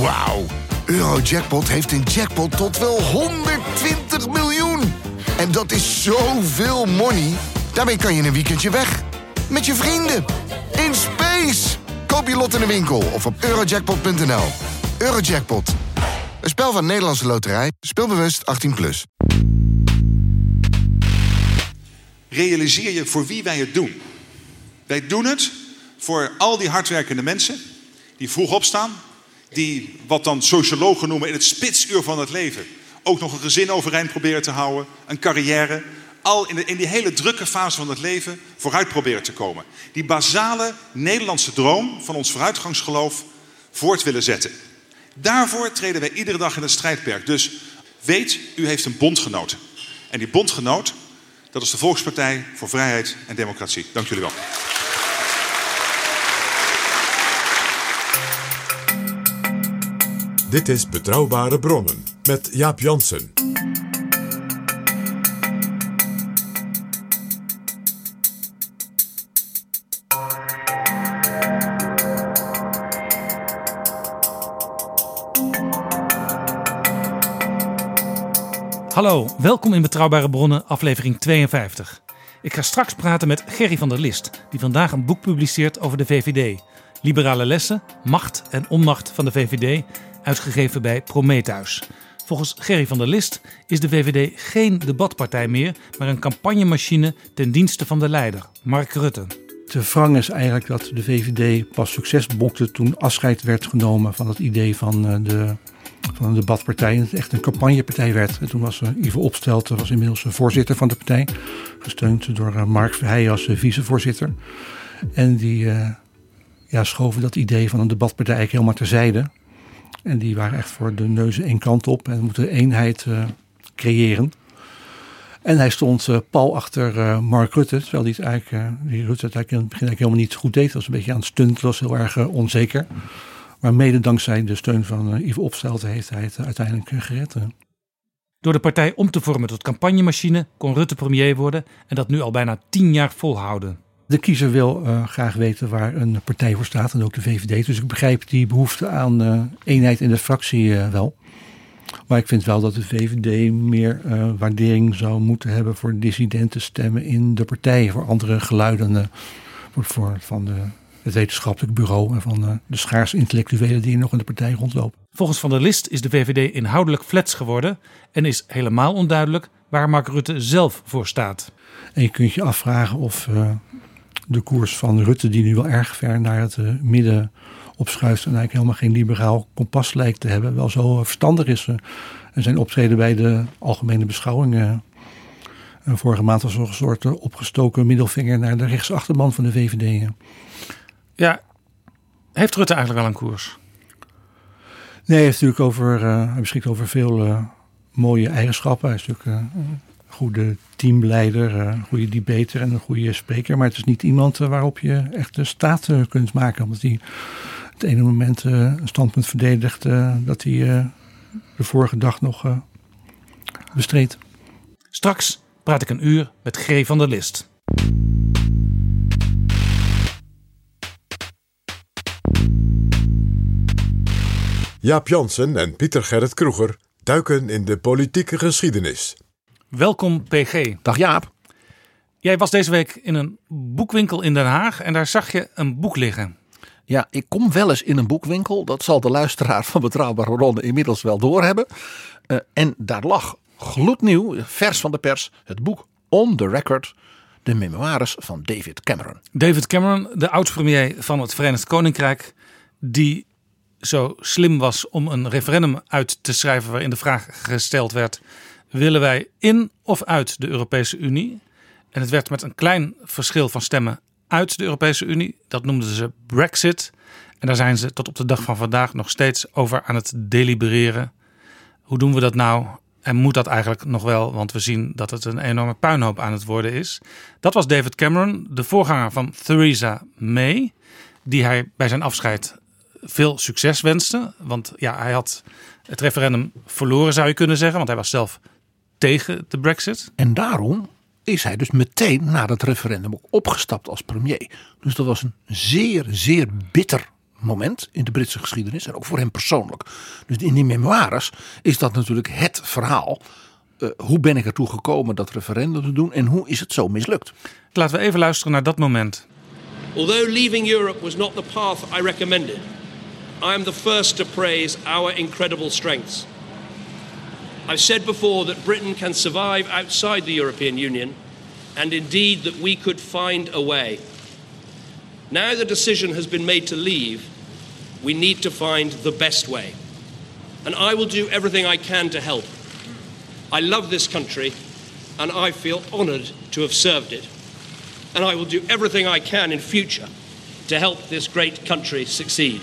Wauw. Eurojackpot heeft een jackpot tot wel 120 miljoen. En dat is zoveel money. Daarmee kan je een weekendje weg. Met je vrienden. In space. Koop je lot in de winkel of op eurojackpot.nl. Eurojackpot. Een spel van Nederlandse Loterij. Speelbewust 18+. Plus. Realiseer je voor wie wij het doen. Wij doen het voor al die hardwerkende mensen die vroeg opstaan, die wat dan sociologen noemen in het spitsuur van het leven ook nog een gezin overeind proberen te houden, een carrière, al in, de, in die hele drukke fase van het leven vooruit proberen te komen. Die basale Nederlandse droom van ons vooruitgangsgeloof voort willen zetten. Daarvoor treden wij iedere dag in het strijdperk. Dus weet, u heeft een bondgenoot. En die bondgenoot, dat is de Volkspartij voor Vrijheid en Democratie. Dank jullie wel. Dit is Betrouwbare Bronnen met Jaap Jansen. Hallo, welkom in Betrouwbare Bronnen, aflevering 52. Ik ga straks praten met Gerry van der List, die vandaag een boek publiceert over de VVD. Liberale lessen, macht en onmacht van de VVD, uitgegeven bij Prometheus. Volgens Gerry van der List is de VVD geen debatpartij meer, maar een campagnemachine ten dienste van de leider, Mark Rutte. De wrang is eigenlijk dat de VVD pas succes bokte toen afscheid werd genomen van het idee van eh, de van een debatpartij. En het echt een campagnepartij werd. En toen was uh, Ivo Opstelten was inmiddels voorzitter van de partij. Gesteund door Mark Verheijen als vicevoorzitter. En die ja, schoven dat idee van een debatpartij eigenlijk helemaal terzijde. En die waren echt voor de neuzen één kant op. En moeten eenheid creëren. En hij stond uh, pal achter uh, Mark Rutte, terwijl hij het eigenlijk, uh, die Rutte het eigenlijk in het begin eigenlijk helemaal niet goed deed. was een beetje aan het stunten, was heel erg onzeker. Maar mede dankzij de steun van uh, Yves Opstelten heeft hij het uiteindelijk gered. Door de partij om te vormen tot campagnemachine kon Rutte premier worden en dat nu al bijna tien jaar volhouden. De kiezer wil uh, graag weten waar een partij voor staat en ook de VVD. Dus ik begrijp die behoefte aan uh, eenheid in de fractie wel. Maar ik vind wel dat de VVD meer waardering zou moeten hebben voor dissidente stemmen in de partij. Voor andere geluiden voor, van de, het wetenschappelijk bureau en van de schaars intellectuelen die nog in de partij rondlopen. Volgens Van der List is de VVD inhoudelijk flats geworden en is helemaal onduidelijk waar Mark Rutte zelf voor staat. En je kunt je afvragen of de koers van Rutte, die nu wel erg ver naar het uh, midden opschuift en eigenlijk helemaal geen liberaal kompas lijkt te hebben, wel zo verstandig is. en zijn optreden bij de algemene beschouwingen vorige maand was nog een soort opgestoken middelvinger naar de rechtsachterman van de VVD. Ja, heeft Rutte eigenlijk wel een koers? Nee, hij, heeft natuurlijk over, uh, hij beschikt over veel uh, mooie eigenschappen. Hij is natuurlijk uh, goede teamleider, een goede debater en een goede spreker. Maar het is niet iemand waarop je echt de staat kunt maken. Omdat hij het ene moment een standpunt verdedigt dat hij de vorige dag nog bestreed. Straks praat ik een uur met G. van der List. Jaap Jansen en Pieter Gerrit Kroeger duiken in de politieke geschiedenis. Welkom PG. Dag Jaap. Jij was deze week in een boekwinkel in Den Haag en daar zag je een boek liggen. Ja, ik kom wel eens in een boekwinkel. Dat zal de luisteraar van Betrouwbare Ronde inmiddels wel doorhebben. Uh, en daar lag gloednieuw, vers van de pers, het boek On the Record. De memoires van David Cameron. David Cameron, de oud-premier van het Verenigd Koninkrijk, die zo slim was om een referendum uit te schrijven waarin de vraag gesteld werd: willen wij in of uit de Europese Unie? En het werd met een klein verschil van stemmen uit de Europese Unie. Dat noemden ze Brexit. En daar zijn ze tot op de dag van vandaag nog steeds over aan het delibereren. Hoe doen we dat nou? En moet dat eigenlijk nog wel? Want we zien dat het een enorme puinhoop aan het worden is. Dat was David Cameron, de voorganger van Theresa May, die hij bij zijn afscheid veel succes wenste. Want ja, hij had het referendum verloren, zou je kunnen zeggen. Want hij was zelf tegen de Brexit. En daarom is hij dus meteen na het referendum ook opgestapt als premier. Dus dat was een zeer, zeer bitter moment in de Britse geschiedenis en ook voor hem persoonlijk. Dus in die memoires is dat natuurlijk het verhaal. Uh, hoe ben ik ertoe gekomen dat referendum te doen en hoe is het zo mislukt? Laten we even luisteren naar dat moment. Although leaving Europe was not the path I recommended, I am the first to praise our incredible strengths. I've said before that Britain can survive outside the European Union, and indeed that we could find a way. Now the decision has been made to leave, we need to find the best way. And I will do everything I can to help. I love this country, and I feel honoured to have served it. And I will do everything I can in future to help this great country succeed.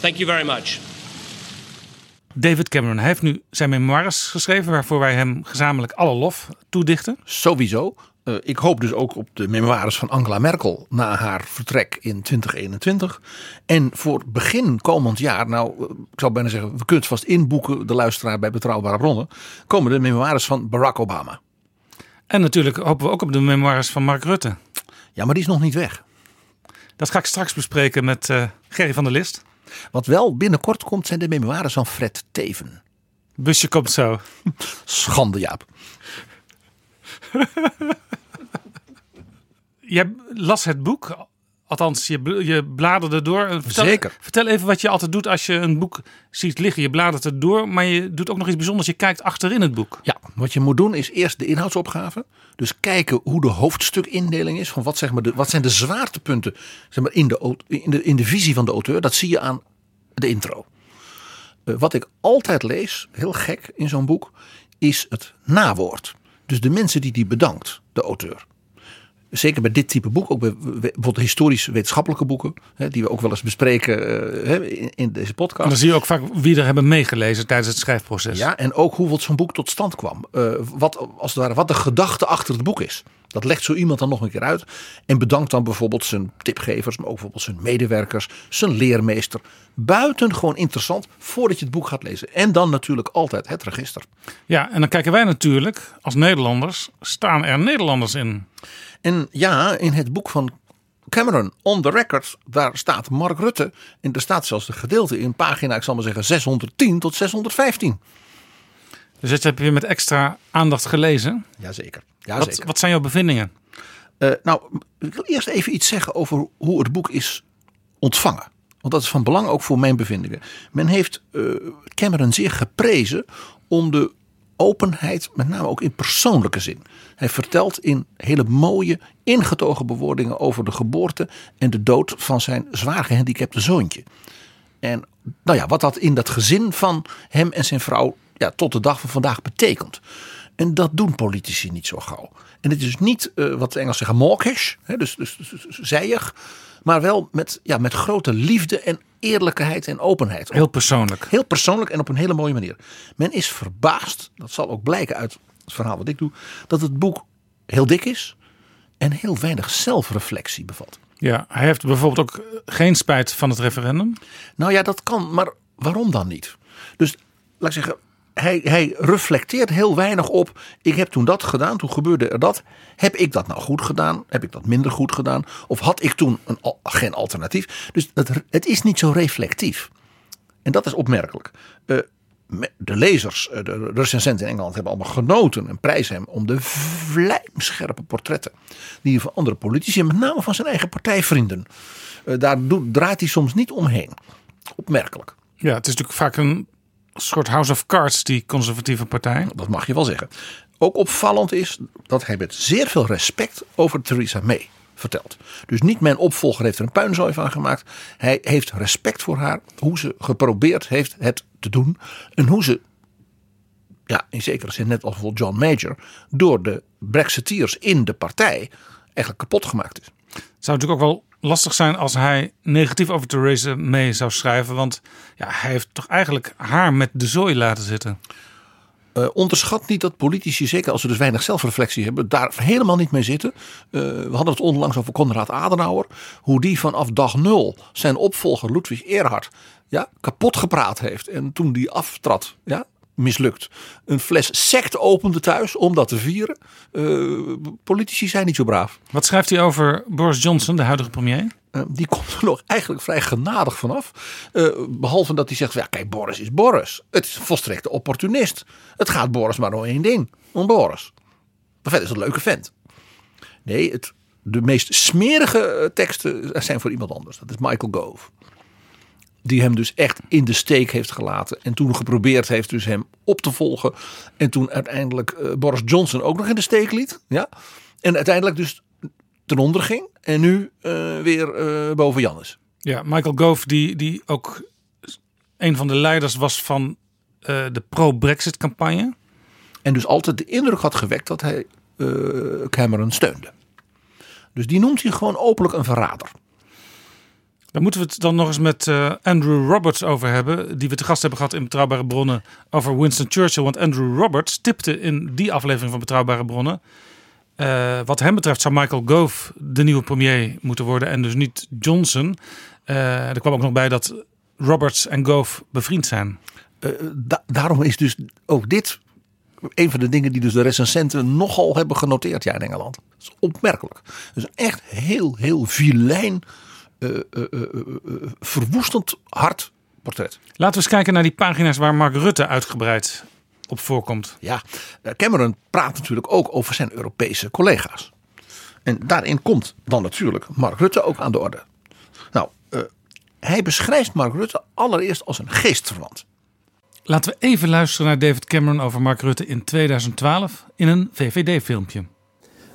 Thank you very much. David Cameron hij heeft nu zijn memoires geschreven, waarvoor wij hem gezamenlijk alle lof toedichten. Sowieso. Uh, ik hoop dus ook op de memoires van Angela Merkel na haar vertrek in 2021. En voor begin komend jaar, nou uh, ik zou bijna zeggen, we kunnen het vast inboeken, de luisteraar bij betrouwbare bronnen, komen de memoires van Barack Obama. En natuurlijk hopen we ook op de memoires van Mark Rutte. Ja, maar die is nog niet weg. Dat ga ik straks bespreken met uh, Gerry van der List. Wat wel binnenkort komt zijn de memoires van Fred Teven. Busje komt zo. Schande Jaap. Jij las het boek, althans je, je bladerde door. Vertel, Zeker. Vertel even wat je altijd doet als je een boek ziet liggen. Je bladert het door, maar je doet ook nog iets bijzonders. Je kijkt achterin het boek. Ja, wat je moet doen is eerst de inhoudsopgave. Dus kijken hoe de hoofdstukindeling is. Van wat, zeg maar de, wat zijn de zwaartepunten zeg maar, in, de, in, de, in de visie van de auteur. Dat zie je aan de intro. Uh, wat ik altijd lees, heel gek in zo'n boek, is het nawoord. Dus de mensen die die bedankt, de auteur. Zeker bij dit type boek, ook bij bijvoorbeeld historisch wetenschappelijke boeken, hè, die we ook wel eens bespreken uh, in, in, deze podcast. En dan zie je ook vaak wie er hebben meegelezen tijdens het schrijfproces. Ja, en ook hoe zo'n boek tot stand kwam. Uh, wat, als het ware, wat de gedachte achter het boek is. Dat legt zo iemand dan nog een keer uit. En bedankt dan bijvoorbeeld zijn tipgevers, maar ook bijvoorbeeld zijn medewerkers, zijn leermeester. Buitengewoon interessant voordat je het boek gaat lezen. En dan natuurlijk altijd het register. Ja, en dan kijken wij natuurlijk als Nederlanders, staan er Nederlanders in? En ja, in het boek van Cameron, On the Record, daar staat Mark Rutte. En er staat zelfs de gedeelte in pagina, ik zal maar zeggen, 610 tot 615. Dus dat heb je met extra aandacht gelezen? Jazeker. Ja, wat, wat zijn jouw bevindingen? Uh, nou, ik wil eerst even iets zeggen over hoe het boek is ontvangen. Want dat is van belang ook voor mijn bevindingen. Men heeft uh, Cameron zeer geprezen om de openheid, met name ook in persoonlijke zin. Hij vertelt in hele mooie, ingetogen bewoordingen over de geboorte en de dood van zijn zwaar gehandicapte zoontje. En nou ja, wat dat in dat gezin van hem en zijn vrouw ja, tot de dag van vandaag betekent. En dat doen politici niet zo gauw. En het is niet uh, wat de Engels zeggen mawkish, hè, dus, dus, dus, dus zijig, maar wel met, ja, met grote liefde en eerlijkheid en openheid. Heel persoonlijk. Heel persoonlijk en op een hele mooie manier. Men is verbaasd, dat zal ook blijken uit het verhaal wat ik doe, dat het boek heel dik is en heel weinig zelfreflectie bevat. Ja, hij heeft bijvoorbeeld ook geen spijt van het referendum. Nou ja, dat kan, maar waarom dan niet? Dus laat ik zeggen, hij, hij reflecteert heel weinig op. Ik heb toen dat gedaan, toen gebeurde er dat. Heb ik dat nou goed gedaan? Heb ik dat minder goed gedaan? Of had ik toen een, geen alternatief? Dus het, het is niet zo reflectief. En dat is opmerkelijk. Uh, de lezers, eh, de recensenten in Engeland hebben allemaal genoten en prijzen hem om de vlijmscherpe portretten die van andere politici, met name van zijn eigen partijvrienden, uh, daar draait hij soms niet omheen. Opmerkelijk. Ja, het is natuurlijk vaak een soort House of Cards, die conservatieve partij. Dat mag je wel zeggen. Ook opvallend is dat hij met zeer veel respect over Theresa May vertelt. Dus niet mijn opvolger heeft er een puinzooi van gemaakt. Hij heeft respect voor haar, hoe ze geprobeerd heeft het te doen. En hoe ze, ja, in zekere zin net als voor John Major, door de Brexiteers in de partij eigenlijk kapot gemaakt is. Het zou natuurlijk ook wel lastig zijn als hij negatief over Theresa May zou schrijven. Want ja, hij heeft toch eigenlijk haar met de zooi laten zitten. Uh, onderschat niet dat politici, zeker als ze dus weinig zelfreflectie hebben, daar helemaal niet mee zitten. Uh, we hadden het onlangs over Konrad Adenauer. Hoe die vanaf dag nul zijn opvolger Ludwig Erhard ja, kapot gepraat heeft. En toen die aftrad, ja, mislukt. Een fles sect opende thuis om dat te vieren. Eh, politici zijn niet zo braaf. Wat schrijft hij over Boris Johnson, de huidige premier? Uh, die komt er nog eigenlijk vrij genadig vanaf. Uh, behalve dat hij zegt: ja, kijk, Boris is Boris. Het is een volstrekte opportunist. Het gaat Boris maar om één ding: om Boris. Maar verder is het een leuke vent. Nee, het, de meest smerige teksten zijn voor iemand anders. Dat is Michael Gove. Die hem dus echt in de steek heeft gelaten. En toen geprobeerd heeft dus hem op te volgen. En toen uiteindelijk uh, Boris Johnson ook nog in de steek liet. Ja? En uiteindelijk dus ten onder ging. En nu uh, weer uh, boven Jannes. Ja, Michael Gove die, die ook een van de leiders was van de pro-Brexit campagne. En dus altijd de indruk had gewekt dat hij Cameron steunde. Dus die noemt hij gewoon openlijk een verrader. Daar moeten we het dan nog eens met uh, Andrew Roberts over hebben. Die we te gast hebben gehad in Betrouwbare Bronnen over Winston Churchill. Want Andrew Roberts tipte in die aflevering van Betrouwbare Bronnen. Uh, wat hem betreft zou Michael Gove de nieuwe premier moeten worden. En dus niet Johnson. Uh, er kwam ook nog bij dat Roberts en Gove bevriend zijn. Da daarom is dus ook dit een van de dingen die dus de recensenten nogal hebben genoteerd ja, in Engeland. Dat is opmerkelijk. Dus echt heel, heel vilijn verwoestend hard portret. Laten we eens kijken naar die pagina's waar Mark Rutte uitgebreid op voorkomt. Ja, Cameron praat natuurlijk ook over zijn Europese collega's. En daarin komt dan natuurlijk Mark Rutte ook aan de orde. Nou, hij beschrijft Mark Rutte allereerst als een geestverwant. Laten we even luisteren naar David Cameron over Mark Rutte in 2012 in een VVD-filmpje.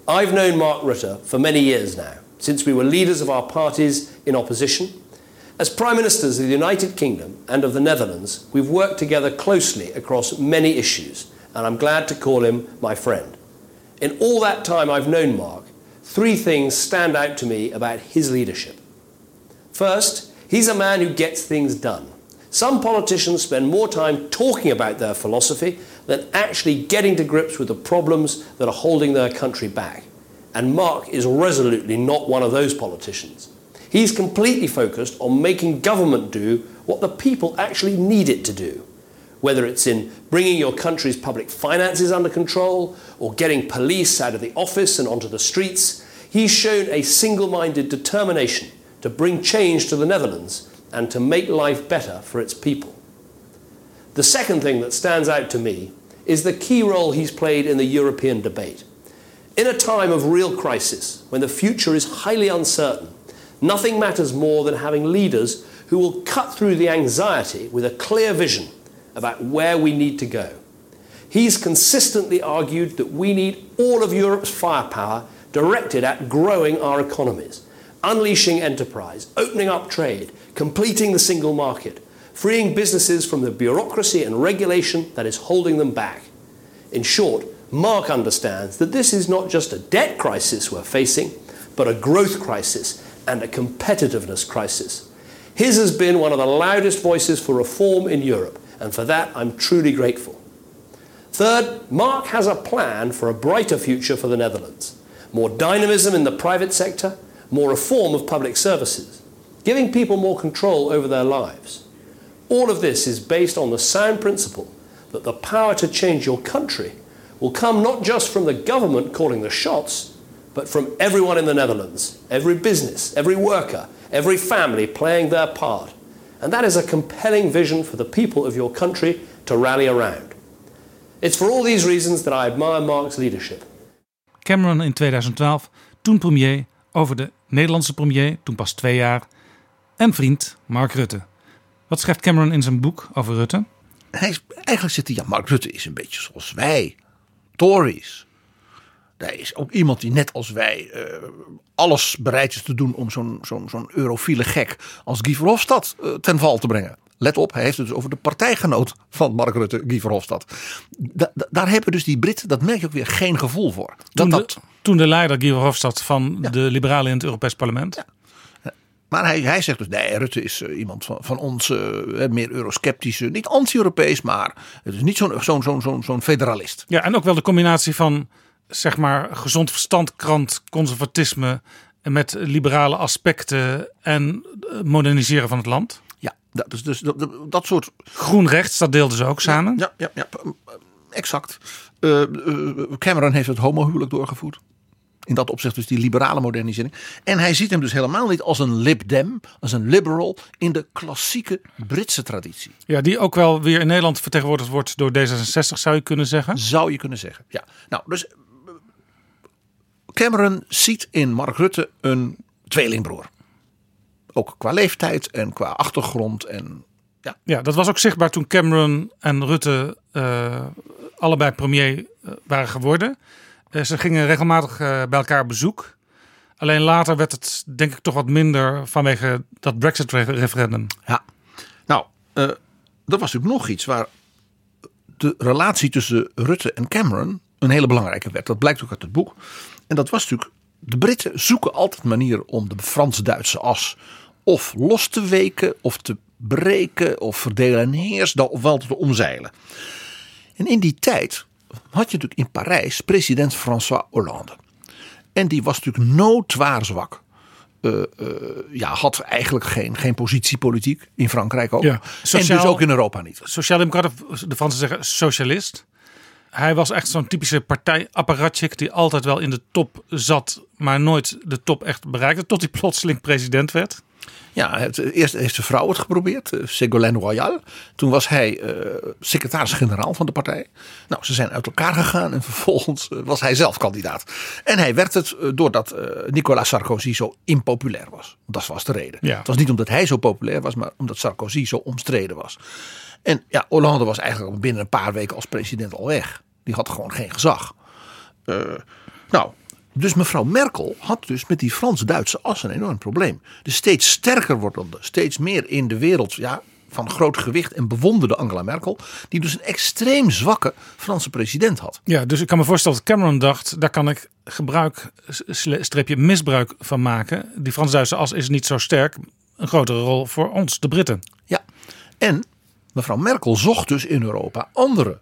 I've known Mark Rutte for many years now. Since we were leaders of our parties in opposition. As Prime Ministers of the United Kingdom and of the Netherlands, we've worked together closely across many issues, and I'm glad to call him my friend. In all that time I've known Mark, three things stand out to me about his leadership. First, he's a man who gets things done. Some politicians spend more time talking about their philosophy than actually getting to grips with the problems that are holding their country back. And Mark is resolutely not one of those politicians. He's completely focused on making government do what the people actually need it to do. Whether it's in bringing your country's public finances under control or getting police out of the office and onto the streets, he's shown a single minded determination to bring change to the Netherlands and to make life better for its people. The second thing that stands out to me is the key role he's played in the European debate. In a time of real crisis, when the future is highly uncertain, nothing matters more than having leaders who will cut through the anxiety with a clear vision about where we need to go. He's consistently argued that we need all of Europe's firepower directed at growing our economies, unleashing enterprise, opening up trade, completing the single market, freeing businesses from the bureaucracy and regulation that is holding them back. In short, Mark understands that this is not just a debt crisis we're facing, but a growth crisis and a competitiveness crisis. His has been one of the loudest voices for reform in Europe, and for that I'm truly grateful. Third, Mark has a plan for a brighter future for the Netherlands. More dynamism in the private sector, more reform of public services, giving people more control over their lives. All of this is based on the sound principle that the power to change your country will come not just from the government calling the shots, but from everyone in the Netherlands, every business, every worker, every family playing their part. And that is a compelling vision for the people of your country to rally around. It's for all these reasons that I admire Mark's leadership. Cameron in 2012, toen premier, over de Nederlandse premier, toen pas twee jaar, en vriend Mark Rutte. Wat schrijft Cameron in zijn boek over Rutte? Hij is, eigenlijk zit hij, ja, Mark Rutte is een beetje zoals wij. Tories. Daar is ook iemand die net als wij uh, alles bereid is te doen om zo'n zo'n zo'n eurofiele gek als Guy Verhofstadt uh, ten val te brengen. Let op, hij heeft het dus over de partijgenoot van Mark Rutte, Guy Verhofstadt. Da daar hebben dus die Britten, dat merk je ook weer, geen gevoel voor. Toen, dat, de, toen de leider Guy Verhofstadt van ja. de liberalen in het Europees Parlement. Ja. Maar hij, hij zegt dus, nee, Rutte is uh, iemand van, van ons, uh, meer eurosceptische, niet anti-Europees, maar het is niet zo'n zo'n zo'n zo'n zo'n federalist. Ja, en ook wel de combinatie van, zeg maar, gezond verstand, krant, conservatisme met liberale aspecten en moderniseren van het land. Ja, Dat, dus, dus, dat, dat soort Groen rechts, dat deelden ze ook samen. Ja, ja, ja, exact. Uh, Cameron heeft het homohuwelijk doorgevoerd. In dat opzicht dus die liberale modernisering. En hij ziet hem dus helemaal niet als een Lib Dem, als een liberal in de klassieke Britse traditie. Ja, die ook wel weer in Nederland vertegenwoordigd wordt door D66, zou je kunnen zeggen. Zou je kunnen zeggen, ja. Nou, dus Cameron ziet in Mark Rutte een tweelingbroer. Ook qua leeftijd en qua achtergrond. En, ja. ja, dat was ook zichtbaar toen Cameron en Rutte uh, allebei premier uh, waren geworden. Uh, ze gingen regelmatig bij elkaar bezoek. Alleen later werd het denk ik toch wat minder vanwege dat Brexit-referendum. Ja, nou, er was natuurlijk nog iets waar de relatie tussen Rutte en Cameron een hele belangrijke werd. Dat blijkt ook uit het boek. En dat was natuurlijk, de Britten zoeken altijd manieren om de Frans-Duitse as of los te weken of te breken of verdelen en heers, of wel te omzeilen. En in die tijd had je natuurlijk in Parijs president François Hollande. En die was natuurlijk noodwaar zwak. Uh, uh, ja, had eigenlijk geen, geen positiepolitiek in Frankrijk ook. Ja, sociaal, en dus ook in Europa niet. Sociaaldemocraten, de Fransen zeggen socialist. Hij was echt zo'n typische partijapparatchik die altijd wel in de top zat, maar nooit de top echt bereikte, tot hij plotseling president werd. Ja, het, eerst heeft zijn vrouw het geprobeerd, eh, Ségolène Royal. Toen was hij uh, secretaris-generaal van de partij. Nou, ze zijn uit elkaar gegaan en vervolgens uh, was hij zelf kandidaat. En hij werd het uh, doordat Nicolas Sarkozy zo impopulair was. Dat was de reden. Ja. Het was niet omdat hij zo populair was, maar omdat Sarkozy zo omstreden was. En ja, Hollande was eigenlijk binnen een paar weken als president al weg. Die had gewoon geen gezag. nou, dus mevrouw Merkel had dus met die Frans-Duitse as een enorm probleem. De steeds sterker wordende, steeds meer in de wereld ja, van groot gewicht en bewonderde Angela Merkel. Die dus een extreem zwakke Franse president had. Ja, dus ik kan me voorstellen dat Cameron dacht, daar kan ik gebruik, streepje misbruik van maken. Die Frans-Duitse as is niet zo sterk. Een grotere rol voor ons, de Britten. Ja, en mevrouw Merkel zocht dus in Europa andere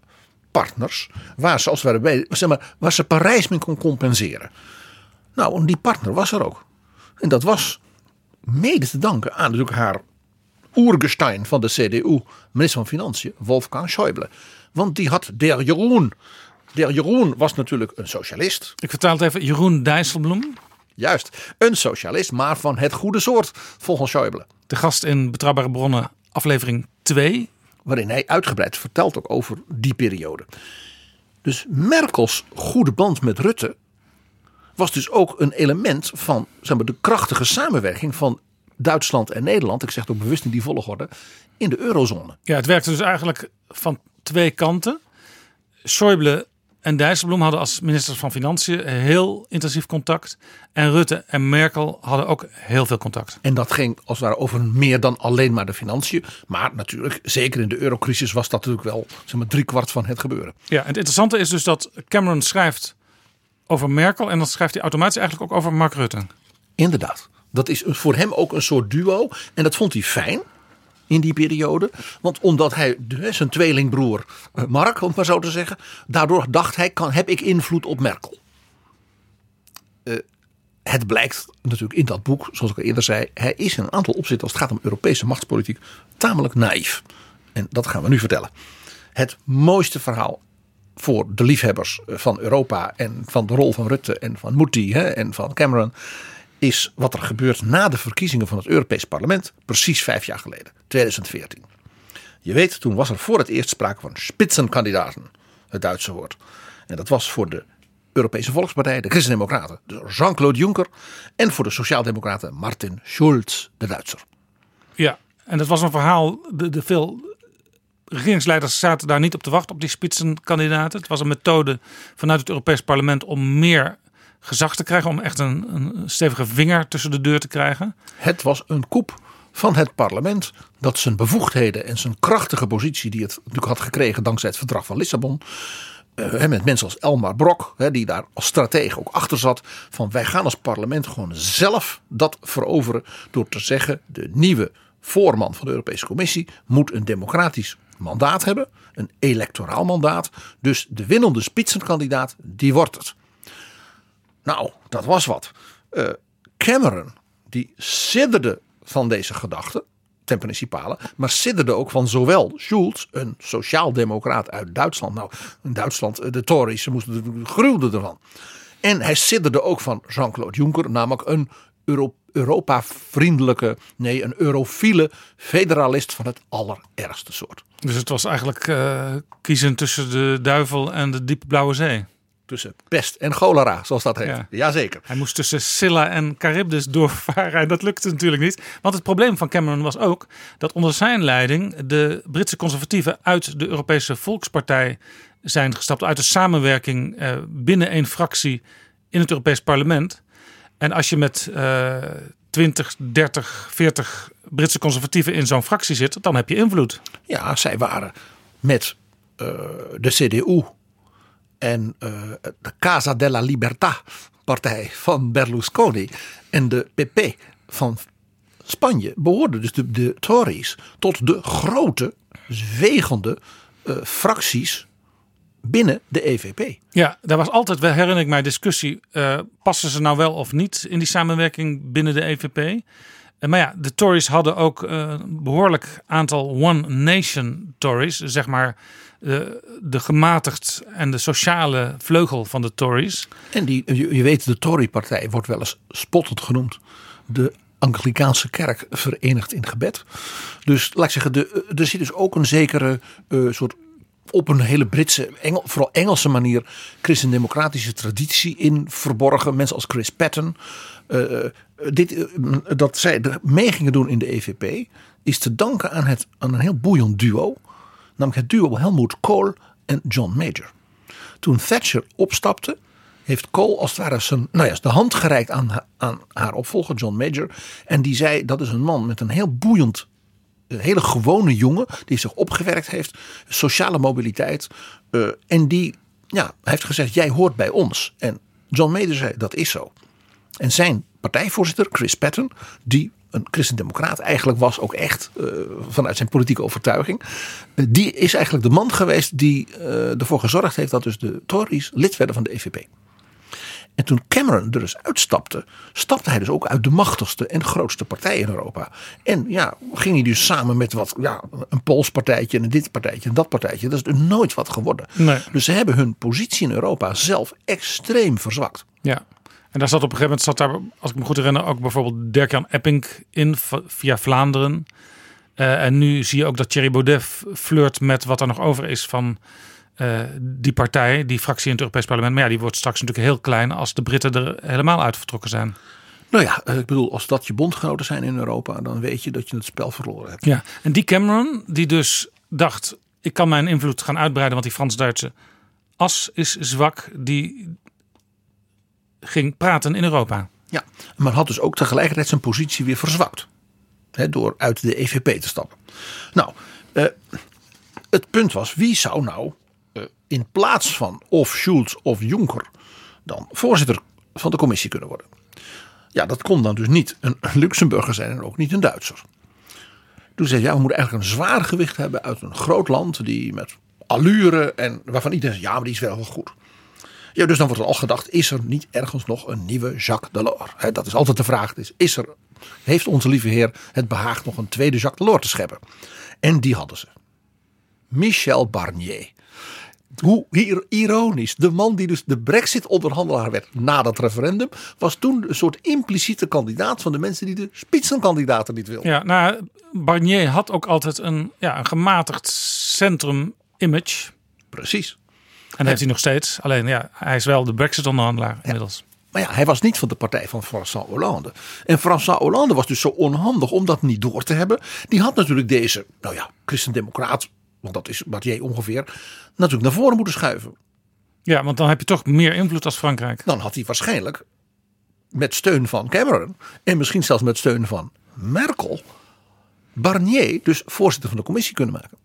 partners waar ze, als het ware, zeg maar, waar ze Parijs mee kon compenseren. Nou, en die partner was er ook. En dat was mede te danken aan natuurlijk haar oergestein van de CDU, minister van Financiën, Wolfgang Schäuble. Want die had der Jeroen. Der Jeroen was natuurlijk een socialist. Ik vertaal het even, Jeroen Dijsselbloem. Juist, een socialist, maar van het goede soort, volgens Schäuble. De gast in Betrouwbare Bronnen, aflevering 2 waarin hij uitgebreid vertelt ook over die periode. Dus Merkels goede band met Rutte was dus ook een element van zeg maar, de krachtige samenwerking van Duitsland en Nederland. Ik zeg het ook bewust in die volgorde. In de eurozone. Ja, het werkte dus eigenlijk van twee kanten. Schäuble en Dijsselbloem hadden als minister van Financiën heel intensief contact. En Rutte en Merkel hadden ook heel veel contact. En dat ging als het ware over meer dan alleen maar de financiën. Maar natuurlijk, zeker in de eurocrisis was dat natuurlijk wel zeg maar, driekwart van het gebeuren. Ja, en het interessante is dus dat Cameron schrijft over Merkel. En dan schrijft hij automatisch eigenlijk ook over Mark Rutte. Inderdaad. Dat is voor hem ook een soort duo. En dat vond hij fijn in die periode. Want omdat hij zijn tweelingbroer eh, Mark, om het maar zo te zeggen, daardoor dacht hij, kan, heb ik invloed op Merkel. Uh, het blijkt natuurlijk in dat boek, zoals ik al eerder zei, hij is in een aantal opzichten als het gaat om Europese machtspolitiek tamelijk naïef. En dat gaan we nu vertellen. Het mooiste verhaal voor de liefhebbers eh, van Europa en van de rol van Rutte en van Mouti en van Cameron is wat er gebeurt na de verkiezingen van het Europees Parlement, precies vijf jaar geleden, 2014. Je weet, toen was er voor het eerst sprake van spitsenkandidaten, het Duitse woord. En dat was voor de Europese Volkspartij, de Christen-Democraten, Jean-Claude Juncker. En voor de Sociaaldemocraten Martin Schulz, de Duitser. Ja, en dat was een verhaal, de, de veel regeringsleiders zaten daar niet op te wachten op die spitsenkandidaten. Het was een methode vanuit het Europees Parlement om meer gezag te krijgen, om echt een, een stevige vinger tussen de deur te krijgen. Het was een koep van het parlement dat zijn bevoegdheden en zijn krachtige positie die het natuurlijk had gekregen dankzij het verdrag van Lissabon. Uh, met mensen als Elmar Brok, die daar als stratege ook achter zat. Van wij gaan als parlement gewoon zelf dat veroveren. Door te zeggen: de nieuwe voorman van de Europese Commissie moet een democratisch mandaat hebben. Een electoraal mandaat. Dus de winnende spitsenkandidaat, die wordt het. Nou, dat was wat. Uh, Cameron, die sidderde van deze gedachte. ten principale, maar sidderde ook van zowel Schulz, een sociaaldemocraat uit Duitsland. Nou, in Duitsland, eh, de Tories, ze moesten gruwden ervan. En hij sidderde ook van Jean-Claude Juncker, namelijk een Euro Europa-vriendelijke, nee, een eurofiele federalist van het allerergste soort. Dus het was eigenlijk eh, kiezen tussen de duivel en de diepe blauwe zee. Tussen pest en cholera, zoals dat heet. Ja. Jazeker. Hij moest tussen Scylla en Charybdis doorvaren en dat lukte natuurlijk niet. Want het probleem van Cameron was ook dat onder zijn leiding de Britse conservatieven uit de Europese Volkspartij zijn gestapt. Uit de samenwerking eh, binnen één fractie in het Europees Parlement. En als je met eh 20, 30, 40 Britse conservatieven in zo'n fractie zit, dan heb je invloed. Ja, zij waren met eh, de CDU en eh, de Casa della Libertà partij van Berlusconi en de PP van Spanje behoorden dus de, Tories tot de grote, wegende eh, fracties binnen de EVP. Ja, daar was altijd, wel herinner ik mij, discussie. eh, passen ze nou wel of niet in die samenwerking binnen de EVP? Maar ja, de Tories hadden ook een behoorlijk aantal One Nation Tories. Zeg maar eh, de gematigd en de sociale vleugel van de Tories. En die, je, weet, de Tory-partij wordt wel eens spottend genoemd. De Anglikaanse kerk verenigd in gebed. Dus laat ik zeggen, de, er zit dus ook een zekere eh, soort op een hele Britse, vooral Engelse manier, christendemocratische traditie in verborgen. Mensen als Chris Patton. eh, dit, dat zij er mee gingen doen in de EVP, is te danken aan, het, aan een heel boeiend duo. Namelijk het duo Helmut Kohl en John Major. Toen Thatcher opstapte, heeft Kohl als het ware zijn, nou ja, de hand gereikt aan, aan haar opvolger John Major. En die zei dat is een man met een heel boeiend, hele gewone jongen die zich opgewerkt heeft, sociale mobiliteit. eh, en die ja, heeft gezegd jij hoort bij ons. En John Major zei dat is zo. En zijn partijvoorzitter Chris Patton, die een christendemocraat eigenlijk was, ook echt eh, vanuit zijn politieke overtuiging. eh, die is eigenlijk de man geweest die eh, ervoor gezorgd heeft dat dus de Tories lid werden van de EVP. En toen Cameron er dus uitstapte, stapte hij dus ook uit de machtigste en grootste partij in Europa. En ja, ging hij dus samen met wat, ja, een Pools partijtje en een dit partijtje en dat partijtje. Dat is dus nooit wat geworden. Nee. Dus ze hebben hun positie in Europa zelf extreem verzwakt. Ja. En daar zat op een gegeven moment, zat daar, als ik me goed herinner, ook bijvoorbeeld Dirk-Jan Epping in via Vlaanderen. Eh, en nu zie je ook dat Thierry Baudet flirt met wat er nog over is van eh, die partij, die fractie in het Europees Parlement. Maar ja, die wordt straks natuurlijk heel klein als de Britten er helemaal uit vertrokken zijn. Nou ja, eh, ik bedoel, als dat je bondgenoten zijn in Europa, dan weet je dat je het spel verloren hebt. Ja. En die Cameron, die dus dacht, ik kan mijn invloed gaan uitbreiden, want die Frans-Duitse as is zwak, die ging praten in Europa. Ja, maar had dus ook tegelijkertijd zijn positie weer verzwakt. Hè, door uit de EVP te stappen. Nou, eh, het punt was, wie zou nou eh, in plaats van of Schulz of Juncker dan voorzitter van de commissie kunnen worden? Ja, dat kon dan dus niet een Luxemburger zijn en ook niet een Duitser. Toen zei hij, ja, we moeten eigenlijk een zwaar gewicht hebben uit een groot land die met allure en waarvan iedereen zegt, ja, maar die is wel goed. Ja, dus dan wordt er al gedacht, is er niet ergens nog een nieuwe Jacques Delors? Dat is altijd de vraag. Dus is er, heeft onze lieve heer het behaagd nog een tweede Jacques Delors te scheppen? En die hadden ze. Michel Barnier. Hoe hier ironisch. De man die dus de brexit-onderhandelaar werd na dat referendum... was toen een soort impliciete kandidaat van de mensen die de spitsenkandidaten niet wilden. Ja, nou, Barnier had ook altijd een, ja, een gematigd centrum-image. Precies. En dat heeft hij nog steeds. Alleen ja, hij is wel de Brexit-onderhandelaar inmiddels. Maar ja, hij was niet van de partij van François Hollande. En François Hollande was dus zo onhandig om dat niet door te hebben. Die had natuurlijk deze, nou ja, christendemocraat, want dat is Barnier ongeveer, natuurlijk naar voren moeten schuiven. Ja, want dan heb je toch meer invloed als Frankrijk. Dan had hij waarschijnlijk met steun van Cameron en misschien zelfs met steun van Merkel Barnier dus voorzitter van de commissie kunnen maken.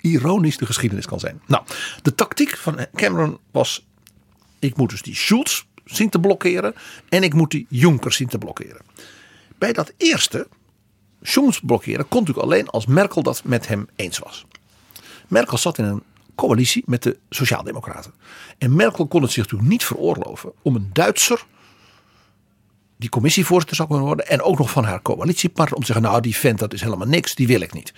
Ironisch de geschiedenis kan zijn. Nou, de tactiek van Cameron was: ik moet dus die Schulz zien te blokkeren en ik moet die Juncker zien te blokkeren. Bij dat eerste, Schulz blokkeren, kon natuurlijk alleen als Merkel dat met hem eens was. Merkel zat in een coalitie met de Sociaaldemocraten. En Merkel kon het zich natuurlijk niet veroorloven om een Duitser die commissievoorzitter zou kunnen worden. En ook nog van haar coalitiepartner om te zeggen, nou die vent dat is helemaal niks, die wil ik niet.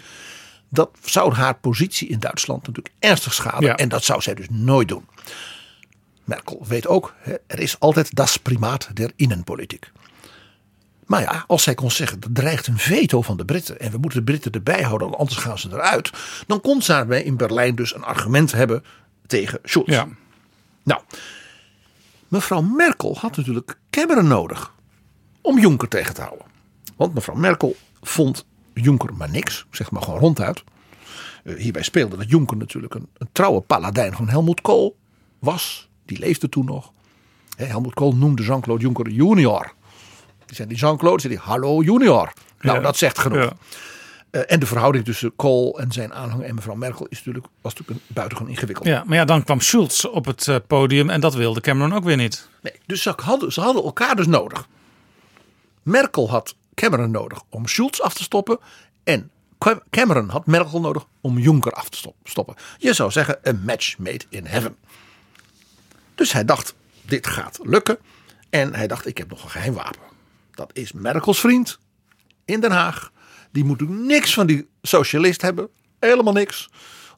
Dat zou haar positie in Duitsland natuurlijk ernstig schaden. Ja. En dat zou zij dus nooit doen. Merkel weet ook, er is altijd das primaat der innenpolitiek. Maar ja, als zij kon zeggen, er dreigt een veto van de Britten en we moeten de Britten erbij houden, anders gaan ze eruit. Dan kon ze daarbij in Berlijn dus een argument hebben tegen Schulz. Ja. Nou, mevrouw Merkel had natuurlijk Cameron nodig om Juncker tegen te houden. Want mevrouw Merkel vond Juncker maar niks, zeg maar gewoon ronduit. Eh, hierbij speelde dat Juncker natuurlijk een, een trouwe paladijn van Helmut Kool was. Die leefde toen nog. Hè, Helmut Kool noemde Jean-Claude Juncker junior. Die zei die Jean-Claude, zei die hallo junior. Nou, Ja. dat zegt genoeg. Ja. Eh, en de verhouding tussen Kool en zijn aanhanger en mevrouw Merkel is natuurlijk, was natuurlijk een buitengewoon ingewikkeld. Ja, maar ja, dan kwam Schulz op het eh, podium en dat wilde Cameron ook weer niet. Nee, dus ze hadden, ze hadden elkaar dus nodig. Merkel had Cameron nodig om Schulz af te stoppen. En Cam- Cameron had Merkel nodig om Juncker af te stop- stoppen. Je zou zeggen, een match made in heaven. Dus hij dacht, dit gaat lukken. En hij dacht, ik heb nog een geheim wapen. Dat is Merkels vriend in Den Haag. Die moet niks van die socialist hebben. Helemaal niks.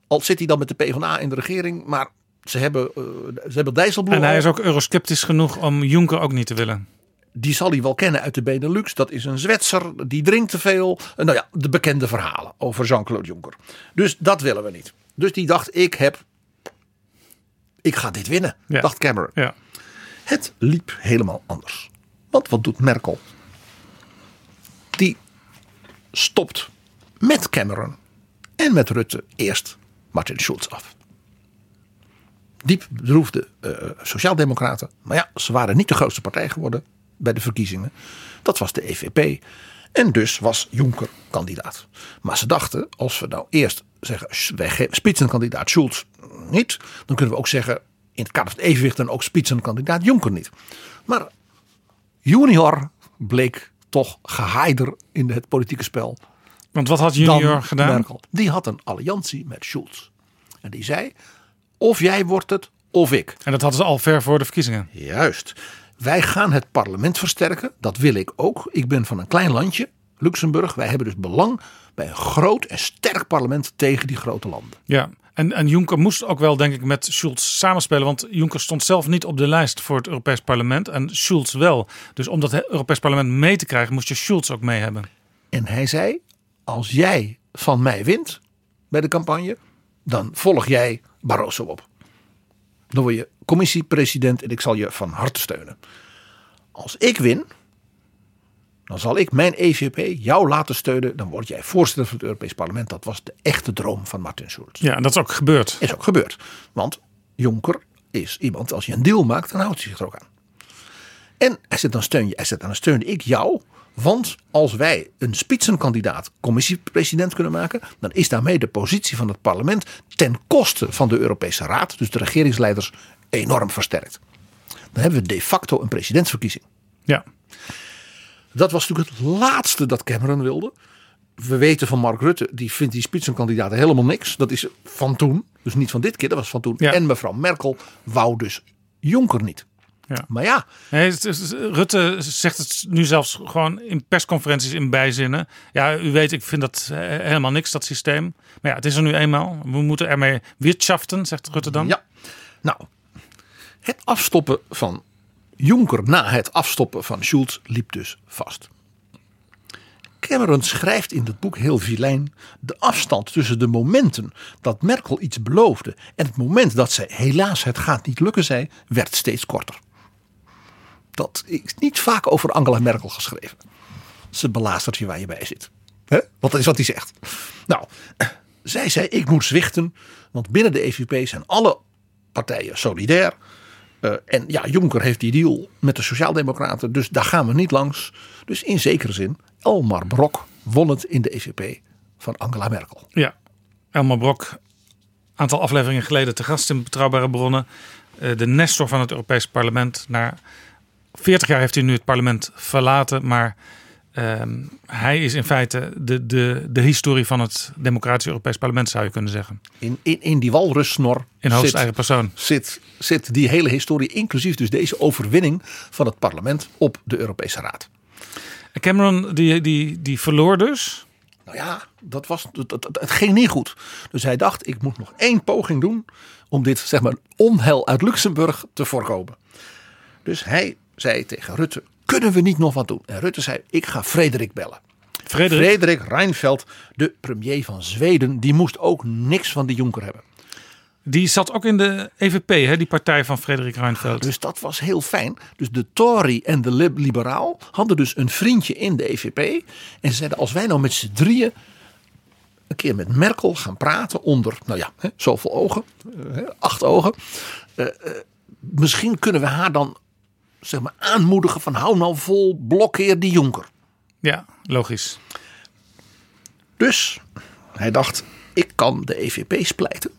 Al zit hij dan met de PvdA in de regering. Maar ze hebben, eh, ze hebben Dijsselbloem En hij is ook eurosceptisch genoeg om Juncker ook niet te willen. Die zal hij wel kennen uit de Benelux. Dat is een Zwitser, die drinkt te veel. En Nou ja, de bekende verhalen over Jean-Claude Juncker. Dus dat willen we niet. Dus die dacht, ik heb... Ik ga dit winnen, Ja. dacht Cameron. Ja. Het liep helemaal anders. Want wat doet Merkel? Die stopt met Cameron en met Rutte eerst Martin Schulz af. Diep bedroefde eh sociaaldemocraten. Maar ja, ze waren niet de grootste partij geworden bij de verkiezingen. Dat was de EVP. En dus was Juncker kandidaat. Maar ze dachten, als we nou eerst zeggen, wij spitsenkandidaat Schulz niet. Dan kunnen we ook zeggen, in het kader van het evenwicht dan ook spitsenkandidaat Juncker niet. Maar junior bleek toch gehaider in het politieke spel Want wat had Junior gedaan? Merkel. Die had een alliantie met Schulz. En die zei, of jij wordt het, of ik. En dat hadden ze al ver voor de verkiezingen. Juist. Wij gaan het parlement versterken. Dat wil ik ook. Ik ben van een klein landje, Luxemburg. Wij hebben dus belang bij een groot en sterk parlement tegen die grote landen. Ja. En, en Juncker moest ook wel, denk ik, met Schulz samenspelen. Want Juncker stond zelf niet op de lijst voor het Europees Parlement. En Schulz wel. Dus om dat Europees Parlement mee te krijgen, moest je Schulz ook mee hebben. En hij zei, als jij van mij wint bij de campagne, dan volg jij Barroso op. Dan word je commissiepresident en ik zal je van harte steunen. Als ik win, dan zal ik mijn EVP jou laten steunen. Dan word jij voorzitter van het Europees Parlement. Dat was de echte droom van Martin Schulz. Ja, en dat is ook gebeurd. Is ook gebeurd. Want Jonker is iemand, als je een deal maakt, dan houdt hij zich er ook aan. En hij zegt, dan steun, je, hij zegt, dan steun ik jou. Want als wij een spitsenkandidaat commissiepresident kunnen maken, dan is daarmee de positie van het parlement ten koste van de Europese Raad, dus de regeringsleiders, enorm versterkt. Dan hebben we de facto een presidentsverkiezing. Ja. Dat was natuurlijk het laatste dat Cameron wilde. We weten van Mark Rutte, die vindt die spitsenkandidaten helemaal niks. Dat is van toen, dus niet van dit keer, dat was van toen. Ja. En mevrouw Merkel wou dus Jonker niet. Ja. Maar ja, Nee, Rutte zegt het nu zelfs gewoon in persconferenties in bijzinnen. Ja, u weet, ik vind dat eh, helemaal niks, dat systeem. Maar ja, het is er nu eenmaal. We moeten ermee wirtschaften, zegt Rutte dan. Ja. Nou, het afstoppen van Juncker na het afstoppen van Schulz liep dus vast. Cameron schrijft in het boek heel vilijn de afstand tussen de momenten dat Merkel iets beloofde en het moment dat zij helaas het gaat niet lukken zei, werd steeds korter. Dat is niet vaak over Angela Merkel geschreven. Ze belazert je waar je bij zit. Hè? Want dat is wat hij zegt. Nou, zij zei ik moet zwichten, want binnen de EVP zijn alle partijen solidair. Eh, en ja, Juncker heeft die deal met de Sociaaldemocraten, dus daar gaan we niet langs. Dus in zekere zin, Elmar Brok won het in de EVP van Angela Merkel. Ja, Elmar Brok, aantal afleveringen geleden te gast in Betrouwbare Bronnen. Eh, De Nestor van het Europees Parlement. Na 40 jaar heeft hij nu het parlement verlaten. Maar Ehm, hij is in feite de, de, de historie van het Democratisch Europees Parlement, zou je kunnen zeggen. In, in, in die walrussnor In zit, eigen persoon. zit, zit die hele historie, inclusief dus deze overwinning van het parlement op de Europese Raad. Cameron die, die, die verloor dus. Nou ja, dat was, dat, dat- het ging niet goed. Dus hij dacht, ik moet nog één poging doen om dit zeg maar onheil uit Luxemburg te voorkomen. Dus hij zei tegen Rutte, kunnen we niet nog wat doen? En Rutte zei, ik ga Frederik bellen. Frederik, Frederik Reinfeldt, de premier van Zweden, die moest ook niks van die Jonker hebben. die zat ook in de EVP, hè, die partij van Frederik Reinfeldt. Dus dat was heel fijn. Dus de Tory en de lib- liberaal hadden dus een vriendje in de EVP. En ze zeiden, als wij nou met z'n drieën een keer met Merkel gaan praten onder, nou ja, hè, zoveel ogen, eh, hè, acht ogen. eh, eh, misschien kunnen we haar dan zeg maar aanmoedigen van hou nou vol, blokkeer die Jonker. Ja, logisch. Dus hij dacht, ik kan de EVP splijten,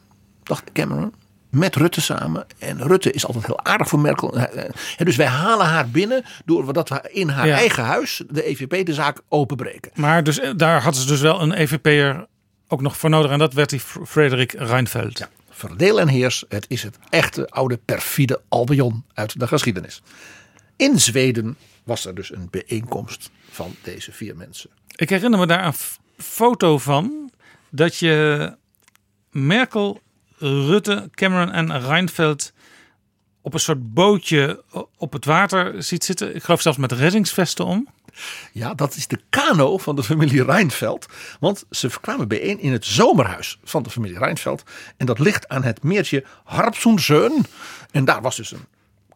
dacht Cameron. Met Rutte samen. En Rutte is altijd heel aardig voor Merkel. En dus wij halen haar binnen door dat we in haar Ja. eigen huis, de EVP, de zaak openbreken. Maar dus, eh, daar hadden ze dus wel een EVP'er ook nog voor nodig. En dat werd die Frederik Reinfeldt. Verdeel en heers, het is het echte oude perfide Albion uit de geschiedenis. In Zweden was er dus een bijeenkomst van deze vier mensen. Ik herinner me daar een foto van. Dat je Merkel, Rutte, Cameron en Reinfeldt op een soort bootje op het water ziet zitten. Ik geloof zelfs met reddingsvesten om. Ja, dat is de kano van de familie Reinfeldt. Want ze kwamen bijeen in het zomerhuis van de familie Reinfeldt. En dat ligt aan het meertje Harpsoenzeun. En daar was dus een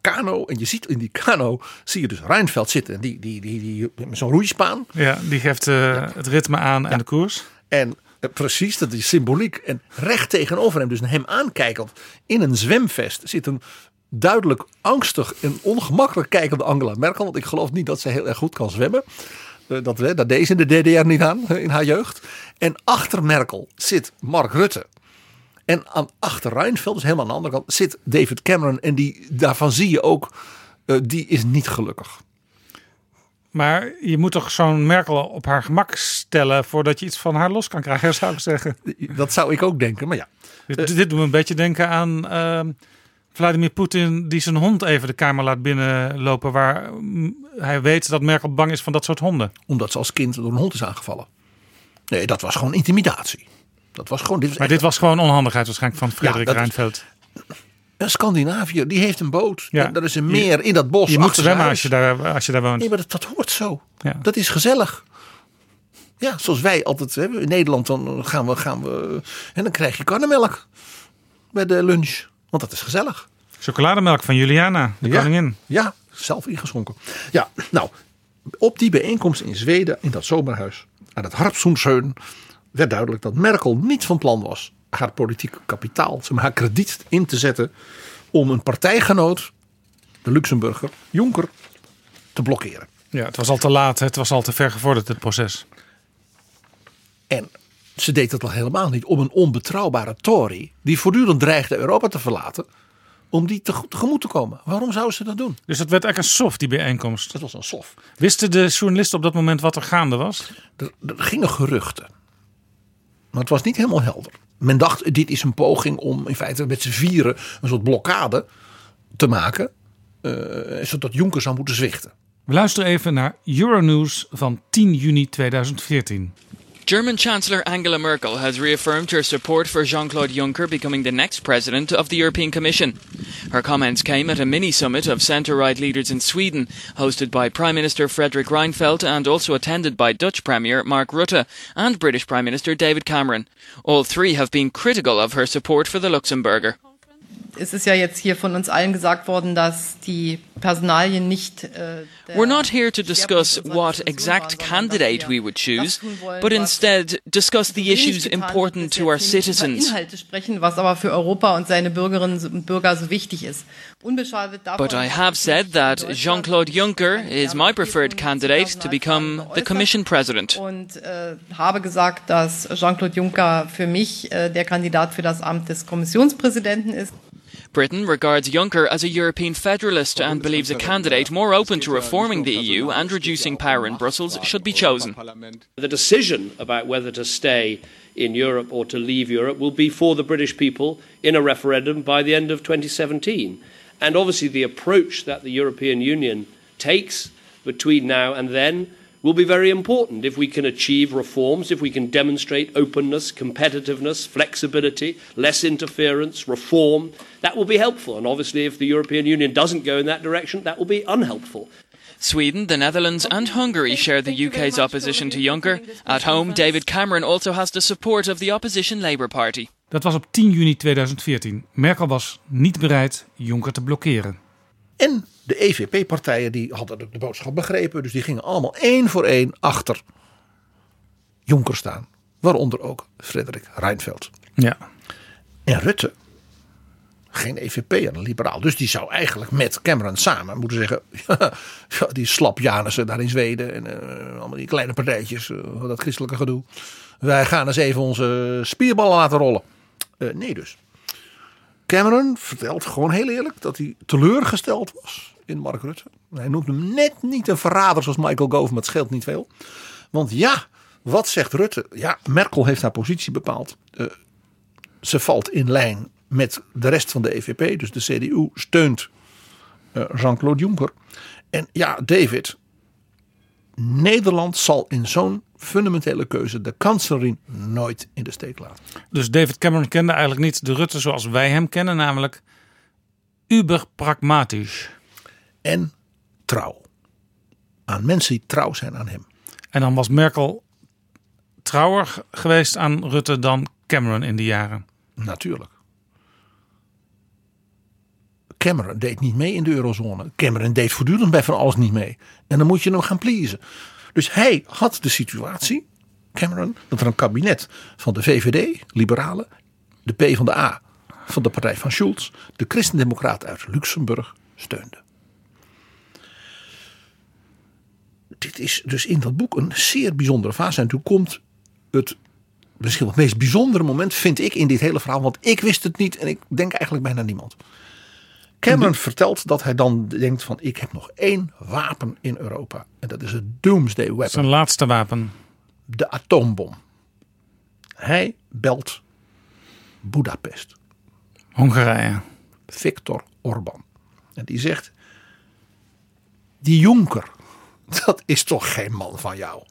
kano. En je ziet in die kano, zie je dus Reinfeldt zitten. En die, die, die, die, met zo'n roeispaan. Ja, die geeft eh, het ritme aan en de koers. En eh, precies, dat is symboliek. En recht tegenover hem, dus hem aankijkend in een zwemvest, zit een duidelijk angstig en ongemakkelijk kijkende Angela Merkel. Want ik geloof niet dat ze heel erg goed kan zwemmen. Eh, Dat, hè, dat deed ze in de DDR niet aan eh, in haar jeugd. En achter Merkel zit Mark Rutte. En aan, achter Reinfeldt, dus helemaal aan de andere kant, zit David Cameron. En die, daarvan zie je ook, eh, die is niet gelukkig. Maar je moet toch zo'n Merkel op haar gemak stellen voordat je iets van haar los kan krijgen, zou ik zeggen. Dat zou ik ook denken, maar ja. Dit, dit doet me een beetje denken aan ehm, Vladimir Poetin die zijn hond even de kamer laat binnenlopen waar mm, hij weet dat Merkel bang is van dat soort honden. Omdat ze als kind door een hond is aangevallen. Nee, dat was gewoon intimidatie. Dat was gewoon. Dit was Maar dit was gewoon onhandigheid waarschijnlijk van Frederik Reinfeldt. Een Scandinavië, die heeft een boot. Ja. En er is een meer in dat bos. Je moet zwemmen als je daar, als je daar woont. Nee, maar dat, dat hoort zo. Ja. Dat is gezellig. Ja, zoals wij altijd hebben. In Nederland dan gaan we, gaan we. En dan krijg je karnemelk bij de lunch. Want dat is gezellig. Chocolademelk van Juliana, de Ja. koningin. Ja, zelf ingeschonken. Ja, nou, op die bijeenkomst in Zweden, in dat zomerhuis, aan het Harpsoenseun, werd duidelijk dat Merkel niet van plan was haar politieke kapitaal, haar krediet in te zetten om een partijgenoot, de Luxemburger, Jonker, te blokkeren. Ja, het was al te laat, het was al te ver gevorderd, het proces. En ze deed dat al helemaal niet om een onbetrouwbare Tory, die voortdurend dreigde Europa te verlaten, om die te- tegemoet te komen. Waarom zou ze dat doen? Dus dat werd eigenlijk een soft, die bijeenkomst. Dat was een sof. Wisten de journalisten op dat moment wat er gaande was? Er, er gingen geruchten. Maar het was niet helemaal helder. Men dacht, dit is een poging om in feite met z'n vieren een soort blokkade te maken. eh, zodat Juncker zou moeten zwichten. We luisteren even naar Euronews van 10 juni 2014. German Chancellor Angela Merkel has reaffirmed her support for Jean Claude Juncker becoming the next president of the European Commission. Her comments came at a mini summit of centre right leaders in Sweden, hosted by Prime Minister Frederick Reinfeldt and also attended by Dutch Premier Mark Rutte and British Prime Minister David Cameron. All three have been critical of her support for the Luxemburger. Es ist ja jetzt hier von uns allen gesagt worden, dass die Personalien nicht. Äh, We're not here to discuss what exact candidate wir we would choose, but instead discuss the issues important to our citizens. Inhalte sprechen, was aber für Europa und seine Bürgerinnen und Bürger so wichtig ist. But I have said that Jean-Claude Juncker is my preferred candidate to become the Commission President. Und äh, habe gesagt, dass Jean-Claude Juncker für mich äh, der Kandidat für das Amt des Kommissionspräsidenten ist. Britain regards Juncker as a European federalist and believes a candidate more open to reforming the EU and reducing power in Brussels should be chosen. The decision about whether to stay in Europe or to leave Europe will be for the British people in a referendum by the end of 2017. And obviously, the approach that the European Union takes between now and then will be very important if we can achieve reforms, if we can demonstrate openness, competitiveness, flexibility, less interference, reform. That will be helpful. And obviously, if the European Union doesn't go in that direction, that will be unhelpful. Sweden, the Netherlands, and Hungary share the UK's opposition to Juncker. At home, David Cameron also has the support of the opposition Labour Party. Dat was op 10 juni 2014. Merkel was niet bereid Juncker te blokkeren. En de EVP-partijen die hadden de boodschap begrepen. Dus die gingen allemaal één voor één achter Jonker staan. Waaronder ook Frederik Reinfeldt. Ja. En Rutte, geen EVP en een liberaal. Dus die zou eigenlijk met Cameron samen moeten zeggen... ja, die slap Janissen daar in Zweden. En uh, allemaal die kleine partijtjes. Uh, dat christelijke gedoe. Wij gaan eens even onze spierballen laten rollen. Uh, nee dus. Cameron vertelt gewoon heel eerlijk dat hij teleurgesteld was in Mark Rutte. Hij noemt hem net niet een verrader zoals Michael Gove, maar het scheelt niet veel. Want ja, wat zegt Rutte? Ja, Merkel heeft haar positie bepaald. Uh, ze valt in lijn met de rest van de EVP. Dus de CDU steunt uh, Jean-Claude Juncker. En ja, David, Nederland zal in zo'n fundamentele keuze de kanselier nooit in de steek laten. Dus David Cameron kende eigenlijk niet de Rutte zoals wij hem kennen, namelijk uber pragmatisch. En trouw. Aan mensen die trouw zijn aan hem. En dan was Merkel trouwer geweest aan Rutte dan Cameron in die jaren. Natuurlijk. Cameron deed niet mee in de eurozone. Cameron deed voortdurend bij van alles niet mee. En dan moet je hem gaan pleasen. Dus hij had de situatie, Cameron, dat er een kabinet van de VVD, liberalen, de P van de A van de partij van Schulz, de christendemocraat uit Luxemburg steunde. Dit is dus in dat boek een zeer bijzondere fase. En toen komt het misschien wel het meest bijzondere moment, vind ik, in dit hele verhaal. Want ik wist het niet en ik denk eigenlijk bijna niemand. Cameron vertelt dat hij dan denkt van ik heb nog één wapen in Europa. En dat is het Doomsday Weapon. Zijn laatste wapen. De atoombom. Hij belt Budapest. Hongarije. Viktor Orban. En die zegt, die Jonker, dat is toch geen man van jou.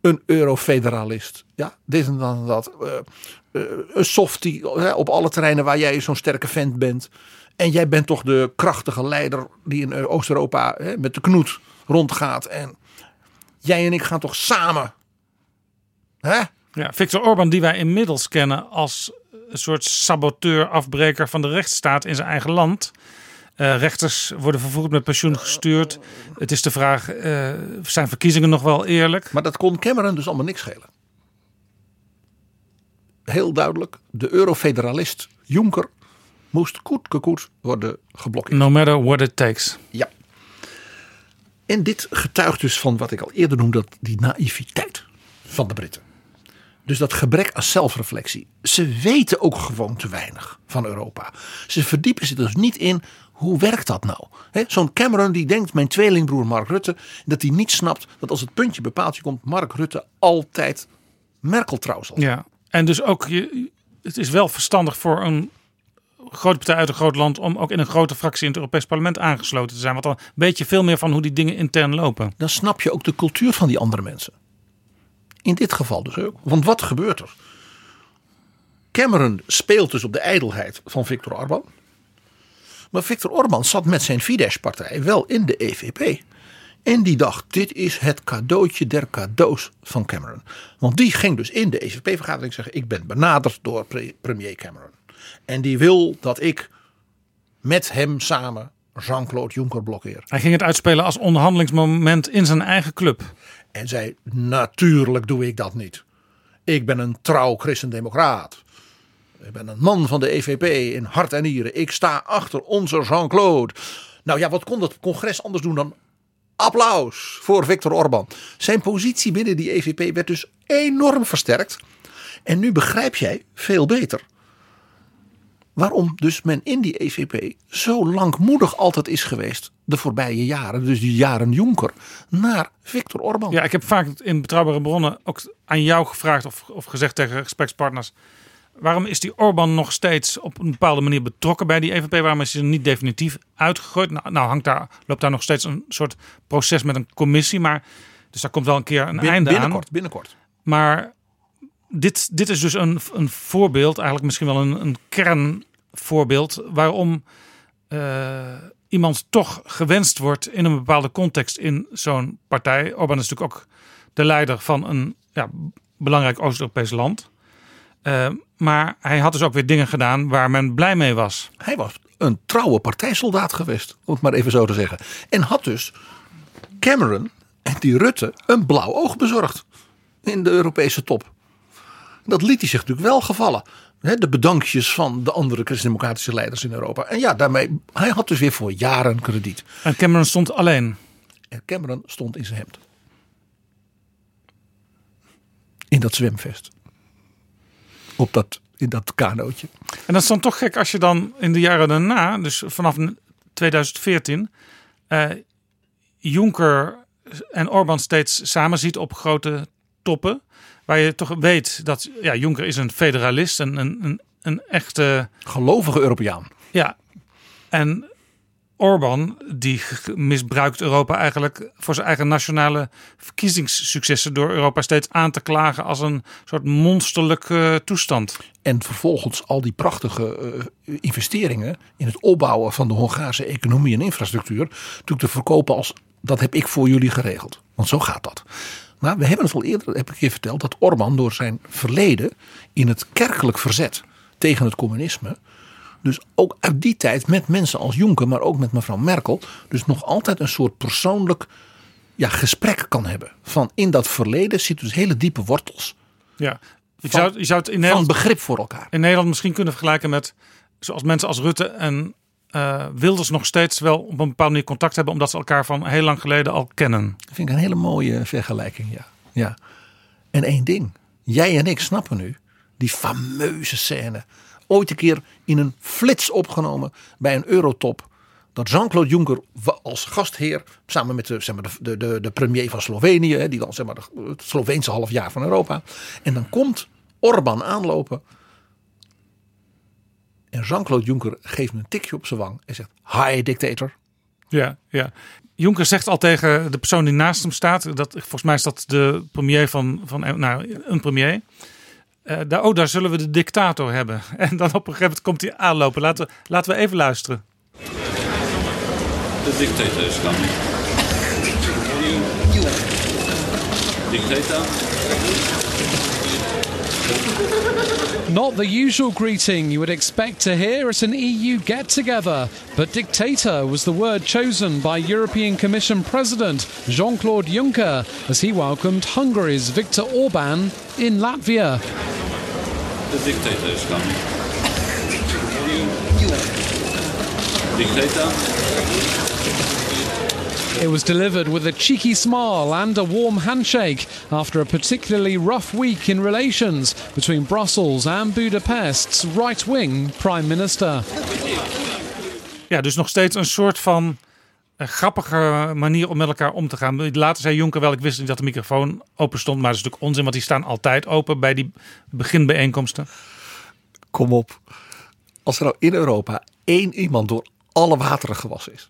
Een eurofederalist. Ja, dit en dat. Uh, een softie op alle terreinen waar jij zo'n sterke vent bent. En jij bent toch de krachtige leider die in Oost-Europa met de knoet rondgaat. En jij en ik gaan toch samen. Hè? Ja, Viktor Orban, die wij inmiddels kennen als een soort saboteur, afbreker van de rechtsstaat in zijn eigen land. Uh, rechters worden vervoerd met pensioen gestuurd. Het is de vraag, uh, zijn verkiezingen nog wel eerlijk? Maar dat kon Cameron dus allemaal niks schelen. Heel duidelijk, de eurofederalist Juncker moest koet worden geblokkeerd. No matter what it takes. Ja. En dit getuigt dus van wat ik al eerder noemde, dat die naïviteit van de Britten. Dus dat gebrek aan zelfreflectie. Ze weten ook gewoon te weinig van Europa. Ze verdiepen zich dus niet in hoe werkt dat nou? Zo'n Cameron die denkt, mijn tweelingbroer Mark Rutte, dat hij niet snapt dat als het puntje bepaaldje komt, Mark Rutte altijd Merkel trouw zal Ja, en dus ook, je, het is wel verstandig voor een grote partij uit een groot land om ook in een grote fractie in het Europees Parlement aangesloten te zijn. Want dan weet je veel meer van hoe die dingen intern lopen. Dan snap je ook de cultuur van die andere mensen. In dit geval dus ook. Want wat gebeurt er? Cameron speelt dus op de ijdelheid van Viktor Orban. Maar Viktor Orban zat met zijn Fidesz-partij wel in de EVP. En die dacht, dit is het cadeautje der cadeaus van Cameron. Want die ging dus in de EVP-vergadering zeggen, ik ben benaderd door premier Cameron. En die wil dat ik met hem samen Jean-Claude Juncker blokkeer. Hij ging het uitspelen als onderhandelingsmoment in zijn eigen club. En zei, natuurlijk doe ik dat niet. Ik ben een trouw christendemocraat. Ik ben een man van de EVP in hart en nieren. Ik sta achter onze Jean-Claude. Nou ja, wat kon dat congres anders doen dan applaus voor Viktor Orban. Zijn positie binnen die EVP werd dus enorm versterkt. En nu begrijp jij veel beter waarom dus men in die EVP zo langmoedig altijd is geweest de voorbije jaren, dus die jaren Jonker, naar Viktor Orban. Ja, ik heb vaak in betrouwbare bronnen ook aan jou gevraagd of, of gezegd tegen gesprekspartners. Waarom is die Orban nog steeds op een bepaalde manier betrokken bij die EVP? Waarom is hij niet definitief uitgegooid? Nou, nou hangt daar, loopt daar nog steeds een soort proces met een commissie. Maar, dus daar komt wel een keer een Bin- einde binnenkort, aan. binnenkort. Maar dit, dit is dus een, een voorbeeld, eigenlijk misschien wel een, een kernvoorbeeld, waarom eh, iemand toch gewenst wordt in een bepaalde context in zo'n partij. Orbán is natuurlijk ook de leider van een ja, belangrijk Oost-Europees land. Eh, maar hij had dus ook weer dingen gedaan waar men blij mee was. Hij was een trouwe partijsoldaat geweest, om het maar even zo te zeggen. En had dus Cameron en die Rutte een blauw oog bezorgd in de Europese top. Dat liet hij zich natuurlijk wel gevallen. De bedankjes van de andere christendemocratische leiders in Europa. En ja, daarmee, hij had dus weer voor jaren krediet. En Cameron stond alleen. En Cameron stond in zijn hemd. In dat zwemvest. Op dat, in dat kanootje. En dat is dan toch gek als je dan in de jaren daarna, dus vanaf 2014, eh, Juncker en Orbán steeds samen ziet op grote toppen. Waar je toch weet dat ja, Juncker is een federalist, een, een, een, een echte. Gelovige Europeaan. Ja. En Orbán, die misbruikt Europa eigenlijk voor zijn eigen nationale verkiezingssuccessen. door Europa steeds aan te klagen als een soort monsterlijke toestand. En vervolgens al die prachtige eh, investeringen in het opbouwen van de Hongaarse economie en infrastructuur. natuurlijk te verkopen als dat heb ik voor jullie geregeld. Want zo gaat dat. Maar we hebben het al eerder, heb ik je verteld, dat Orbán door zijn verleden in het kerkelijk verzet tegen het communisme. Dus ook uit die tijd met mensen als Juncker, maar ook met mevrouw Merkel. Dus nog altijd een soort persoonlijk ja, gesprek kan hebben. Van in dat verleden zitten dus hele diepe wortels. Ja. Je Van- zou, je zou het in Van Nederland begrip voor elkaar. in Nederland misschien kunnen vergelijken met zoals mensen als Rutte en eh, Wilders nog steeds wel op een bepaalde manier contact hebben, omdat ze elkaar van heel lang geleden al kennen. Dat vind ik een hele mooie vergelijking, ja. ja. En één ding. Jij en ik snappen nu die fameuze scène. Ooit een keer in een flits opgenomen bij een eurotop. Dat Jean-Claude Juncker als gastheer samen met de, zeg maar, de, de, de premier van Slovenië. Die dan zeg maar het Sloveense halfjaar van Europa. En dan komt Orbán aanlopen. En Jean-Claude Juncker geeft hem een tikje op zijn wang. En zegt, hi dictator. Ja, ja. Juncker zegt al tegen de persoon die naast hem staat, dat, volgens mij is dat de premier van, van nou, een premier. Eh, daar, oh, daar zullen we de dictator hebben. En dan op een gegeven moment komt hij aanlopen. Laten we, laten we even luisteren. The dictator is coming. Dictator? Not the usual greeting you would expect to hear at an EU get together, but dictator was the word chosen by European Commission President Jean Claude Juncker as he welcomed Hungary's Viktor Orban in Latvia. The dictator is coming. Dictator? It was delivered with a cheeky smile and a warm handshake after a particularly rough week in relations between Brussels and Budapest's right wing Prime Minister. Ja, dus nog steeds een soort van eh, grappige manier om met elkaar om te gaan. Later zei Juncker wel, ik wist niet dat de microfoon open stond. Maar dat is natuurlijk onzin, want die staan altijd open bij die beginbijeenkomsten. Kom op. Als er nou in Europa één iemand door alle wateren gewassen is.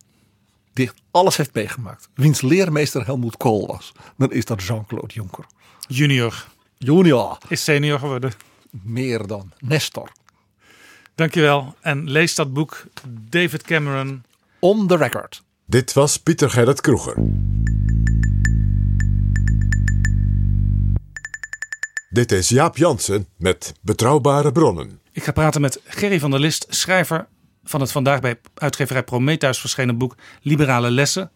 Die echt alles heeft meegemaakt. Wiens leermeester Helmoet Kool was. Dan is dat Jean-Claude Juncker. Junior Junior. is senior geworden. Meer dan Nestor. Dankjewel. En lees dat boek David Cameron. On the record. Dit was Pieter Gerrit Kroeger. Dit is Jaap Jansen met Betrouwbare Bronnen. Ik ga praten met Gerry van der List, schrijver van het vandaag bij uitgeverij Prometheus verschenen boek Liberale Lessen.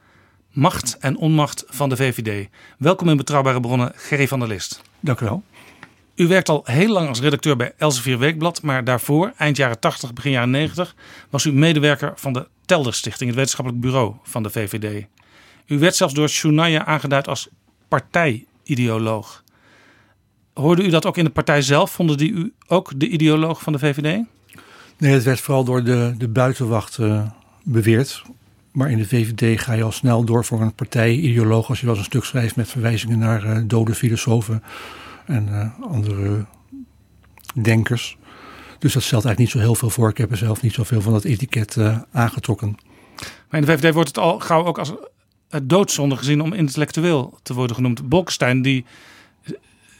Macht en onmacht van de VVD. Welkom in Betrouwbare Bronnen, Gerry van der List. Dank u wel. U werkt al heel lang als redacteur bij Elsevier Weekblad, maar daarvoor, eind jaren 80, begin jaren 90, was u medewerker van de Telder Stichting, het wetenschappelijk bureau van de VVD. U werd zelfs door Shunaya aangeduid als partijideoloog. Hoorde u dat ook in de partij zelf? Vonden die u ook de ideoloog van de VVD? Nee, het werd vooral door de, de buitenwacht uh, beweerd. Maar in de VVD ga je al snel door voor een partij, ideoloog, als je wel eens een stuk schrijft met verwijzingen naar uh, dode filosofen en uh, andere denkers. Dus dat stelt eigenlijk niet zo heel veel voor. Ik heb er zelf niet zoveel van dat etiket aangetrokken. Maar in de VVD wordt het al gauw ook als doodzonde gezien om intellectueel te worden genoemd. Bolkestein die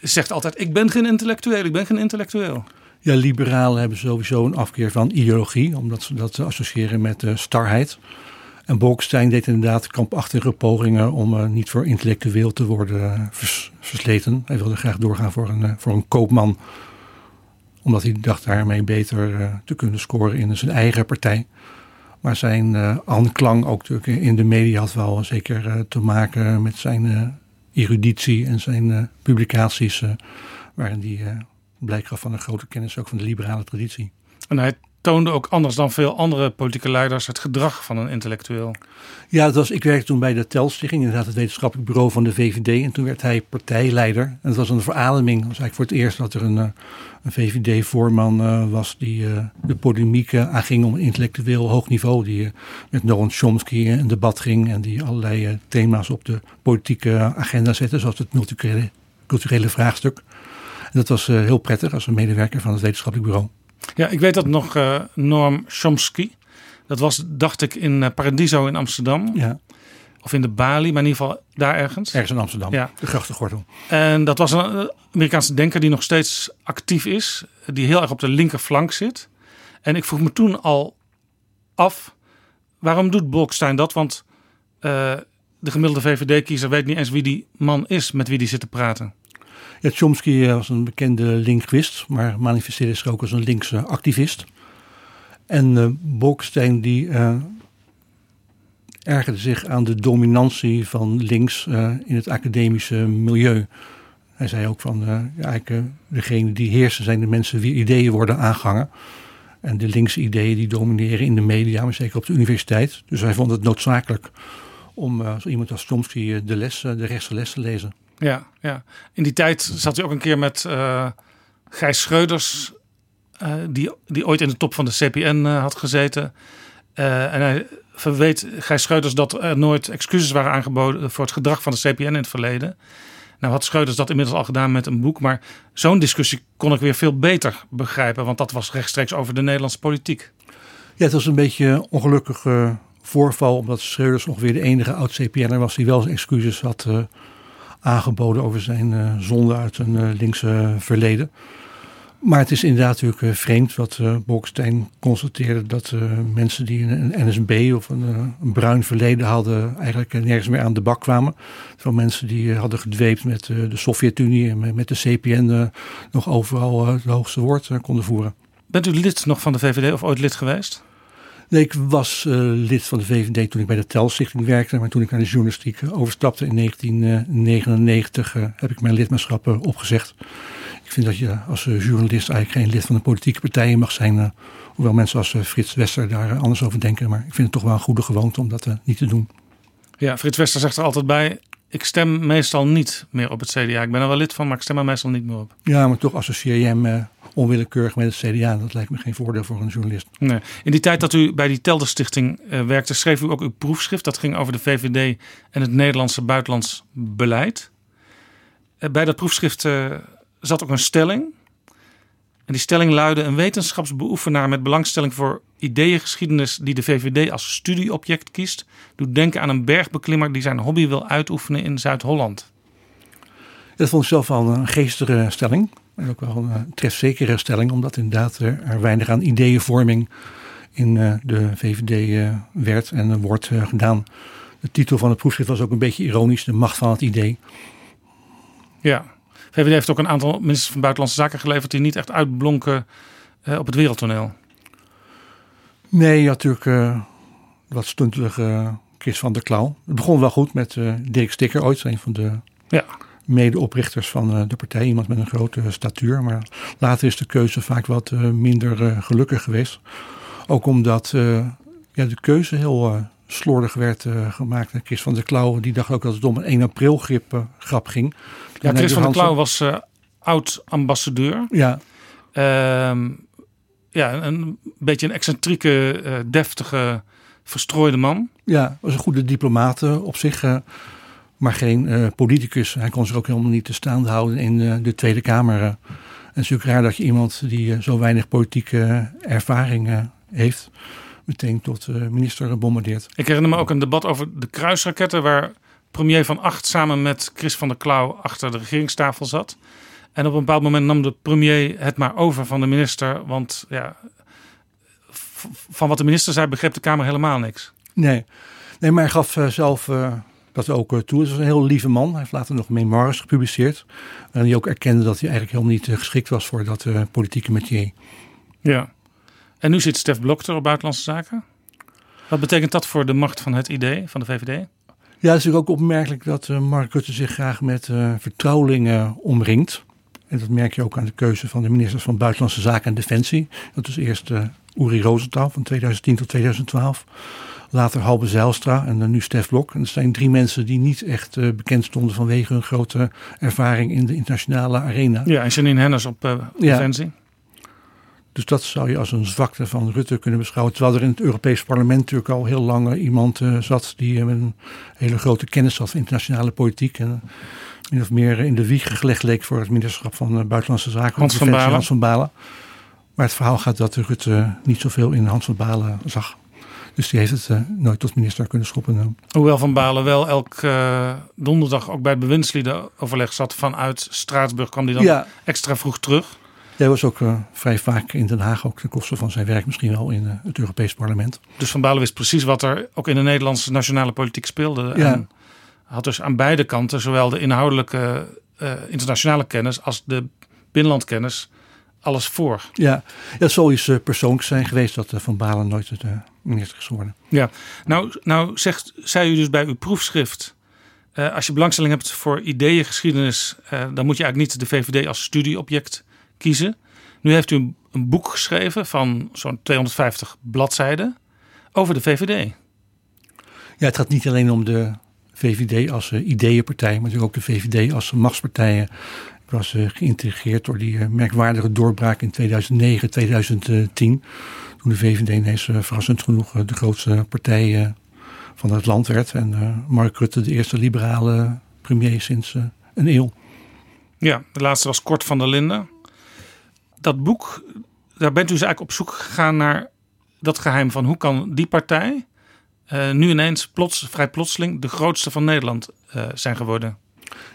zegt altijd: Ik ben geen intellectueel, ik ben geen intellectueel. Ja, liberalen hebben sowieso een afkeer van ideologie, omdat ze dat associëren met uh, starheid. En Bolkestein deed inderdaad kampachtige pogingen om uh, niet voor intellectueel te worden vers versleten. Hij wilde graag doorgaan voor een, voor een koopman, omdat hij dacht daarmee beter te kunnen scoren in zijn eigen partij. Maar zijn aanklang ook in de media had wel zeker te maken met zijn eruditie en zijn publicaties, waarin hij blijk gaf van een grote kennis ook van de liberale traditie. En hij toonde ook anders dan veel andere politieke leiders het gedrag van een intellectueel. Ja, dat was, ik werkte toen bij de Telstichting, inderdaad het wetenschappelijk bureau van de VVD. En toen werd hij partijleider. En het was een verademing. Dat was eigenlijk voor het eerst dat er een, eh, een VVD-voorman uh, was die uh, de polemiek aanging om een intellectueel hoog niveau. Die met Noam Chomsky een debat ging en die allerlei thema's op de politieke agenda zette. Zoals het multiculturele culturele vraagstuk dat was uh, heel prettig als een medewerker van het wetenschappelijk bureau. Ja, ik weet dat nog uh, Norm Chomsky. Dat was, dacht ik, in uh, Paradiso in Amsterdam. Ja. Of in de Bali, maar in ieder geval daar ergens. Ergens in Amsterdam, ja. de grachtengordel. En dat was een Amerikaanse denker die nog steeds actief is. Die heel erg op de linkerflank zit. En ik vroeg me toen al af, waarom doet Bolkestein dat? Want de gemiddelde VVD-kiezer weet niet eens wie die man is met wie die zit te praten. Chomsky was een bekende linguist, maar manifesteerde zich ook als een linkse activist. En uh, Bolkestein die uh, ergerde zich aan de dominantie van links in het academische milieu. Hij zei ook van, ja, eigenlijk, degene die heersen zijn de mensen wie ideeën worden aangehangen. En de linkse ideeën die domineren in de media, maar zeker op de universiteit. Dus hij vond het noodzakelijk om zo iemand als Chomsky de, les, de rechtse les te lezen. Ja, ja. In die tijd zat hij ook een keer met uh, Gijs Schreuders, uh, die, die ooit in de top van de CPN uh, had gezeten. en hij verweet Gijs Schreuders dat er nooit excuses waren aangeboden voor het gedrag van de CPN in het verleden. Nou had Schreuders dat inmiddels al gedaan met een boek, maar zo'n discussie kon ik weer veel beter begrijpen, want dat was rechtstreeks over de Nederlandse politiek. Ja, het was een beetje ongelukkig voorval, omdat Schreuders ongeveer de enige oud-CPN'er was die wel zijn excuses had aangeboden over zijn uh, zonde uit een uh, linkse verleden. Maar het is inderdaad natuurlijk vreemd wat uh, Bolkestein constateerde dat mensen die een, NSB of een, een, bruin verleden hadden, eigenlijk nergens meer aan de bak kwamen. Van mensen die hadden gedweept met de Sovjet-Unie en met, de CPN nog overal het hoogste woord konden voeren. Bent u lid nog van de VVD of ooit lid geweest? Nee, ik was uh, lid van de VVD toen ik bij de Telstichting werkte. Maar toen ik naar de journalistiek overstapte in 1999 uh, heb ik mijn lidmaatschap uh, opgezegd. Ik vind dat je als journalist eigenlijk geen lid van een politieke partij mag zijn. hoewel mensen als Frits Wester daar anders over denken. Maar ik vind het toch wel een goede gewoonte om dat niet te doen. Ja, Frits Wester zegt er altijd bij. Ik stem meestal niet meer op het CDA. Ik ben er wel lid van, maar ik stem er meestal niet meer op. Ja, maar toch associeer je hem onwillekeurig met het CDA. Dat lijkt me geen voordeel voor een journalist. Nee. In die tijd dat u bij die Telderstichting uh, werkte, schreef u ook uw proefschrift. Dat ging over de VVD en het Nederlandse buitenlands beleid. Uh, bij dat proefschrift uh, zat ook een stelling. En die stelling luidde: een wetenschapsbeoefenaar met belangstelling voor ideeëngeschiedenis die de VVD als studieobject kiest, doet denken aan een bergbeklimmer die zijn hobby wil uitoefenen in Zuid-Holland. Dat vond ik zelf al een geestige stelling. En ook wel een trefzekere stelling, omdat inderdaad er weinig aan ideeënvorming in uh, de VVD uh, werd en wordt uh, gedaan. De titel van het proefschrift was ook een beetje ironisch, de macht van het idee. Ja, VVD heeft ook een aantal ministers van Buitenlandse Zaken geleverd die niet echt uitblonken op het wereldtoneel. Nee, natuurlijk wat stuntelige Chris van der Klauw. Het begon wel goed met Dirk Stikker ooit, een van de ja medeoprichters van eh, de partij. Iemand met een grote statuur. Maar later is de keuze vaak wat eh, minder eh, gelukkig geweest. Ook omdat ja, de keuze heel slordig werd gemaakt. Chris van der Klauw die dacht ook dat het om een 1 april grip, grap ging. Ja, Chris van der Klauw was oud ambassadeur. Ja. Ehm, ja, een, beetje een excentrieke, deftige, verstrooide man. Ja, was een goede diplomaat op zich, maar geen eh, politicus. Hij kon zich ook helemaal niet te staande houden in eh, de Tweede Kamer. eh. En het is natuurlijk raar dat je iemand die zo weinig politieke ervaring heeft, meteen tot minister bombardeert. Ik herinner me ook een debat over de kruisraketten, waar premier Van Acht samen met Chris van der Klauw achter de regeringstafel zat. En op een bepaald moment nam de premier het maar over van de minister, want ja, van wat de minister zei begreep de Kamer helemaal niks. Nee, nee maar hij gaf zelf dat ook eh, toe. Het was een heel lieve man. Hij heeft later nog memoires gepubliceerd. En die ook erkende dat hij eigenlijk helemaal niet eh, geschikt was voor dat eh, politieke metier. Ja. En nu zit Stef Blok er op Buitenlandse Zaken. Wat betekent dat voor de macht van het idee van de VVD? Ja, het is natuurlijk ook opmerkelijk dat Mark Rutte zich graag met eh, vertrouwelingen omringt. En dat merk je ook aan de keuze van de ministers van Buitenlandse Zaken en Defensie. Dat is eerst eh Uri Rosenthal van 2010 tot 2012. Later Halbe Zijlstra en dan nu Stef Blok. En dat zijn drie mensen die niet echt eh, bekend stonden vanwege hun grote ervaring in de internationale arena. Ja, en Janine Hennis op Ja. Defensie. Dus dat zou je als een zwakte van Rutte kunnen beschouwen. Terwijl er in het Europees Parlement natuurlijk al heel lang eh, iemand zat die met een hele grote kennis had van internationale politiek. En min of meer in de wieg gelegd leek voor het ministerschap van Buitenlandse Zaken. Hans van Defensie, Balen. Hans van Balen. Maar het verhaal gaat dat Rutte niet zoveel in Hans van Balen zag. Dus die heeft het eh, nooit tot minister kunnen schoppen. Hoewel Van Balen wel elke eh, donderdag ook bij het bewindsliedenoverleg zat vanuit Straatsburg, kwam hij dan Ja. extra vroeg terug. Jij was ook eh, vrij vaak in Den Haag, ook ten koste van zijn werk misschien wel in het Europees Parlement. Dus Van Balen wist precies wat er ook in de Nederlandse nationale politiek speelde. Ja. En had dus aan beide kanten zowel de inhoudelijke internationale kennis als de binnenlandkennis alles voor. Ja, dat zou iets persoonlijks zijn geweest dat eh, Van Balen nooit het, eh, minister is geworden. Ja, nou, nou zegt, zei u dus bij uw proefschrift. eh, als je belangstelling hebt voor ideeëngeschiedenis, eh, dan moet je eigenlijk niet de VVD als studieobject kiezen. Nu heeft u een, een boek geschreven van zo'n 250 bladzijden over de VVD. Ja, het gaat niet alleen om de VVD als ideeënpartij, maar natuurlijk ook de VVD als machtspartijen. Was eh, geïntegreerd door die eh, merkwaardige doorbraak in 2009, 2010. Toen de VVD ineens eh, verrassend genoeg de grootste partij van het land werd. En Mark Rutte de eerste liberale premier sinds een eeuw. Ja, de laatste was Kort van der Linden. Dat boek, daar bent u dus eigenlijk op zoek gegaan naar dat geheim van hoe kan die partij eh, nu ineens plots, vrij plotseling de grootste van Nederland eh, zijn geworden.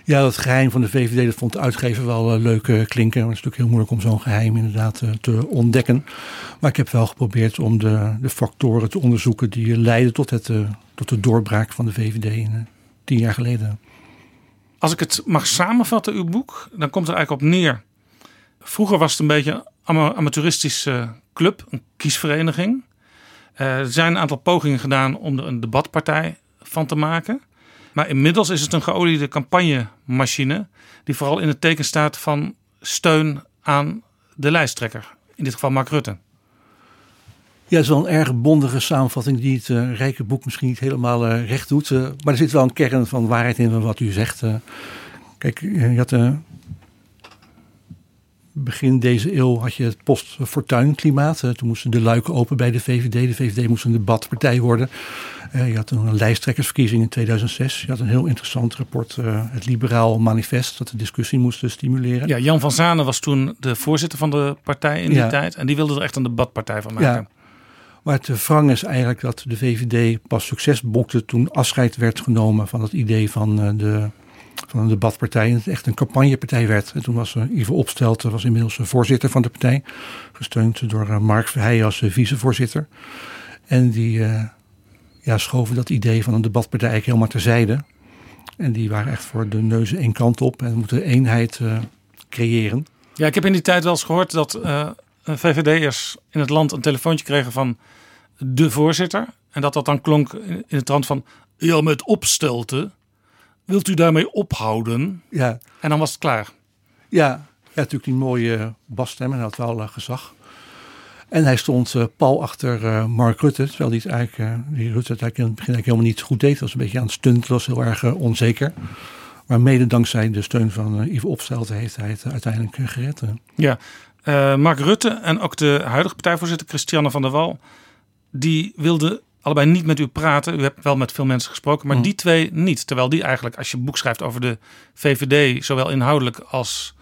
Ja, dat geheim van de VVD, dat vond de uitgever wel eh, leuk eh, klinken. Het is natuurlijk heel moeilijk om zo'n geheim inderdaad eh, te ontdekken. Maar ik heb wel geprobeerd om de, de factoren te onderzoeken die leiden tot, het, tot de doorbraak van de VVD tien jaar geleden. Als ik het mag samenvatten, uw boek, dan komt er eigenlijk op neer. Vroeger was het een beetje een ama- amateuristische club, een kiesvereniging. Er zijn een aantal pogingen gedaan om er een debatpartij van te maken. Maar inmiddels is het een geoliede campagnemachine die vooral in het teken staat van steun aan de lijsttrekker. In dit geval Mark Rutte. Ja, het is wel een erg bondige samenvatting die het eh, rijke boek misschien niet helemaal eh, recht doet. eh, maar er zit wel een kern van waarheid in van wat u zegt. kijk, je had begin deze eeuw had je het post-fortuin klimaat. Eh, toen moesten de luiken open bij de VVD. De VVD moest een debatpartij worden. Eh, je had toen een lijsttrekkersverkiezing in 2006. Je had een heel interessant rapport, eh, het Liberaal Manifest, dat de discussie moest stimuleren. Ja, Jan van Zanen was toen de voorzitter van de partij in die Ja. tijd. En die wilde er echt een debatpartij van maken. Ja. Maar het wrang is eigenlijk dat de VVD pas succes boekte toen afscheid werd genomen van het idee van, de, van een debatpartij. En het echt een campagnepartij werd. En toen was uh, Ivo Opstelten was inmiddels eh, voorzitter van de partij. Gesteund door eh, Mark Verheijen als eh, vicevoorzitter. En die eh, ja, schoven dat idee van een debatpartij eigenlijk helemaal terzijde. En die waren echt voor de neuzen één kant op. En moeten eenheid eh, creëren. Ja, ik heb in die tijd wel eens gehoord dat eh VVD'ers in het land een telefoontje kregen van de voorzitter. En dat dat dan klonk in in de trant van, ja, met opstelten. Wilt u daarmee ophouden? Ja. En dan was het klaar. Ja, ja natuurlijk die mooie basstem en had wel eh, gezag. En hij stond eh, pal achter eh, Mark Rutte, terwijl hij het eigenlijk, eh, die Rutte het eigenlijk in het begin eigenlijk helemaal niet goed deed. Was een beetje aan het stunten, was heel erg eh, onzeker. Maar mede dankzij de steun van uh, Yves Opstelten heeft hij het uiteindelijk gered. Ja, Mark Rutte en ook de huidige partijvoorzitter Christiane van der Wal... die wilden allebei niet met u praten. U hebt wel met veel mensen gesproken, maar Mm. die twee niet. Terwijl die eigenlijk, als je een boek schrijft over de VVD... zowel inhoudelijk als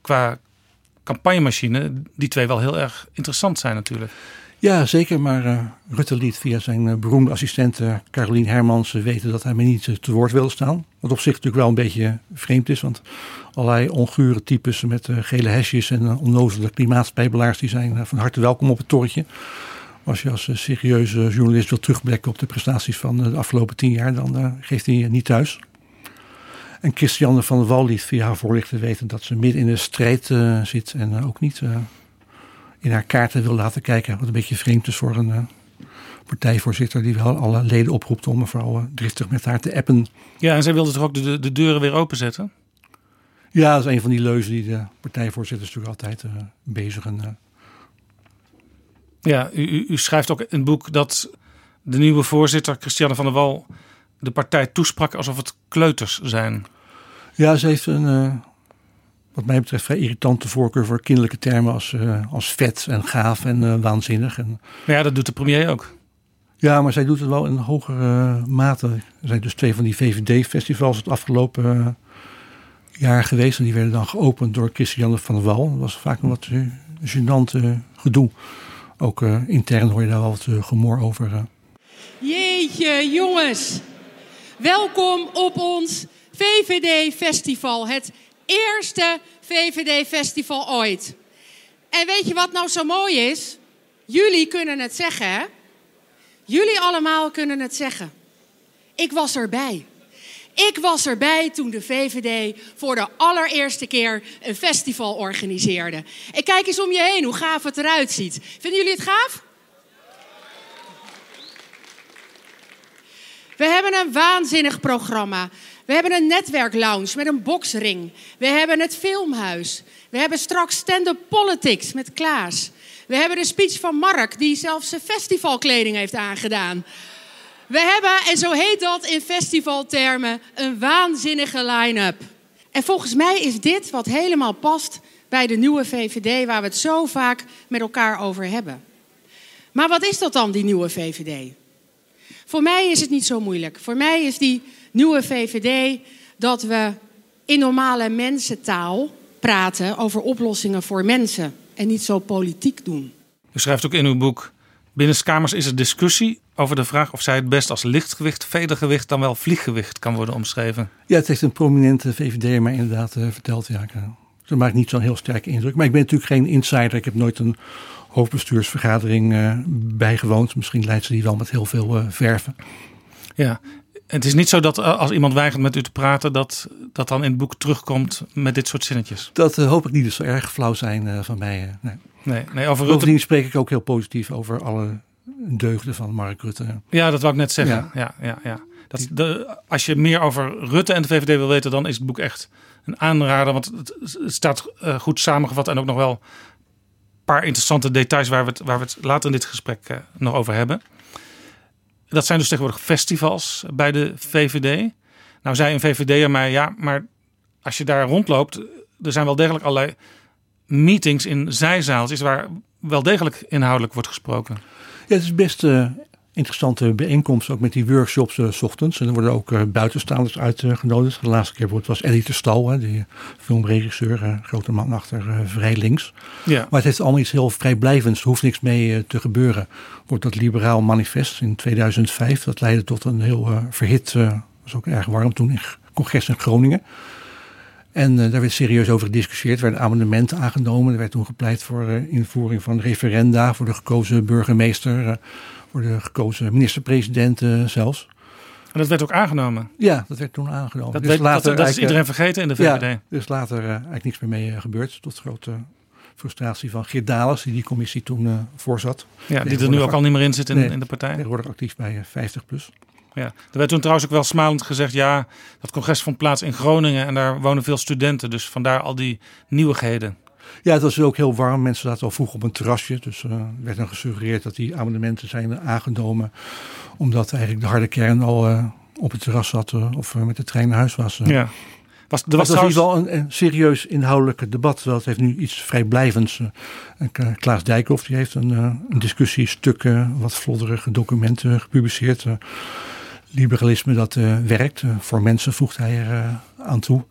qua campagnemachine... die twee wel heel erg interessant zijn natuurlijk. Ja, zeker. Maar uh, Rutte liet via zijn uh, beroemde assistent uh, Carolien Hermans weten dat hij me niet te woord wilde staan. Wat op zich natuurlijk wel een beetje vreemd is. Want allerlei ongure types met gele hesjes en onnozele klimaatspijbelaars... die zijn van harte welkom op het torretje. Als je als serieuze journalist wil terugblikken op de prestaties van de afgelopen tien jaar... dan geeft hij je niet thuis. En Christiane van Wal liet via haar voorlichter weten dat ze midden in de strijd zit en ook niet in haar kaarten wil laten kijken. Wat een beetje vreemd is voor een partijvoorzitter die wel alle leden oproept om mevrouw driftig met haar te appen. Ja, en zij wilde toch ook de, de deuren weer openzetten? Ja, dat is een van die leuzen die de partijvoorzitters natuurlijk altijd bezigen. Ja, u, u, schrijft ook in het boek dat de nieuwe voorzitter Christiane van der Wal de partij toesprak alsof het kleuters zijn. Ja, ze heeft een wat mij betreft vrij irritante voorkeur voor kinderlijke termen als, uh, als vet en gaaf en uh, waanzinnig. En, maar ja, dat doet de premier ook. Ja, maar zij doet het wel in hogere mate. Er zijn dus twee van die VVD-festivals het afgelopen jaar geweest. En die werden dan geopend door Christiane van der Wal. Dat was vaak een wat uh, gênant gedoe. Ook intern hoor je daar wel wat gemor over. Jeetje, jongens. Welkom op ons VVD-festival. Het eerste VVD-festival ooit. En weet je wat nou zo mooi is? Jullie kunnen het zeggen, hè? Jullie allemaal kunnen het zeggen. Ik was erbij. Ik was erbij toen de VVD voor de allereerste keer een festival organiseerde. En kijk eens om je heen hoe gaaf het eruit ziet. Vinden jullie het gaaf? We hebben een waanzinnig programma. We hebben een netwerklounge met een boksring. We hebben het filmhuis. We hebben straks stand-up politics met Klaas. We hebben de speech van Mark, die zelfs zijn festivalkleding heeft aangedaan. We hebben, en zo heet dat in festivaltermen, een waanzinnige line-up. En volgens mij is dit wat helemaal past bij de nieuwe VVD, waar we het zo vaak met elkaar over hebben. Maar wat is dat dan, die nieuwe VVD? Voor mij is het niet zo moeilijk. Voor mij is die nieuwe VVD dat we in normale mensentaal praten over oplossingen voor mensen en niet zo politiek doen. U schrijft ook in uw boek: Binnenskamers is er discussie over de vraag of zij het best als lichtgewicht, vedergewicht dan wel vlieggewicht kan worden omschreven. Ja, het heeft een prominente VVD maar inderdaad uh, verteld. Ja, dat maakt niet zo'n heel sterke indruk. Maar ik ben natuurlijk geen insider. Ik heb nooit een hoofdbestuursvergadering uh, bijgewoond. Misschien leidt ze die wel met heel veel uh, verven. Ja, het is niet zo dat als iemand weigert met u te praten, dat dat dan in het boek terugkomt met dit soort zinnetjes. Dat hoop ik niet. Dat zou erg flauw zijn van mij. nee. Nee, nee, over Bovendien Rutte... spreek ik ook heel positief over alle deugden van Mark Rutte. Ja, dat wou ik net zeggen. Ja. Ja, ja, ja. Dat, de, als je meer over Rutte en de VVD wil weten, dan is het boek echt een aanrader. Want het, het staat uh, goed samengevat en ook nog wel een paar interessante details waar we het, waar we het later in dit gesprek uh, nog over hebben. Dat zijn dus tegenwoordig festivals bij de VVD. Nou zei een VVD'er mij, ja, maar als je daar rondloopt, er zijn wel degelijk allerlei meetings in zijzaaltjes waar wel degelijk inhoudelijk wordt gesproken. Ja, het is best uh, interessante bijeenkomst, ook met die workshops uh, s ochtends. En er worden ook uh, buitenstaanders uitgenodigd. De laatste keer was Eddie de Stal, hè, die filmregisseur, grote man achter Vrij Links. Ja. Maar het heeft allemaal iets heel vrijblijvends. Er hoeft niks mee te gebeuren. Wordt dat liberaal manifest in 2005, dat leidde tot een heel verhit, was ook erg warm toen, in congres in Groningen. En uh, daar werd serieus over gediscussieerd. Er werden amendementen aangenomen. Er werd toen gepleit voor uh, invoering van referenda. Voor de gekozen burgemeester. Uh, voor de gekozen minister-president zelfs. En dat werd ook aangenomen? Ja, dat werd toen aangenomen. Dat, dus weet, later dat, dat is iedereen vergeten in de VVD? Ja, dus later eigenlijk niks meer mee gebeurd. Tot grote frustratie van Geert Dales, die die commissie toen voorzat. Ja, die er nu ook al niet meer in zit in, nee, in de partij. Tegenwoordig actief bij 50 plus. Ja, er werd toen trouwens ook wel smalend gezegd, ja, dat congres vond plaats in Groningen en daar wonen veel studenten, dus vandaar al die nieuwigheden. Ja, het was ook heel warm. Mensen zaten al vroeg op een terrasje. Dus uh, er werd dan gesuggereerd dat die amendementen zijn aangenomen. Omdat eigenlijk de harde kern al uh, op het terras zat of met de trein naar huis was. Ja. Was, er was dat trouwens... is wel een, een, serieus inhoudelijk debat. Het heeft nu iets vrijblijvends. Klaas Dijkhoff die heeft een, een discussiestuk, wat flodderige documenten gepubliceerd. Liberalisme dat werkt. voor mensen voegt hij er aan toe.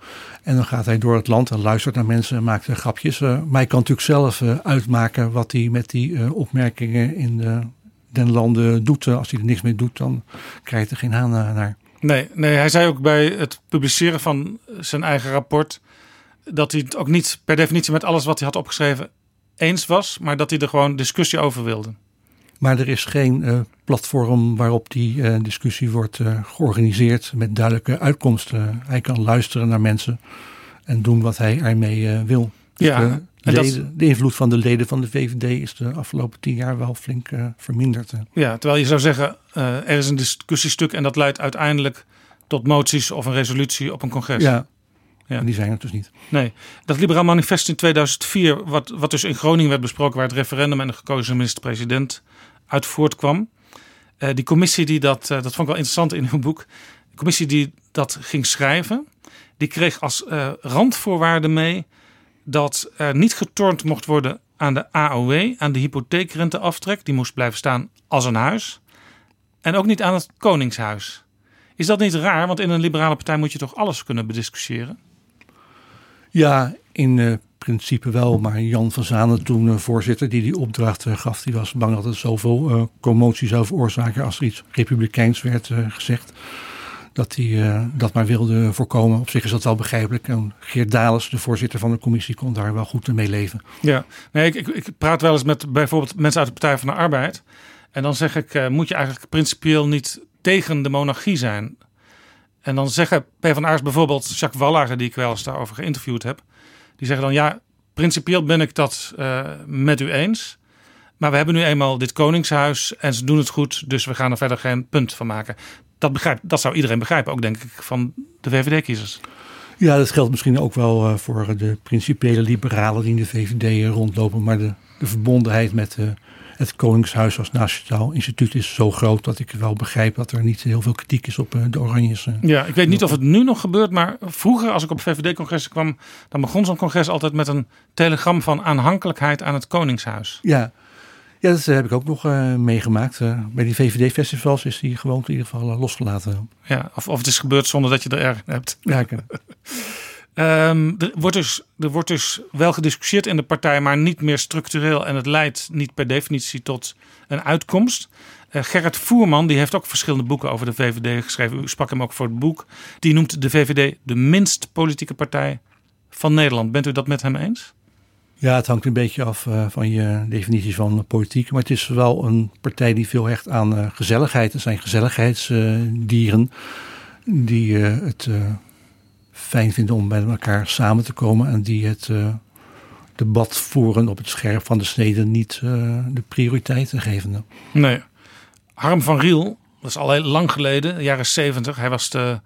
En dan gaat hij door het land en luistert naar mensen en maakt grapjes. maar hij kan natuurlijk zelf uitmaken wat hij met die opmerkingen in den landen doet. als hij er niks mee doet, dan krijgt hij er geen haan naar. Nee, nee, hij zei ook bij het publiceren van zijn eigen rapport dat hij het ook niet per definitie met alles wat hij had opgeschreven eens was, maar dat hij er gewoon discussie over wilde. Maar er is geen uh, platform waarop die uh, discussie wordt uh, georganiseerd met duidelijke uitkomsten. Hij kan luisteren naar mensen en doen wat hij ermee wil. Dus ja, de, leden, de, invloed van de leden van de VVD is de afgelopen tien jaar wel flink verminderd. Ja, terwijl je zou zeggen, er is een discussiestuk en dat leidt uiteindelijk tot moties of een resolutie op een congres. Ja, ja. die zijn er dus niet. Nee, dat Liberaal Manifest in 2004, wat, wat dus in Groningen werd besproken, waar het referendum en de gekozen minister-president uit voortkwam. Uh, die commissie die dat, uh, dat vond ik wel interessant in uw boek. De commissie die dat ging schrijven, die kreeg als uh, randvoorwaarde mee dat niet getornd mocht worden aan de AOW, aan de hypotheekrenteaftrek. Die moest blijven staan als een huis. En ook niet aan het Koningshuis. Is dat niet raar? Want in een liberale partij moet je toch alles kunnen bediscussiëren? Ja, in principe wel. Maar Jan van Zanen, toen uh, voorzitter, die die opdracht uh, gaf, die was bang dat het zoveel commotie zou veroorzaken als er iets republikeins werd gezegd. Dat hij dat maar wilde voorkomen. Op zich is dat wel begrijpelijk. En Geert Dales, de voorzitter van de commissie, kon daar wel goed mee leven. Ja, nee, ik, ik, ik praat wel eens met bijvoorbeeld mensen uit de Partij van de Arbeid. En dan zeg ik, moet je eigenlijk principieel niet tegen de monarchie zijn. En dan zeggen PvdA's bijvoorbeeld, Jacques Wallager, die ik wel eens daarover geïnterviewd heb. Die zeggen dan, ja, principieel ben ik dat uh, met u eens. Maar we hebben nu eenmaal dit koningshuis en ze doen het goed. Dus we gaan er verder geen punt van maken. Dat, begrijp, dat zou iedereen begrijpen, ook denk ik, van de VVD-kiezers. Ja, dat geldt misschien ook wel uh, voor de principiële liberalen die in de VVD rondlopen. Maar de, de verbondenheid met de het Koningshuis als Nationaal Instituut is zo groot dat ik wel begrijp dat er niet heel veel kritiek is op eh, de Oranjes. Eh. Ja, ik weet niet of het nu nog gebeurt, maar vroeger als ik op VVD-congressen kwam, dan begon zo'n congres altijd met een telegram van aanhankelijkheid aan het Koningshuis. Ja, ja, dat heb ik ook nog uh, meegemaakt. Uh, bij die VVD-festivals is die gewoon in ieder geval uh, losgelaten. Ja, of, of het is gebeurd zonder dat je er erg hebt. Ja, Um, er, wordt dus, er wordt dus wel gediscussieerd in de partij, maar niet meer structureel. En het leidt niet per definitie tot een uitkomst. Uh, Gerrit Voerman die heeft ook verschillende boeken over de VVD geschreven. U sprak hem ook voor het boek. Die noemt de VVD de minst politieke partij van Nederland. Bent u dat met hem eens? Ja, het hangt een beetje af uh, van je definitie van politiek. Maar het is wel een partij die veel hecht aan uh, gezelligheid. Het zijn gezelligheidsdieren die het fijn vinden om met elkaar samen te komen en die het uh, debat voeren op het scherp van de snede niet uh, de prioriteit geven. Nee. Harm van Riel, dat is al heel lang geleden, jaren zeventig. Hij was de,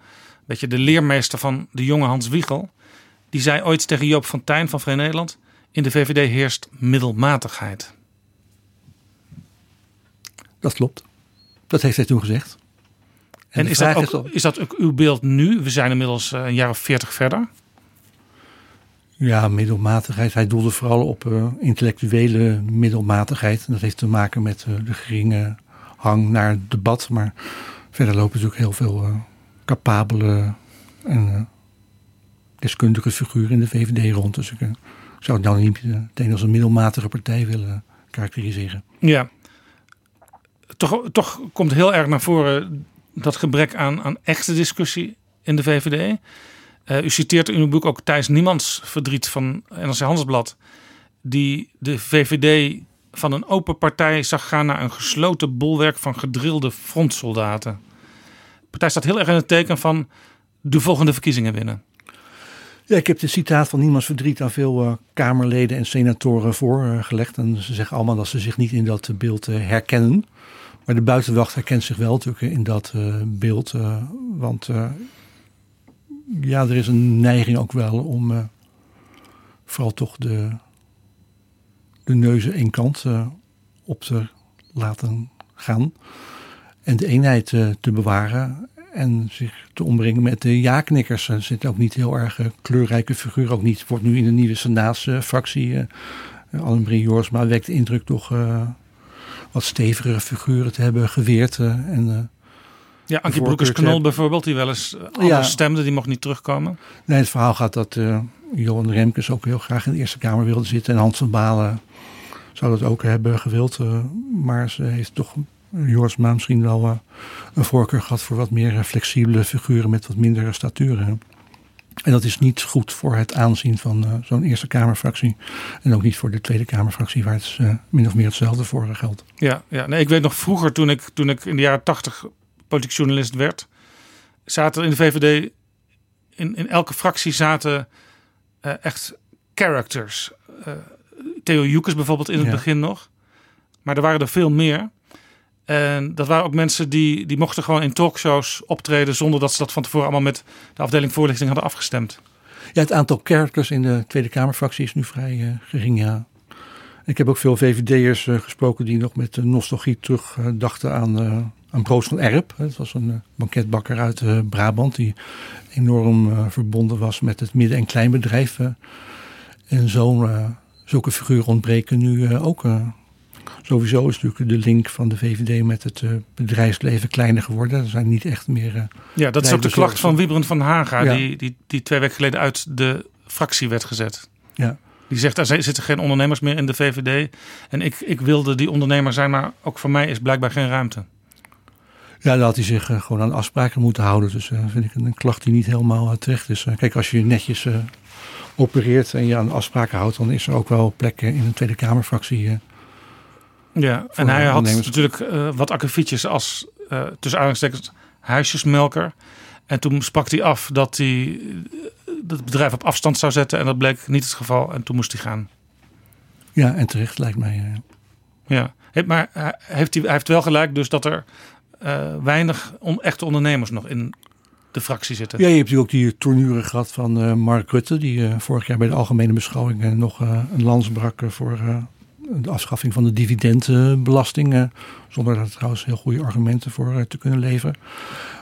beetje de leermeester van de jonge Hans Wiegel. Die zei ooit tegen Joop van Tijn van Vrij Nederland: In de VVD heerst middelmatigheid. Dat klopt. Dat heeft hij toen gezegd. En, is, dat ook, is dat ook uw beeld nu? We zijn inmiddels eh, een jaar of veertig verder. Ja, middelmatigheid. Hij doelde vooral op uh, intellectuele middelmatigheid. Dat heeft te maken met uh, de geringe hang naar het debat. Maar verder lopen natuurlijk heel veel capabele en deskundige figuren in de VVD rond. Dus ik zou het nou niet meteen als een middelmatige partij willen karakteriseren. Ja, toch, toch komt heel erg naar voren dat gebrek aan, aan echte discussie in de VVD. Uh, u citeert in uw boek ook Thijs Niemands verdriet van NRC Handelsblad. Die de VVD van een open partij zag gaan naar een gesloten bolwerk van gedrilde frontsoldaten. De partij staat heel erg in het teken van de volgende verkiezingen winnen. Ja, ik heb de citaat van Niemands verdriet aan veel uh, Kamerleden en senatoren voorgelegd. en ze zeggen allemaal dat ze zich niet in dat beeld uh, herkennen. Maar de buitenwacht herkent zich wel natuurlijk in dat uh, beeld. Uh, want uh, ja, er is een neiging ook wel om vooral toch de, de neuzen één kant op te laten gaan. En de eenheid te bewaren. En zich te ombrengen met de ja-knikkers. Er zitten ook niet heel erg eh, kleurrijke figuren. Ook niet, wordt nu in de nieuwe Senaatsfractie. Uh, Annemarie Jorsma wekt de indruk toch wat stevigere figuren te hebben geweerd. en, ja, Ankie Broekers-Knol bijvoorbeeld, die wel eens anders ja. stemde, die mocht niet terugkomen. Nee, het verhaal gaat dat Johan Remkes ook heel graag in de Eerste Kamer wilde zitten. En Hans van Balen zou dat ook hebben gewild. maar ze heeft toch Jorsma misschien wel een voorkeur gehad voor wat meer flexibele figuren met wat minder staturen. En dat is niet goed voor het aanzien van uh, zo'n Eerste Kamerfractie. En ook niet voor de Tweede Kamerfractie, waar het uh, min of meer hetzelfde voor geldt. Ja, ja nee, ik weet nog vroeger, toen ik, toen ik in de jaren tachtig politiek journalist werd, zaten in de VVD, in, in elke fractie zaten echt characters. Theo Joekes bijvoorbeeld in het begin nog. Maar er waren er veel meer. En dat waren ook mensen die, die mochten gewoon in talkshows optreden zonder dat ze dat van tevoren allemaal met de afdeling voorlichting hadden afgestemd. Ja, het aantal characters in de Tweede Kamerfractie is nu vrij uh, gering, ja. Ik heb ook veel VVD'ers uh, gesproken die nog met nostalgie terugdachten uh, aan, aan Broos van Erp. Het was een banketbakker uit Brabant die enorm verbonden was met het midden- en kleinbedrijf. en zo'n zulke figuren ontbreken nu ook Sowieso is natuurlijk de link van de VVD met het uh, bedrijfsleven kleiner geworden. Er zijn niet echt meer. Uh, ja, dat is ook de klacht van Wiebren van Haga, die, die, die twee weken geleden uit de fractie werd gezet. Ja. Die zegt, er zitten geen ondernemers meer in de VVD. En ik, ik wilde die ondernemer zijn, maar ook voor mij is blijkbaar geen ruimte. Ja, dan had hij zich uh, gewoon aan afspraken moeten houden. Dus uh, vind ik een, klacht die niet helemaal terecht is. kijk, als je netjes opereert en je aan afspraken houdt, dan is er ook wel plekken in een Tweede Kamerfractie ja, en hij had natuurlijk uh, wat akkefietjes als uh, tussen aanhalingstekens huisjesmelker. En toen sprak hij af dat hij het bedrijf op afstand zou zetten. En dat bleek niet het geval. En toen moest hij gaan. Ja, en terecht lijkt mij. Ja, maar heeft hij, hij heeft wel gelijk dus dat er uh, weinig on, echte ondernemers nog in de fractie zitten. Ja, je hebt natuurlijk ook die tournuren gehad van Mark Rutte. Die vorig jaar bij de algemene beschouwing nog een lans brak voor de afschaffing van de dividendbelasting. zonder daar trouwens heel goede argumenten voor eh, te kunnen leveren.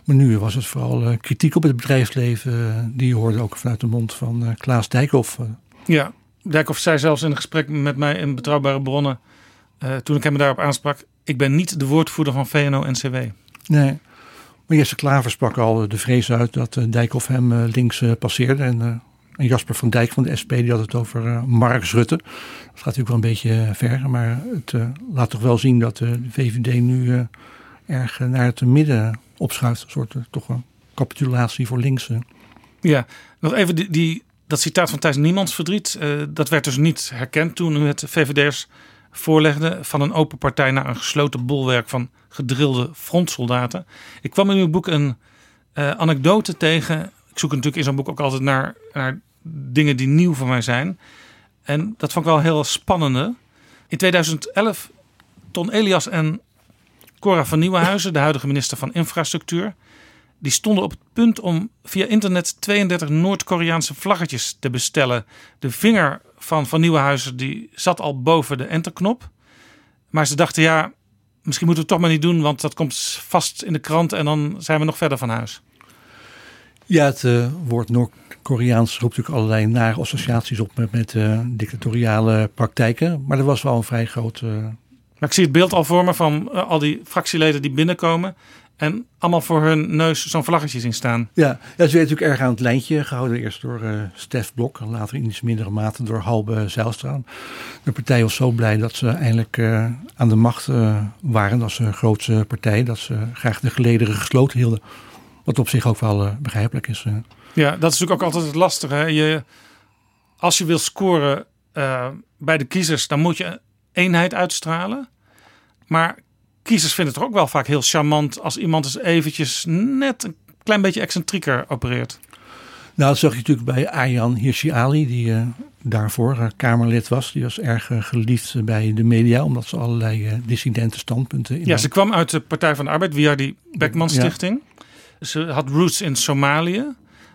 Maar nu was het vooral eh, kritiek op het bedrijfsleven. Die hoorde ook vanuit de mond van eh, Klaas Dijkhoff. Ja, Dijkhoff zei zelfs in een gesprek met mij in Betrouwbare Bronnen. toen ik hem daarop aansprak. Ik ben niet de woordvoerder van VNO-NCW. Nee. Maar Jesse Klaver sprak al de vrees uit dat Dijkhoff hem links passeerde. En en Jasper van Dijk van de SP die had het over uh, Rutte. Dat gaat natuurlijk wel een beetje eh, ver, maar het uh, laat toch wel zien dat de VVD nu erg naar het midden opschuift. Een soort toch een capitulatie voor links. Ja, nog even die, die, dat citaat van Thijs Niemands verdriet. dat werd dus niet herkend toen u het VVD'ers voorlegde van een open partij naar een gesloten bolwerk van gedrilde frontsoldaten. Ik kwam in uw boek een anekdote tegen ik zoek natuurlijk in zo'n boek ook altijd naar, naar dingen die nieuw voor mij zijn. En dat vond ik wel heel spannende. In 2011 Ton Elias en Cora van Nieuwenhuizen, de huidige minister van Infrastructuur, die stonden op het punt om via internet 32 Noord-Koreaanse vlaggetjes te bestellen. De vinger van Van Nieuwenhuizen die zat al boven de enterknop. Maar ze dachten, ja, misschien moeten we het toch maar niet doen, want dat komt vast in de krant en dan zijn we nog verder van huis. Ja, het uh, woord Noord-Koreaans roept natuurlijk allerlei nare associaties op met, met uh, dictatoriale praktijken. Maar er was wel een vrij groot. Uh... Maar ik zie het beeld al voor me van al die fractieleden die binnenkomen. En allemaal voor hun neus zo'n vlaggetje zien staan. Ja, ja ze werden natuurlijk erg aan het lijntje gehouden. Eerst door Stef Blok en later in iets mindere mate door Halbe Zijlstra. De partij was zo blij dat ze eindelijk aan de macht waren. Dat ze een grootste partij. Dat ze graag de gelederen gesloten hielden. Wat op zich ook wel uh, begrijpelijk is. Uh. Ja, dat is natuurlijk ook altijd het lastige. Hè? Je, als je wil scoren uh, bij de kiezers, dan moet je eenheid uitstralen. Maar kiezers vinden het toch ook wel vaak heel charmant als iemand eens eventjes net een klein beetje excentrieker opereert. Nou, dat zag je natuurlijk bij Arjan Hirsi Ali, die daarvoor Kamerlid was. Die was erg geliefd bij de media, omdat ze allerlei dissidente standpunten in. Ja, ze kwam uit de Partij van de Arbeid via die Beckman Stichting. Ze had roots in Somalië.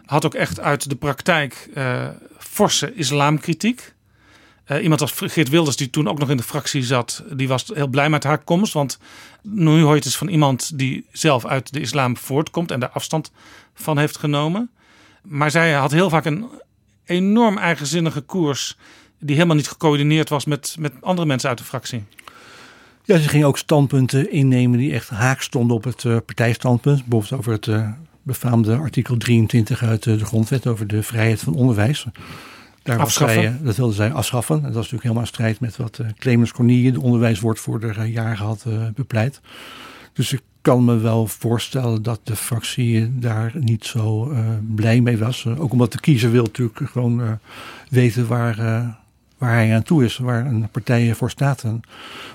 Had ook echt uit de praktijk uh, forse islamkritiek. Uh, iemand als Geert Wilders, die toen ook nog in de fractie zat, die was heel blij met haar komst. Want nu hoor je het dus van iemand die zelf uit de islam voortkomt en daar afstand van heeft genomen. Maar zij had heel vaak een enorm eigenzinnige koers, die helemaal niet gecoördineerd was met, met andere mensen uit de fractie. Ja, ze ging ook standpunten innemen die echt haak stonden op het uh, partijstandpunt. Bijvoorbeeld over het uh, befaamde artikel 23 uit de grondwet over de vrijheid van onderwijs. Daar afschaffen. Zij, dat wilden zij afschaffen. Dat was natuurlijk helemaal in strijd met wat Clemens Cornier, de onderwijswoordvoerder, jaren had bepleit. Dus ik kan me wel voorstellen dat de fractie daar niet zo blij mee was. ook omdat de kiezer wil natuurlijk gewoon weten waar, waar hij aan toe is, waar een partij voor staat. En,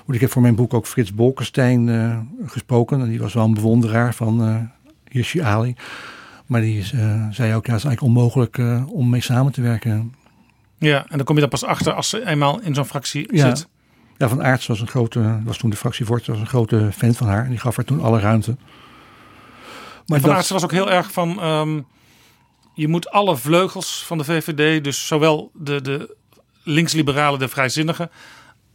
ik heb voor mijn boek ook Frits Bolkestein gesproken. En die was wel een bewonderaar van uh, Ali. Maar die zei ook, ja, het is eigenlijk onmogelijk om mee samen te werken. Ja, en dan kom je dan pas achter als ze eenmaal in zo'n fractie ja. zit. Ja, Van Aerts was, een grote, was toen de fractievoorzitter, was een grote fan van haar. En die gaf haar toen alle ruimte. Maar van dat... Aerts was ook heel erg van... Um, je moet alle vleugels van de VVD, dus zowel de, de linksliberalen, de vrijzinnigen...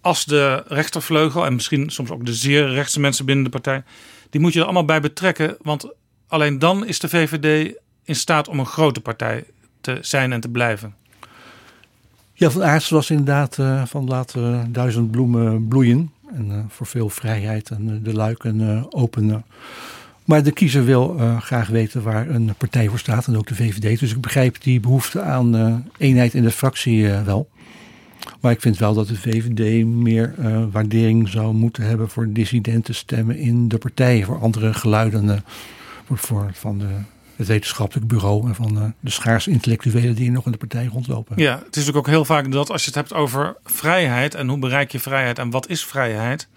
als de rechtervleugel en misschien soms ook de zeer rechtse mensen binnen de partij... die moet je er allemaal bij betrekken. Want alleen dan is de VVD in staat om een grote partij te zijn en te blijven. Ja, Van Aerts was inderdaad uh, van laten duizend bloemen bloeien. En uh, voor veel vrijheid en de luiken openen. Maar de kiezer wil graag weten waar een partij voor staat en ook de VVD. Dus ik begrijp die behoefte aan eenheid in de fractie wel. Maar ik vind wel dat de VVD meer waardering zou moeten hebben voor dissidente stemmen in de partij. Voor andere geluiden voor, van de het wetenschappelijk bureau en van uh, de schaars intellectuelen die nog in de partij rondlopen. Ja, het is natuurlijk ook heel vaak dat als je het hebt over vrijheid en hoe bereik je vrijheid en wat is vrijheid,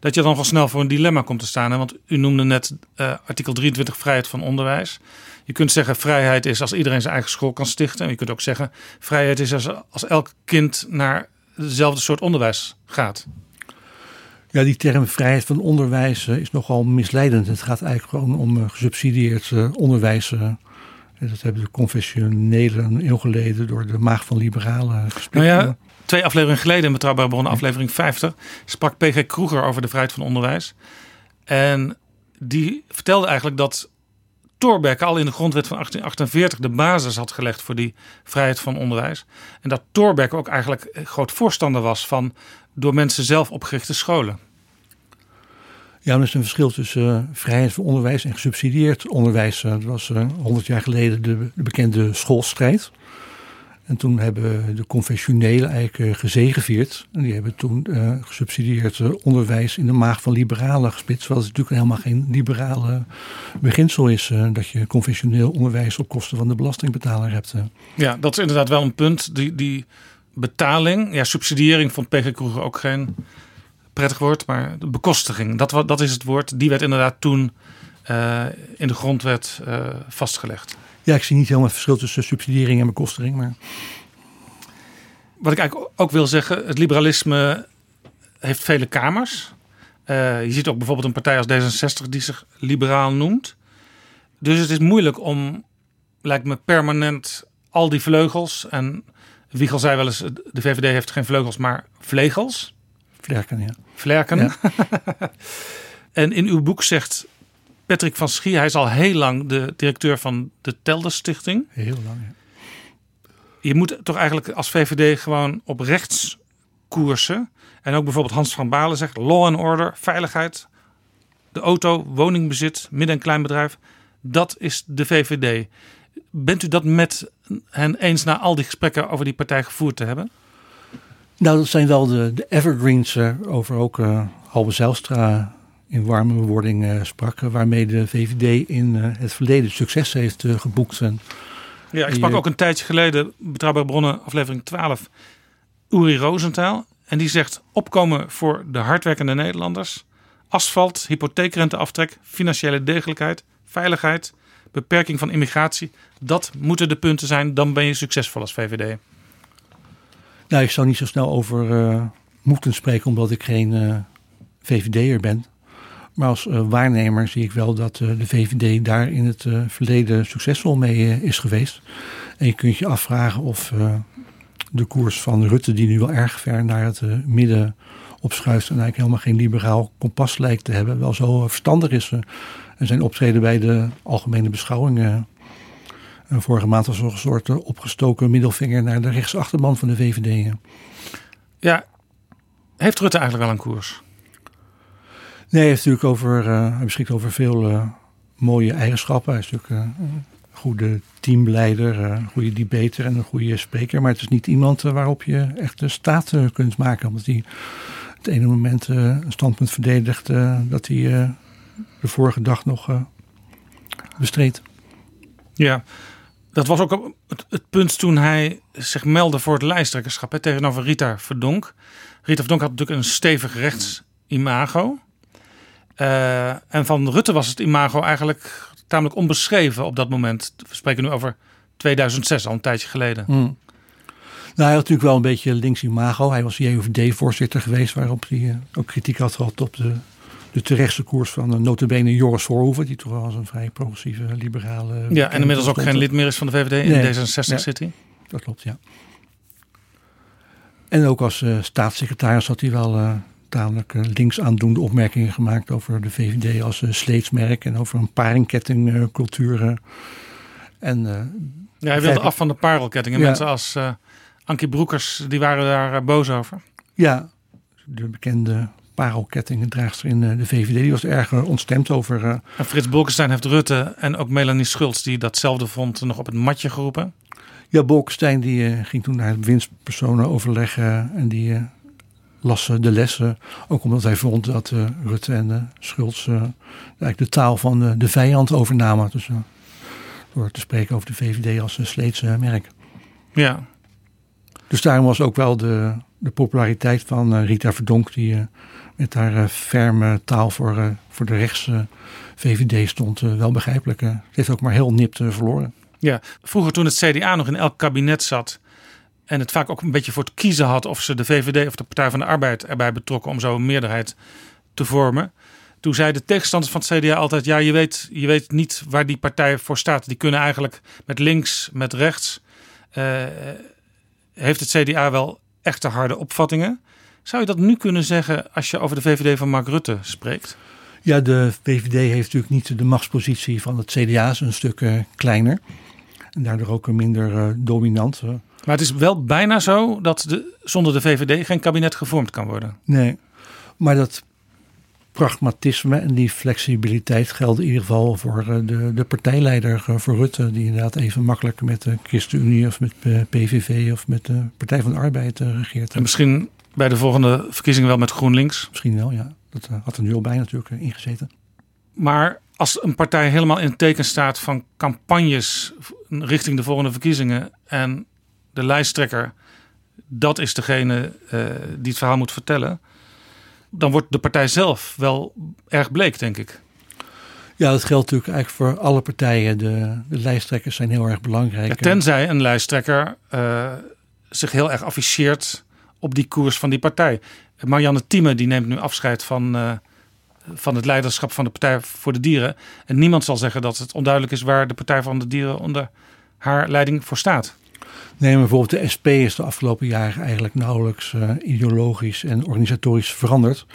dat je dan wel snel voor een dilemma komt te staan. Hè? Want u noemde net uh, artikel 23 vrijheid van onderwijs. Je kunt zeggen vrijheid is als iedereen zijn eigen school kan stichten. En je kunt ook zeggen vrijheid is als, als elk kind naar dezelfde soort onderwijs gaat. Ja, die term vrijheid van onderwijs uh, is nogal misleidend. Het gaat eigenlijk gewoon om uh, gesubsidieerd onderwijs. dat hebben de confessionelen eeuw geleden door de maag van liberalen. Nou ja, twee afleveringen geleden in Betrouwbare Bronnen, aflevering 50, sprak PG Kroeger over de vrijheid van onderwijs. En die vertelde eigenlijk dat Thorbecke al in de grondwet van 1848 de basis had gelegd voor die vrijheid van onderwijs. En dat Thorbecke ook eigenlijk groot voorstander was van door mensen zelf opgerichte scholen. Ja, er is een verschil tussen uh, vrijheid van onderwijs en gesubsidieerd onderwijs. Dat was uh, 100 jaar geleden de, de, bekende schoolstrijd. En toen hebben de confessionelen eigenlijk uh, gezegevierd. En die hebben toen uh, gesubsidieerd onderwijs in de maag van liberalen gespitst. Het natuurlijk helemaal geen liberale beginsel is. dat je confessioneel onderwijs op kosten van de belastingbetaler hebt. Ja, dat is inderdaad wel een punt. Die, die betaling, ja, subsidiëring vond PG Kroeger ook geen prettig woord, maar de bekostiging, dat, dat is het woord. Die werd inderdaad toen in de grondwet vastgelegd. Ja, ik zie niet helemaal het verschil tussen subsidiëring en bekostiging, maar... Wat ik eigenlijk ook wil zeggen, het liberalisme heeft vele kamers. Uh, je ziet ook bijvoorbeeld een partij als D66 die zich liberaal noemt. Dus het is moeilijk om, lijkt me, permanent al die vleugels en Wiegel zei wel eens, de VVD heeft geen vleugels, maar vlegels. Vlerken, ja. Vlerken. Ja. en in uw boek zegt Patrick van Schie, hij is al heel lang de directeur van de Telder Stichting. Heel lang, ja. Je moet toch eigenlijk als VVD gewoon op rechts koersen. En ook bijvoorbeeld Hans van Balen zegt law and order, veiligheid, de auto, woningbezit, midden- en kleinbedrijf. Dat is de VVD. Bent u dat met hen eens na al die gesprekken over die partij gevoerd te hebben? Nou, dat zijn wel de, de evergreens uh, over ook uh, Halbe Zijlstra in warme wording uh, sprak. waarmee de VVD in het verleden succes heeft geboekt. En, ja, ik sprak ook een tijdje geleden, Betrouwbare Bronnen, aflevering 12, Uri Rosenthal. En die zegt opkomen voor de hardwerkende Nederlanders. Asfalt, hypotheekrenteaftrek, financiële degelijkheid, veiligheid, beperking van immigratie. Dat moeten de punten zijn, dan ben je succesvol als VVD. Nou, ik zou niet zo snel over uh, moeten spreken omdat ik geen uh, VVD'er ben. Maar als uh, waarnemer zie ik wel dat de VVD daar in het verleden succesvol mee is geweest. En je kunt je afvragen of de koers van Rutte, die nu wel erg ver naar het eh, midden opschuift en eigenlijk helemaal geen liberaal kompas lijkt te hebben, wel zo verstandig is. eh. en zijn optreden bij de algemene beschouwingen eh, vorige maand was een soort eh, opgestoken middelvinger naar de rechtsachterban van de VVD. eh. Ja, heeft Rutte eigenlijk wel een koers? Nee, hij, heeft natuurlijk over, eh, hij beschikt over veel eh, mooie eigenschappen. Hij is natuurlijk eh, een goede teamleider, een goede debater en een goede spreker. Maar het is niet iemand waarop je echt de staat kunt maken. Omdat hij het ene moment een standpunt verdedigt dat hij de vorige dag nog bestreed. Ja, dat was ook het, punt toen hij zich meldde voor het lijsttrekkerschap tegenover Rita Verdonk. Rita Verdonk had natuurlijk een stevig rechtsimago. Eh en van Rutte was het imago eigenlijk tamelijk onbeschreven op dat moment. We spreken nu over 2006, al een tijdje geleden. Hmm. Nou, hij had natuurlijk wel een beetje links imago. Hij was JOVD-voorzitter geweest, waarop hij eh, ook kritiek had gehad op de, de terechtse koers van uh, notabene Joris Voorhoeven, die toch wel als een vrij progressieve, liberale... Ja, en inmiddels ook geen lid meer is van de VVD. In Nee. D66 Ja. zit hij. Dat klopt, ja. En ook als staatssecretaris had hij wel tamelijk eh, links aandoende opmerkingen gemaakt over de VVD als eh, sleetsmerk en over een paringkettingcultuur. eh. en, Ja, hij wilde af van de parelkettingen. Ja. Mensen als Ankie Broekers, die waren daar boos over. Ja, de bekende parelkettingendraagster in eh, de VVD, die was erg ontstemd over... eh, En Frits Bolkestein heeft Rutte en ook Melanie Schultz, die datzelfde vond, nog op het matje geroepen. Ja, Bolkestein die ging toen naar het winstpersonenoverleg eh, en die las eh, de lessen. Ook omdat hij vond dat eh, Rutte en eh Schultz eh, eigenlijk de taal van de vijand overnamen. Dus, door te spreken over de VVD als een sleetse merk. Ja. Dus daarom was ook wel de, de populariteit van Rita Verdonk, die met haar ferme taal voor, voor de rechtse VVD stond, wel begrijpelijk. Ze heeft ook maar heel nipt verloren. Ja, vroeger toen het CDA nog in elk kabinet zat en het vaak ook een beetje voor het kiezen had of ze de VVD of de Partij van de Arbeid erbij betrokken om zo een meerderheid te vormen. Toen zeiden de tegenstanders van het CDA altijd: ja, je weet, je weet niet waar die partij voor staat. Die kunnen eigenlijk met links, met rechts. eh, heeft het CDA wel echte harde opvattingen? Zou je dat nu kunnen zeggen als je over de VVD van Mark Rutte spreekt? Ja, de VVD heeft natuurlijk niet de machtspositie van het CDA, is een stuk eh, kleiner. En daardoor ook minder eh, dominant. Maar het is wel bijna zo dat de, zonder de VVD geen kabinet gevormd kan worden. Nee, maar dat pragmatisme en die flexibiliteit gelden in ieder geval voor eh, de, de partijleider, eh, voor Rutte, die inderdaad even makkelijk met de ChristenUnie of met eh, PVV of met de Partij van de Arbeid regeert. En misschien bij de volgende verkiezingen wel met GroenLinks. Misschien wel, ja. Dat had er nu al bij natuurlijk ingezeten. Maar als een partij helemaal in het teken staat van campagnes richting de volgende verkiezingen en de lijsttrekker, dat is degene eh, die het verhaal moet vertellen, dan wordt de partij zelf wel erg bleek, denk ik. Ja, dat geldt natuurlijk eigenlijk voor alle partijen. De, de lijsttrekkers zijn heel erg belangrijk. Ja, tenzij een lijsttrekker eh, zich heel erg afficheert op die koers van die partij. Marianne Thieme die neemt nu afscheid van, eh, van het leiderschap van de Partij voor de Dieren. En niemand zal zeggen dat het onduidelijk is waar de Partij van de Dieren onder haar leiding voor staat. Nee, maar bijvoorbeeld de SP is de afgelopen jaren eigenlijk nauwelijks eh, ideologisch en organisatorisch veranderd.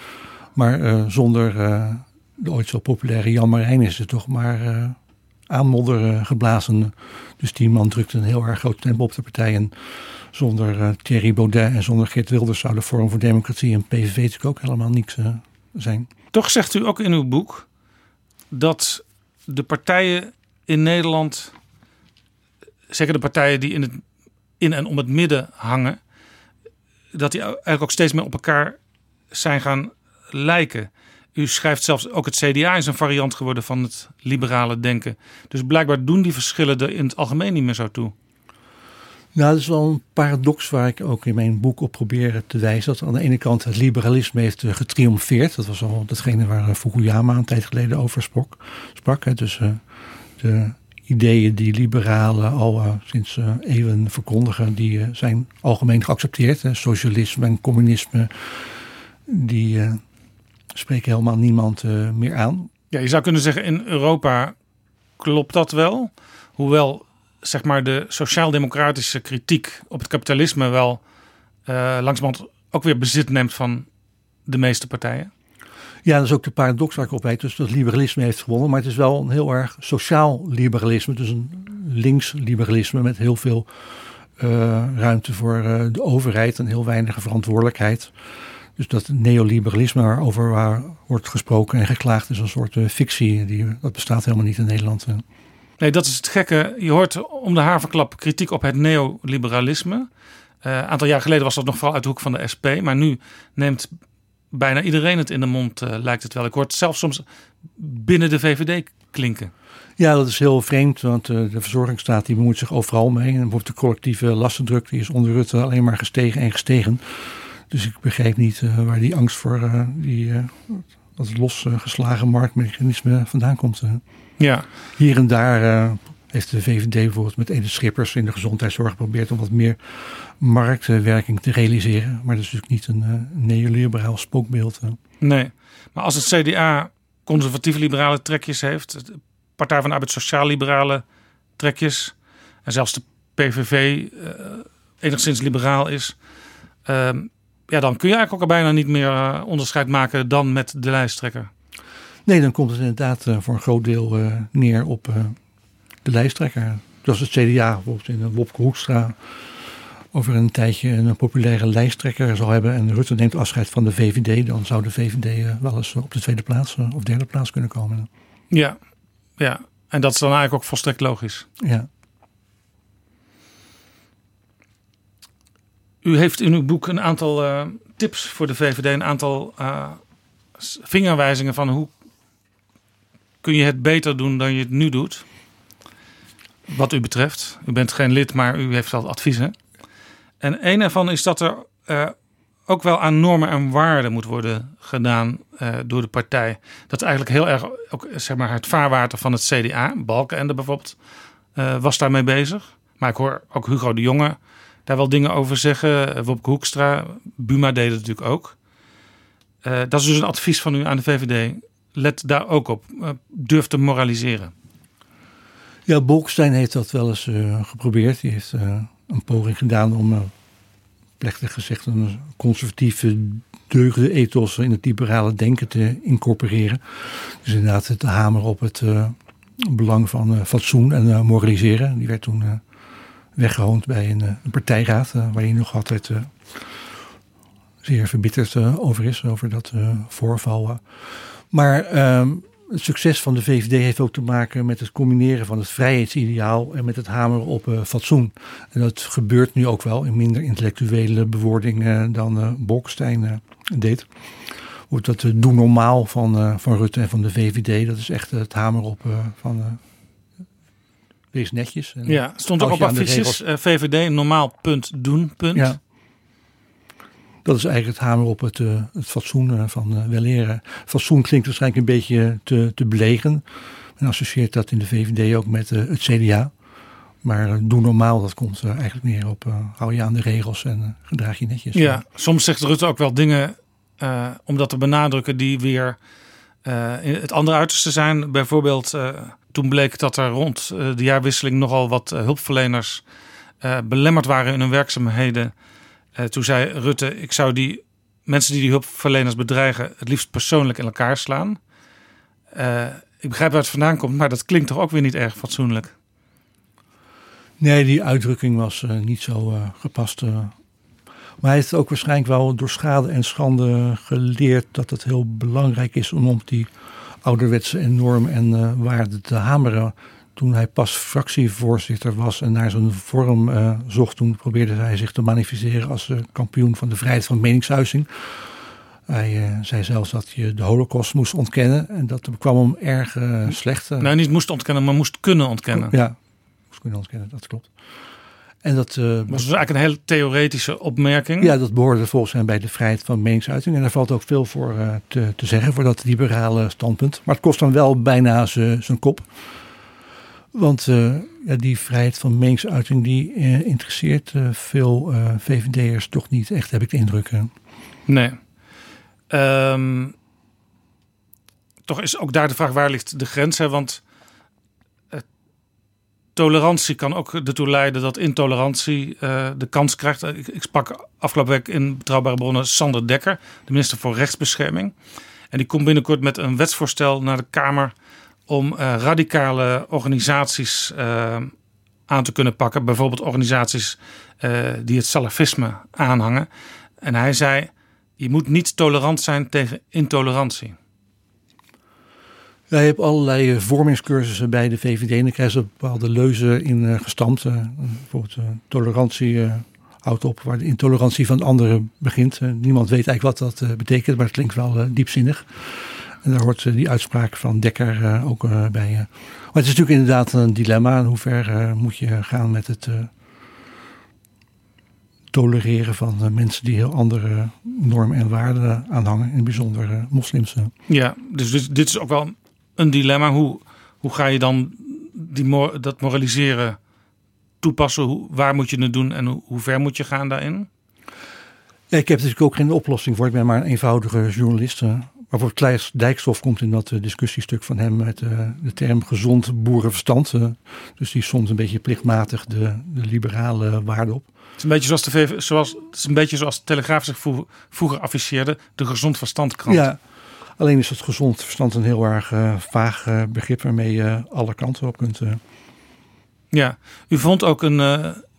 Maar eh, zonder eh, de ooit zo populaire Jan Marijn is het toch maar aanmodder geblazen. Dus die man drukte een heel erg groot tempo op de partij. En zonder Thierry Baudet en zonder Geert Wilders zou de Forum voor Democratie en PVV natuurlijk ook helemaal niks zijn. Toch zegt u ook in uw boek dat de partijen in Nederland, zeker de partijen die in, het, in en om het midden hangen, dat die eigenlijk ook steeds meer op elkaar zijn gaan lijken. U schrijft zelfs ook het CDA is een variant geworden van het liberale denken. Dus blijkbaar doen die verschillen er in het algemeen niet meer zo toe. Nou, dat is wel een paradox waar ik ook in mijn boek op probeer te wijzen. Dat aan de ene kant het liberalisme heeft eh, getriomfeerd. Dat was al datgene waar Fukuyama een tijd geleden over sprak. Dus eh, de ideeën die liberalen al eh, sinds eh, eeuwen verkondigen, die eh, zijn algemeen geaccepteerd. Socialisme en communisme, die spreken helemaal niemand meer aan. Ja, je zou kunnen zeggen in Europa klopt dat wel. Hoewel zeg maar de sociaal-democratische kritiek op het kapitalisme wel uh, langzamerhand ook weer bezit neemt van de meeste partijen? Ja, dat is ook de paradox waar ik op weet. Dus dat liberalisme heeft gewonnen. Maar het is wel een heel erg sociaal liberalisme. Dus een links liberalisme met heel veel uh, ruimte voor uh, de overheid en heel weinig verantwoordelijkheid. Dus dat neoliberalisme waarover waar wordt gesproken en geklaagd is een soort uh, fictie. Die, dat bestaat helemaal niet in Nederland. Nee, dat is het gekke. Je hoort om de haverklap kritiek op het neoliberalisme. Een aantal jaar geleden was dat nog vooral uit de hoek van de SP. Maar nu neemt bijna iedereen het in de mond, lijkt het wel. Ik hoor het zelfs soms binnen de VVD klinken. Ja, dat is heel vreemd, want uh, de verzorgingsstaat die bemoeit zich overal mee. En bijvoorbeeld de collectieve lastendruk die is onder Rutte alleen maar gestegen en gestegen. Dus ik begrijp niet uh, waar die angst voor die, dat losgeslagen marktmechanisme vandaan komt. Ja. Hier en daar heeft de VVD bijvoorbeeld met Edith Schippers in de gezondheidszorg geprobeerd om wat meer marktwerking te realiseren. Maar dat is natuurlijk niet een neoliberaal spookbeeld. Nee, maar als het CDA conservatief-liberale trekjes heeft, Partij van de Arbeid sociaal-liberale trekjes. En zelfs de PVV uh, eh, enigszins liberaal is. Uh, ja, dan kun je eigenlijk ook al bijna niet meer onderscheid maken dan met de lijsttrekker. Nee, dan komt het inderdaad voor een groot deel neer op de lijsttrekker. Zoals het CDA bijvoorbeeld in Wopke Hoekstra over een tijdje een populaire lijsttrekker zal hebben. En Rutte neemt afscheid van de VVD. Dan zou de VVD wel eens op de tweede plaats of derde plaats kunnen komen. Ja, ja, en dat is dan eigenlijk ook volstrekt logisch. Ja. U heeft in uw boek een aantal uh, tips voor de VVD, een aantal uh, vingerwijzingen van hoe kun je het beter doen dan je het nu doet. Wat u betreft. U bent geen lid, maar u heeft al adviezen. En een ervan is dat er uh, ook wel aan normen en waarden moet worden gedaan uh, door de partij. Dat is eigenlijk heel erg ook, zeg maar, het vaarwater van het CDA. Balkenende bijvoorbeeld uh, was daarmee bezig. Maar ik hoor ook Hugo de Jonge daar wel dingen over zeggen. Wopke Hoekstra, Buma deed het natuurlijk ook. Dat is dus een advies van u aan de VVD. Let daar ook op. durf te moraliseren. Ja, Bolkestein heeft dat wel eens geprobeerd. Die heeft een poging gedaan om plechtig gezegd een conservatieve deugde ethos in het liberale denken te incorporeren. Dus inderdaad het hamer op het uh, belang van uh, fatsoen en moraliseren. Die werd toen weggehoond bij een, een partijraad waar hij nog altijd zeer verbitterd over is, over dat voorval. Maar ehm, het succes van de VVD heeft ook te maken met het combineren van het vrijheidsideaal en met het hameren op uh, fatsoen. En dat gebeurt nu ook wel in minder intellectuele bewoording uh, dan uh, Bolkestein deed. Wordt dat doe normaal van, van Rutte en van de VVD. Dat is echt het hameren op van wees netjes. En ja, stond ook op affiches VVD normaal punt doen punt. Ja. Dat is eigenlijk het hamer op het, uh, het fatsoen uh, van uh, weleren. Fatsoen klinkt waarschijnlijk een beetje te, te belegen. Men associeert dat in de VVD ook met het CDA. Maar doe normaal, dat komt eigenlijk meer op hou je aan de regels en gedraag je netjes. Ja, soms zegt Rutte ook wel dingen om dat te benadrukken die weer het andere uiterste zijn. Bijvoorbeeld toen bleek dat er rond de jaarwisseling nogal wat hulpverleners belemmerd waren in hun werkzaamheden uh, toen zei Rutte: Ik zou die mensen die die hulpverleners bedreigen, het liefst persoonlijk in elkaar slaan. Uh, ik begrijp waar het vandaan komt, maar dat klinkt toch ook weer niet erg fatsoenlijk. Nee, die uitdrukking was uh, niet zo gepast. Maar hij heeft ook waarschijnlijk wel door schade en schande geleerd dat het heel belangrijk is om op die ouderwetse normen en waarden te hameren toen hij pas fractievoorzitter was en naar zijn vorm uh, zocht, toen probeerde hij zich te manifesteren als uh, kampioen van de vrijheid van meningsuiting. Hij uh, zei zelfs dat je de holocaust moest ontkennen en dat kwam hem erg slecht. nou, niet moest ontkennen, maar moest kunnen ontkennen. Ja, moest kunnen ontkennen, dat klopt. En dat was dus eigenlijk een hele theoretische opmerking. Ja, dat behoorde volgens hem bij de vrijheid van meningsuiting. En daar valt ook veel voor te, te zeggen, voor dat liberale standpunt. Maar het kost dan wel bijna zijn kop. Want uh, ja, die vrijheid van meningsuiting die uh, interesseert uh, veel VVD'ers toch niet echt, heb ik de indruk. Nee. Um, toch is ook daar de vraag waar ligt de grens? Hè? Want tolerantie kan ook ertoe leiden dat intolerantie de kans krijgt. Ik, ik, sprak afgelopen week in Betrouwbare Bronnen Sander Dekker, de minister voor Rechtsbescherming. En die komt binnenkort met een wetsvoorstel naar de Kamer om uh, radicale organisaties uh, aan te kunnen pakken. Bijvoorbeeld organisaties die het salafisme aanhangen. En hij zei, je moet niet tolerant zijn tegen intolerantie. Wij hebben allerlei eh, vormingscursussen bij de VVD. En dan krijgen ze bepaalde leuzen in gestampt. Bijvoorbeeld tolerantie houdt op waar de intolerantie van anderen begint. niemand weet eigenlijk wat dat betekent, maar het klinkt wel diepzinnig. En daar hoort die uitspraak van Dekker ook bij. Maar het is natuurlijk inderdaad een dilemma. In hoever moet je gaan met het tolereren van mensen die heel andere normen en waarden aanhangen. In het bijzonder moslims. Ja, dus dit, dit is ook wel een dilemma. Hoe, hoe ga je dan die, dat moraliseren toepassen? Hoe, waar moet je het doen en hoe, hoe ver moet je gaan daarin? Ja, ik heb natuurlijk ook geen oplossing voor. Ik ben maar een eenvoudige journalist. Maar voor Kleis Dijkstof komt in dat eh, discussiestuk van hem met uh, de term gezond boerenverstand. Uh, dus die soms een beetje plichtmatig de, de liberale waarde op. Het is een beetje zoals de, VV, zoals, het is een beetje zoals de Telegraaf zich vroeger afficheerde, de gezond verstandkrant. Ja, Alleen is het gezond verstand een heel erg uh, vaag uh, begrip waarmee je alle kanten op kunt. Uh. Ja, u vond ook een,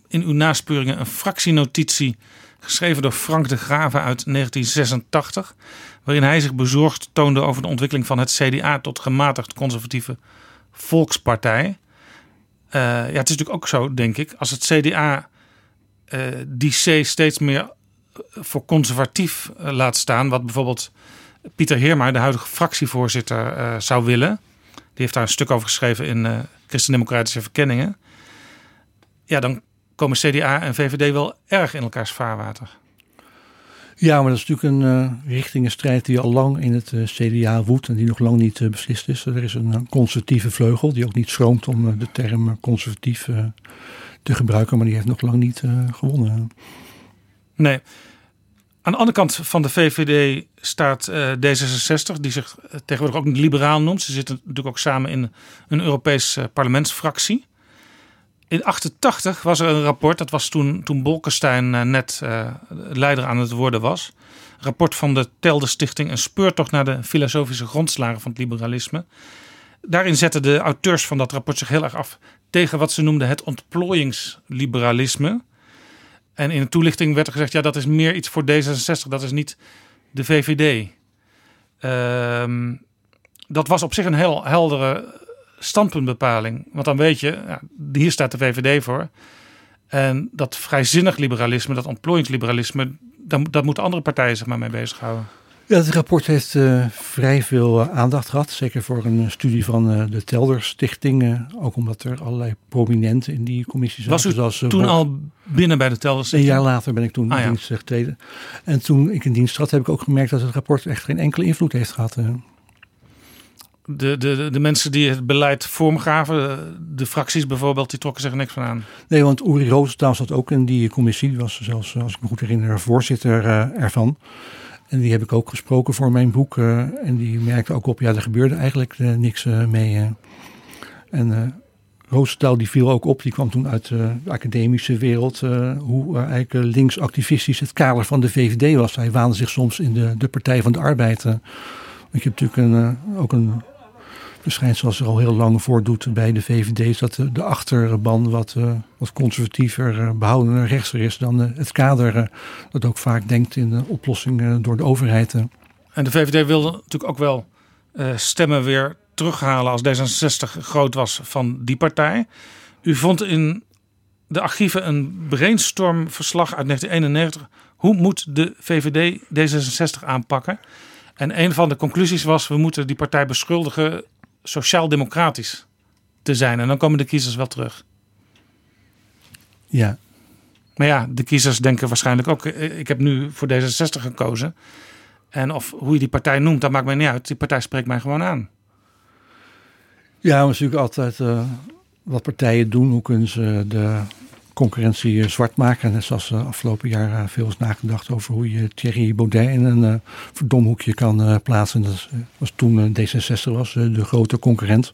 in uw naspeuringen een fractienotitie geschreven door Frank de Graven uit 1986, waarin hij zich bezorgd toonde over de ontwikkeling van het CDA tot gematigd conservatieve volkspartij. ja, het is natuurlijk ook zo, denk ik, als het CDA die C steeds meer voor conservatief laat staan, wat bijvoorbeeld Pieter Heerma, de huidige fractievoorzitter, uh, zou willen. Die heeft daar een stuk over geschreven in uh, Christendemocratische Verkenningen. Ja, dan komen CDA en VVD wel erg in elkaars vaarwater. Ja, maar dat is natuurlijk een uh, richtingenstrijd die al lang in het CDA woedt en die nog lang niet beslist is. Er is een conservatieve vleugel die ook niet schroomt om de term conservatief te gebruiken, maar die heeft nog lang niet gewonnen. Nee. Aan de andere kant van de VVD staat uh, D66, die zich eh, tegenwoordig ook liberaal noemt. Ze zitten natuurlijk ook samen in een Europees parlementsfractie. In 88 was er een rapport, dat was toen, toen Bolkestein net leider aan het worden was. Rapport van de Telde Stichting, een speurtocht naar de filosofische grondslagen van het liberalisme. Daarin zetten de auteurs van dat rapport zich heel erg af tegen wat ze noemden het ontplooiingsliberalisme. En in de toelichting werd er gezegd, ja, dat is meer iets voor D66, dat is niet de VVD. Ehm, dat was op zich een heel heldere standpuntbepaling. Want dan weet je, ja, hier staat de VVD voor. En dat vrijzinnig liberalisme, dat ontplooiingsliberalisme, daar, daar moeten andere partijen zich maar mee bezighouden. Ja, het rapport heeft uh, vrij veel uh, aandacht gehad. Zeker voor een studie van de Telder Stichting. ook omdat er allerlei prominenten in die commissie zaten. Was u toen al binnen bij de Telder Stichting? Een jaar later ben ik toen ah, in dienst getreden. En toen ik in dienst trad heb ik ook gemerkt dat het rapport echt geen enkele invloed heeft gehad. De, de, de mensen die het beleid vormgaven, de fracties bijvoorbeeld, die trokken zich niks van aan. Nee, want Uri Roosentaal zat ook in die commissie. Was zelfs, als ik me goed herinner, voorzitter ervan. En die heb ik ook gesproken voor mijn boek. Uh, en die merkte ook op, ja, er gebeurde eigenlijk uh, niks mee. en Roosentaal die viel ook op, die kwam toen uit de academische wereld. hoe eigenlijk linksactivistisch het kader van de VVD was. Hij waande zich soms in de, de Partij van de Arbeid. ik heb natuurlijk een, ook een verschijnsel zoals er al heel lang voordoet bij de VVD, is dat de, achterban wat, uh, wat conservatiever, uh, behoudener rechtser is dan uh, het kader dat ook vaak denkt in de oplossingen door de overheid. En de VVD wilde natuurlijk ook wel stemmen weer terughalen als D66 groot was van die partij. U vond in de archieven een brainstormverslag uit 1991. Hoe moet de VVD D66 aanpakken? En een van de conclusies was: we moeten die partij beschuldigen sociaal-democratisch te zijn. En dan komen de kiezers wel terug. Ja. Maar ja, de kiezers denken waarschijnlijk ook: eh, ik heb nu voor D66 gekozen. En of hoe je die partij noemt, dat maakt mij niet uit. Die partij spreekt mij gewoon aan. Ja, maar natuurlijk altijd uh, wat partijen doen. Hoe kunnen ze de concurrentie eh, zwart maken? Net zoals uh, afgelopen jaar veel is nagedacht over hoe je Thierry Baudet in een uh, verdomhoekje kan plaatsen. Dat was toen D66 was de grote concurrent.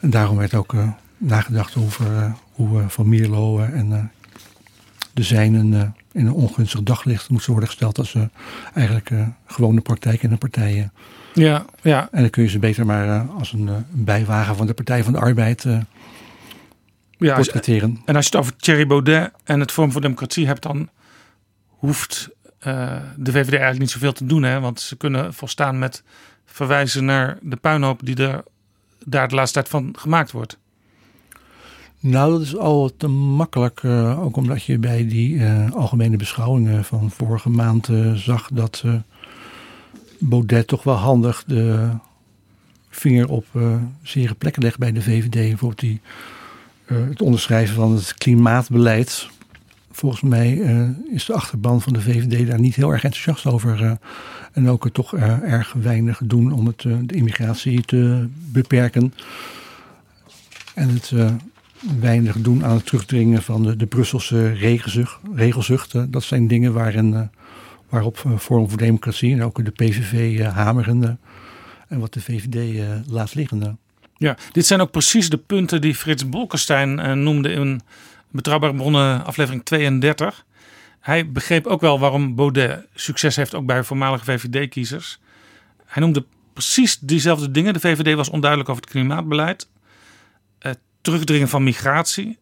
En daarom werd ook nagedacht over eh, hoe eh, Van Mierlo eh, en eh, de zijnen eh, in een ongunstig daglicht moesten worden gesteld als eh, eigenlijk eh, gewone praktijk in een partij. eh. Ja, ja. En dan kun je ze beter maar eh, als een, eh, bijwagen van de Partij van de Arbeid eh Ja, portretteren. En als je het over Thierry Baudet en het Forum voor Democratie hebt, dan hoeft eh, de VVD eigenlijk niet zoveel te doen. Hè? Want ze kunnen volstaan met verwijzen naar de puinhoop die er daar de laatste tijd van gemaakt wordt. Nou, dat is al te makkelijk. eh, ook omdat je bij die eh, algemene beschouwingen van vorige maand zag dat Baudet toch wel handig de vinger op zere plekken legt bij de VVD. Bijvoorbeeld die, het onderschrijven van het klimaatbeleid. Volgens mij eh, is de achterban van de VVD daar niet heel erg enthousiast over. eh, en ook toch eh, erg weinig doen om het, eh, de immigratie te beperken. En het eh, weinig doen aan het terugdringen van de, de Brusselse regelzucht. eh, dat zijn dingen waarin, eh, waarop eh, Forum voor Democratie en ook de PVV eh, hameren. eh, en wat de VVD eh, laat liggen. Eh. Ja, dit zijn ook precies de punten die Frits Bolkestein eh, noemde in Betrouwbare Bronnen aflevering 32. Hij begreep ook wel waarom Baudet succes heeft ook bij voormalige VVD-kiezers. Hij noemde precies diezelfde dingen. De VVD was onduidelijk over het klimaatbeleid, het terugdringen van migratie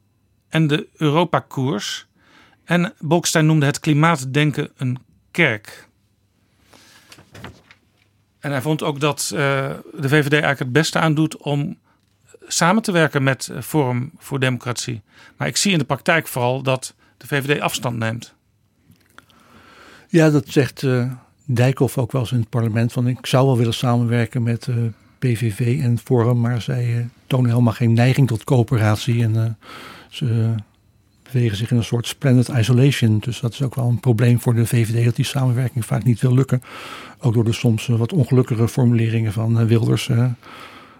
en de Europa-koers. En Bolkestein noemde het klimaatdenken een kerk. En hij vond ook dat eh, de VVD eigenlijk het beste aan doet om samen te werken met eh, Forum voor Democratie. Maar ik zie in de praktijk vooral dat de VVD afstand neemt. Ja, dat zegt eh Dijkhoff ook wel eens in het parlement. Van ik zou wel willen samenwerken met PVV en Forum, maar zij tonen helemaal geen neiging tot coöperatie. En ze bewegen zich in een soort splendid isolation. Dus dat is ook wel een probleem voor de VVD dat die samenwerking vaak niet wil lukken. Ook door de soms eh, wat ongelukkige formuleringen van eh, Wilders. en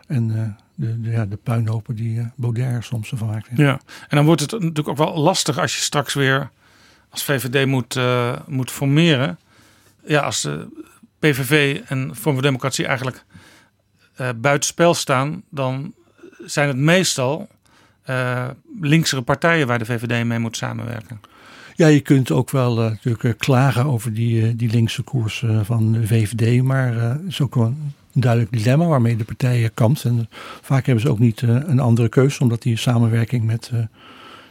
eh, de, de, ja, de puinhopen die Baudet soms van maakt. Ja. En dan wordt het natuurlijk ook wel lastig als je straks weer als VVD moet, moet formeren. Ja, als de PVV en Forum voor Democratie eigenlijk eh buitenspel staan, dan zijn het meestal eh linksere partijen waar de VVD mee moet samenwerken. Ja, je kunt ook wel eh, natuurlijk eh, klagen over die, die linkse koers van de VVD. Maar het is ook een duidelijk dilemma waarmee de partijen kampt. En vaak hebben ze ook niet een andere keuze, omdat die samenwerking met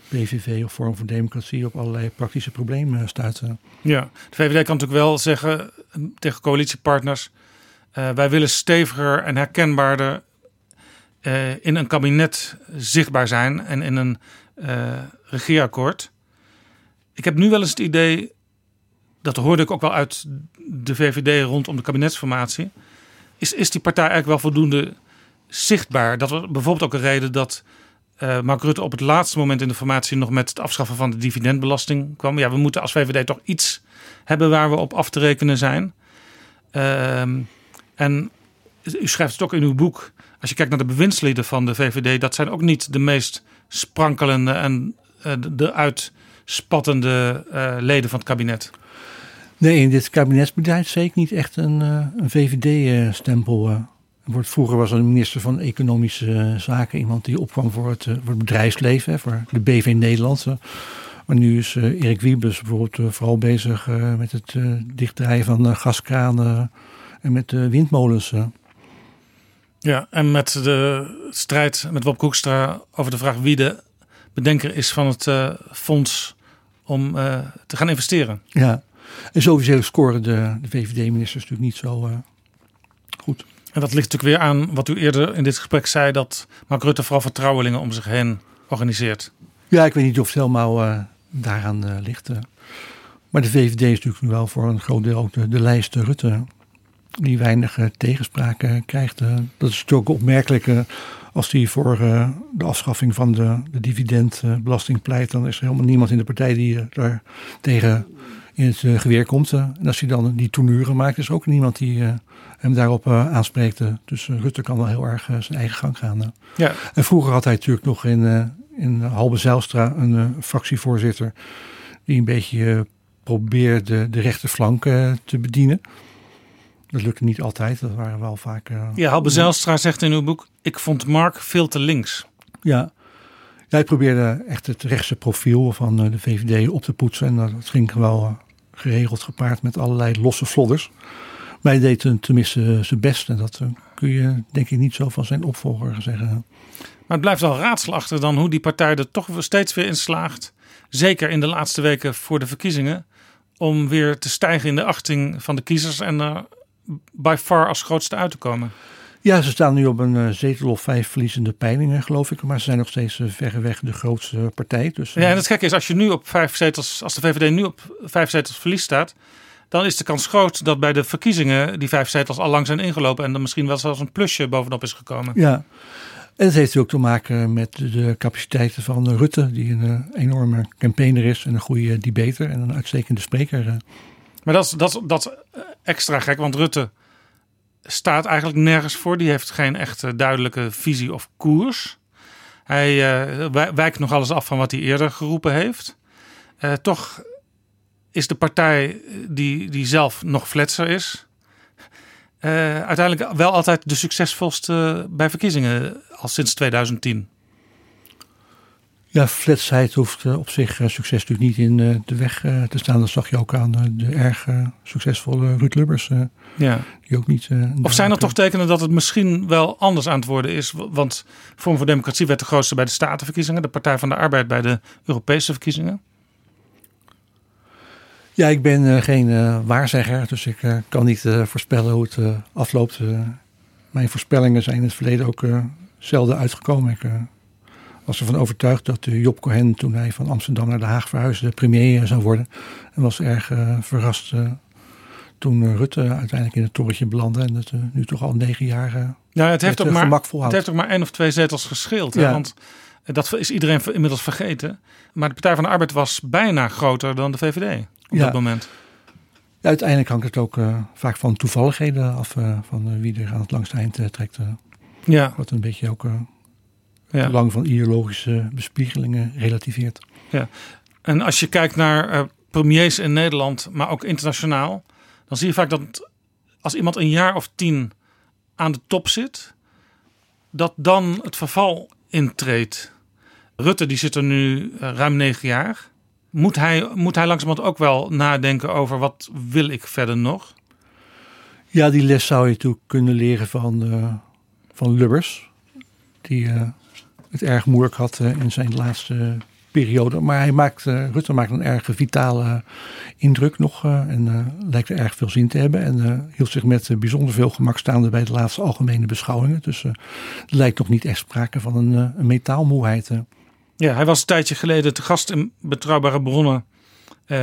PVV of Forum voor Democratie op allerlei praktische problemen eh. Ja, de VVD kan natuurlijk wel zeggen tegen coalitiepartners: wij willen steviger en herkenbaarder eh, in een kabinet zichtbaar zijn en in een eh, regeerakkoord. Ik heb nu wel eens het idee, dat hoorde ik ook wel uit de VVD rondom de kabinetsformatie. Is, is die partij eigenlijk wel voldoende zichtbaar? Dat was bijvoorbeeld ook een reden dat eh, Mark Rutte op het laatste moment in de formatie nog met het afschaffen van de dividendbelasting kwam. Ja, we moeten als VVD toch iets hebben waar we op af te rekenen zijn. Ehm, en u schrijft het ook in uw boek. Als je kijkt naar de bewindslieden van de VVD, dat zijn ook niet de meest sprankelende en eh, de- de uitspattende eh, leden van het kabinet. Nee, in dit kabinetsbeleid zeker niet echt een, eh, een VVD-stempel. vroeger was er een minister van Economische Zaken, iemand die opkwam voor het, voor het bedrijfsleven, voor de BV Nederland. eh. Maar nu is Erik Wiebes bijvoorbeeld vooral bezig met het dichtdraaien van gaskranen en met windmolens. Ja, en met de strijd met Bob Koekstra over de vraag wie de bedenker is van het eh, fonds om eh, te gaan investeren. Ja, en sowieso scoren de, de VVD-ministers natuurlijk niet zo eh, goed. En dat ligt natuurlijk weer aan wat u eerder in dit gesprek zei, dat Mark Rutte vooral vertrouwelingen om zich heen organiseert. Ja, ik weet niet of het helemaal daaraan ligt. Maar de VVD is natuurlijk nu wel voor een groot deel ook de, de lijst Rutte. Die weinig tegenspraak krijgt. eh. dat is natuurlijk ook opmerkelijk. eh, als die voor eh, de afschaffing van de, de dividendbelasting pleit. Dan is er helemaal niemand in de partij die daar tegen in het geweer komt. en als hij dan die tournure maakt, is er ook niemand die hem daarop aanspreekt. dus Rutte kan wel heel erg zijn eigen gang gaan. Ja. En vroeger had hij natuurlijk nog in, in Halbe Zijlstra een fractievoorzitter die een beetje probeerde de rechterflank te bedienen. Dat lukte niet altijd, dat waren wel vaak... eh, Ja, Halbe Zijlstra zegt in uw boek, ik vond Mark veel te links. Ja, ik probeerde echt het rechtse profiel van eh, de VVD op te poetsen. En dat ging wel eh, geregeld gepaard met allerlei losse vlodders. Maar hij deed ten- tenminste zijn best. En dat kun je denk ik niet zo van zijn opvolger zeggen. Maar het blijft wel raadselachtig dan hoe die partij er toch weer steeds weer in slaagt. Zeker in de laatste weken voor de verkiezingen. Om weer te stijgen in de achting van de kiezers en by far als grootste uit te komen. Ja, ze staan nu op een eh, zetel of vijf verliezende peilingen, geloof ik. Maar ze zijn nog steeds eh, verreweg de grootste partij. Dus, eh, Ja, en het gekke is, als je nu op vijf zetels, als de VVD nu op vijf zetels verlies staat, dan is de kans groot dat bij de verkiezingen die vijf zetels al lang zijn ingelopen en er misschien wel zelfs een plusje bovenop is gekomen. Ja, en het heeft ook te maken met de capaciteiten van Rutte, die een eh, enorme campaigner is en een goede debater en een uitstekende spreker. Eh. Maar dat is, dat, dat is extra gek, want Rutte staat eigenlijk nergens voor. Die heeft geen echte duidelijke visie of koers. Hij eh, wij- wijkt nog alles af van wat hij eerder geroepen heeft. Eh, toch is de partij die, die zelf nog fletser is... eh, uiteindelijk wel altijd de succesvolste bij verkiezingen al sinds 2010. Ja, fletsheid hoeft eh, op zich eh, succes natuurlijk niet in eh, de weg te staan. Dat zag je ook aan de erg succesvolle Ruud Lubbers. Ja. Die ook niet. Of zijn er toch tekenen dat het misschien wel anders aan het worden is? Want Vorm voor Democratie werd de grootste bij de Statenverkiezingen, de Partij van de Arbeid bij de Europese verkiezingen. Ja, ik ben geen waarzegger, dus ik kan niet voorspellen hoe het afloopt. Mijn voorspellingen zijn in het verleden ook zelden uitgekomen. Ik was ervan overtuigd dat eh, Job Cohen, toen hij van Amsterdam naar Den Haag verhuisde, premier zou worden. En was erg eh, verrast eh, toen Rutte uiteindelijk in het torentje belandde. En dat eh, nu toch al negen jaar Ja, het heeft, ook maar, het heeft ook maar één of twee zetels gescheeld. Hè? Ja. Want dat is iedereen inmiddels vergeten. Maar de Partij van de Arbeid was bijna groter dan de VVD op Ja. dat moment. Ja, uiteindelijk hangt het ook vaak van toevalligheden af van wie er aan het langste eind trekt. Ja. Wat een beetje ook. Het belang van ideologische bespiegelingen relativeert. Ja. En als je kijkt naar eh, premiers in Nederland, maar ook internationaal, dan zie je vaak dat als iemand een jaar of tien aan de top zit, dat dan het verval intreedt. Rutte die zit er nu eh, ruim negen jaar. Moet hij, moet hij langzamerhand ook wel nadenken over wat wil ik verder nog? Ja, die les zou je natuurlijk kunnen leren van, eh, van Lubbers. Die eh, het erg moeilijk had eh, in zijn laatste periode. Maar hij maakt, eh, Rutte maakt een erg vitale indruk nog. eh, en lijkt er erg veel zin te hebben. En hield zich met bijzonder veel gemak staande bij de laatste algemene beschouwingen. Dus er lijkt nog niet echt sprake van een, een metaalmoeheid. eh. Ja, hij was een tijdje geleden te gast in Betrouwbare Bronnen.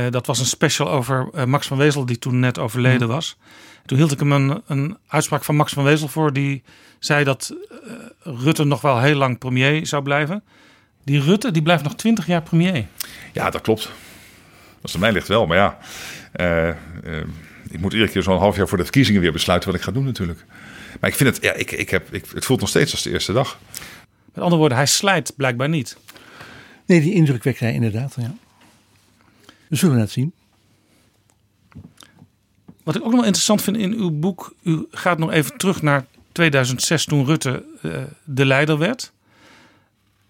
Dat was een special over Max van Wezel, die toen net overleden was. Toen hield ik hem een, een uitspraak van Max van Wezel voor. Die zei dat eh, Rutte nog wel heel lang premier zou blijven. Die Rutte die blijft nog twintig jaar premier. Ja, dat klopt. Dat is aan mij ligt wel. Maar ja, eh, eh, ik moet iedere keer zo'n half jaar voor de verkiezingen weer besluiten wat ik ga doen natuurlijk. Maar ik vind het, ja, ik, ik heb, ik, het voelt nog steeds als de eerste dag. Met andere woorden, hij slijt blijkbaar niet. Nee, die indruk wekt hij inderdaad. Ja. We zullen het zien. Wat ik ook nog interessant vind in uw boek, u gaat nog even terug naar 2006 toen Rutte eh, de leider werd.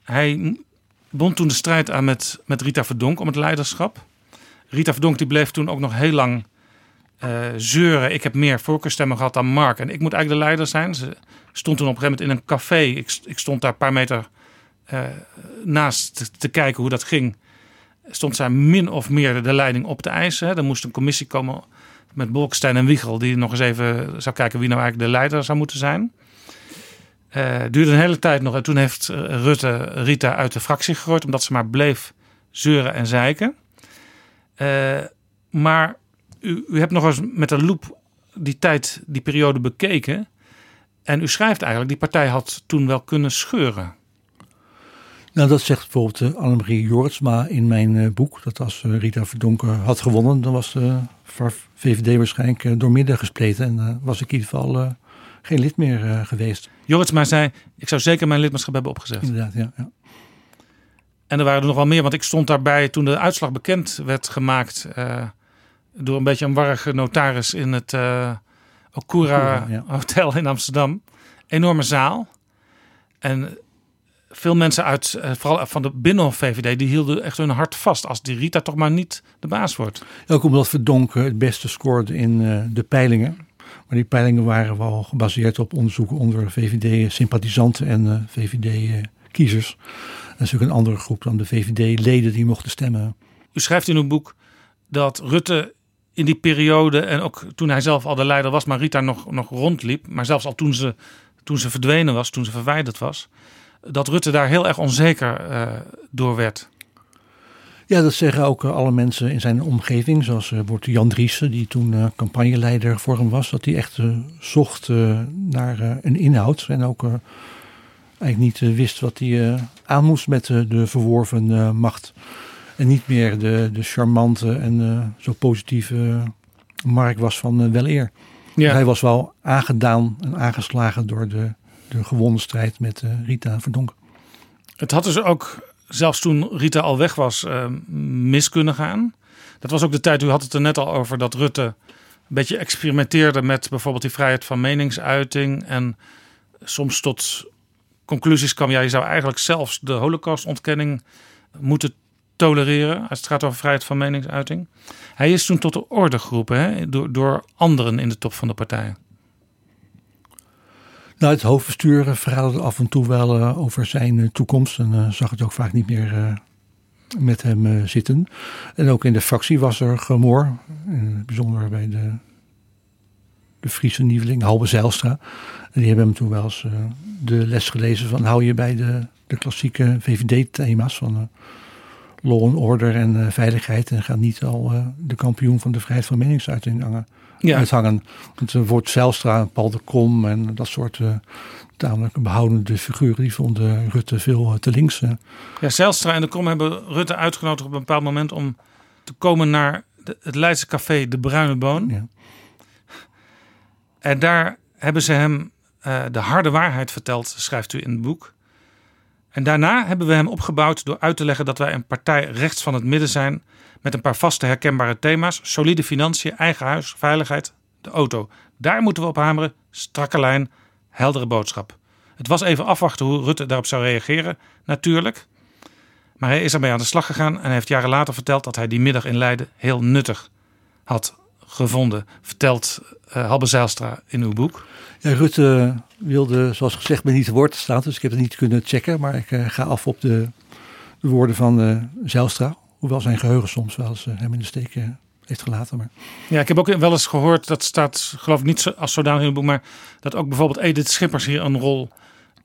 Hij bond toen de strijd aan met, met Rita Verdonk om het leiderschap. Rita Verdonk die bleef toen ook nog heel lang eh, zeuren. Ik heb meer voorkeurstemmen gehad dan Mark en ik moet eigenlijk de leider zijn. Ze stond toen op een gegeven moment in een café. Ik, ik stond daar een paar meter eh, naast te, te kijken hoe dat ging. Stond zij min of meer de leiding op te eisen. hè. Er moest een commissie komen met Bolkestein en Wiegel, die nog eens even zou kijken wie nou eigenlijk de leider zou moeten zijn. Eh duurde een hele tijd nog en toen heeft eh, Rutte Rita uit de fractie gegooid, omdat ze maar bleef zeuren en zeiken. Eh, maar u, u hebt nog eens met een loep die tijd, die periode bekeken. En u schrijft eigenlijk, die partij had toen wel kunnen scheuren. Nou, dat zegt bijvoorbeeld uh, Annemarie Jortsma in mijn uh, boek. Dat als uh, Rita Verdonker had gewonnen, dan was de VVD waarschijnlijk uh, doormidden gespleten. En was ik in ieder geval geen lid meer geweest. Jortsma zei, ik zou zeker mijn lidmaatschap hebben opgezegd. Inderdaad, ja. ja. En er waren er nog wel meer, want ik stond daarbij toen de uitslag bekend werd gemaakt. Uh, door een beetje een warrige notaris in het uh, Okura ja. Hotel in Amsterdam. Enorme zaal. En veel mensen uit, eh, vooral van de Binnenhof-VVD, die hielden echt hun hart vast als die Rita toch maar niet de baas wordt. Ook omdat Verdonken het beste scoorde in uh, de peilingen. Maar die peilingen waren wel gebaseerd op onderzoeken onder VVD-sympathisanten en uh, VVD-kiezers. Dat is natuurlijk een andere groep dan de VVD-leden die mochten stemmen. U schrijft in uw boek dat Rutte in die periode en ook toen hij zelf al de leider was, maar Rita nog, nog rondliep, maar zelfs al toen ze, toen ze verdwenen was, toen ze verwijderd was, dat Rutte daar heel erg onzeker uh, door werd. Ja, dat zeggen ook uh, alle mensen in zijn omgeving, zoals wordt Jan Driessen, die toen campagneleider voor hem was, dat hij echt zocht naar een inhoud en ook eigenlijk niet wist wat hij aan moest met de verworven macht. En niet meer de, de charmante en zo positieve Mark was van wel eer. Ja. Hij was wel aangedaan en aangeslagen door de de gewonnen strijd met uh, Rita Verdonk. Het had dus ook, zelfs toen Rita al weg was, uh, mis kunnen gaan. Dat was ook de tijd, u had het er net al over, dat Rutte een beetje experimenteerde met bijvoorbeeld die vrijheid van meningsuiting. En soms tot conclusies kwam, ja, je zou eigenlijk zelfs de holocaustontkenning moeten tolereren als het gaat over vrijheid van meningsuiting. Hij is toen tot de orde geroepen hè, door, door anderen in de top van de partij. Nou, het hoofdbestuur verhaalde af en toe wel uh, over zijn uh, toekomst. En zag het ook vaak niet meer met hem zitten. En ook in de fractie was er gemor. Bijzonder bij de, de Friese nieuweling Halbe Zijlstra. En die hebben hem toen wel eens de les gelezen van hou je bij de, de klassieke VVD-thema's van law order en veiligheid. En ga niet al de kampioen van de vrijheid van meningsuiting hangen ja. uithangen. Het woord Zijlstra, Paul de Kom en dat soort uh, tamelijk behoudende figuren, die vonden Rutte veel eh, te links. Uh. Ja, Zijlstra en de Kom hebben Rutte uitgenodigd op een bepaald moment om te komen naar de, het Leidse café De Bruine Boon. Ja. En daar hebben ze hem uh, de harde waarheid verteld, schrijft u in het boek. En daarna hebben we hem opgebouwd door uit te leggen dat wij een partij rechts van het midden zijn met een paar vaste herkenbare thema's: solide financiën, eigen huis, veiligheid, de auto. Daar moeten we op hameren. Strakke lijn, heldere boodschap. Het was even afwachten hoe Rutte daarop zou reageren, natuurlijk. Maar hij is ermee aan de slag gegaan en heeft jaren later verteld dat hij die middag in Leiden heel nuttig had gevonden. Vertelt uh, Halbe Zijlstra in uw boek. Ja, Rutte wilde, zoals gezegd, met niet te woord staan. Dus ik heb het niet kunnen checken. Maar ik uh, ga af op de, de woorden van uh, Zijlstra. Hoewel zijn geheugen soms wel eens hem in de steek heeft gelaten. Maar... Ja, ik heb ook wel eens gehoord, dat staat geloof ik niet als zodanig in het boek, maar dat ook bijvoorbeeld Edith Schippers hier een rol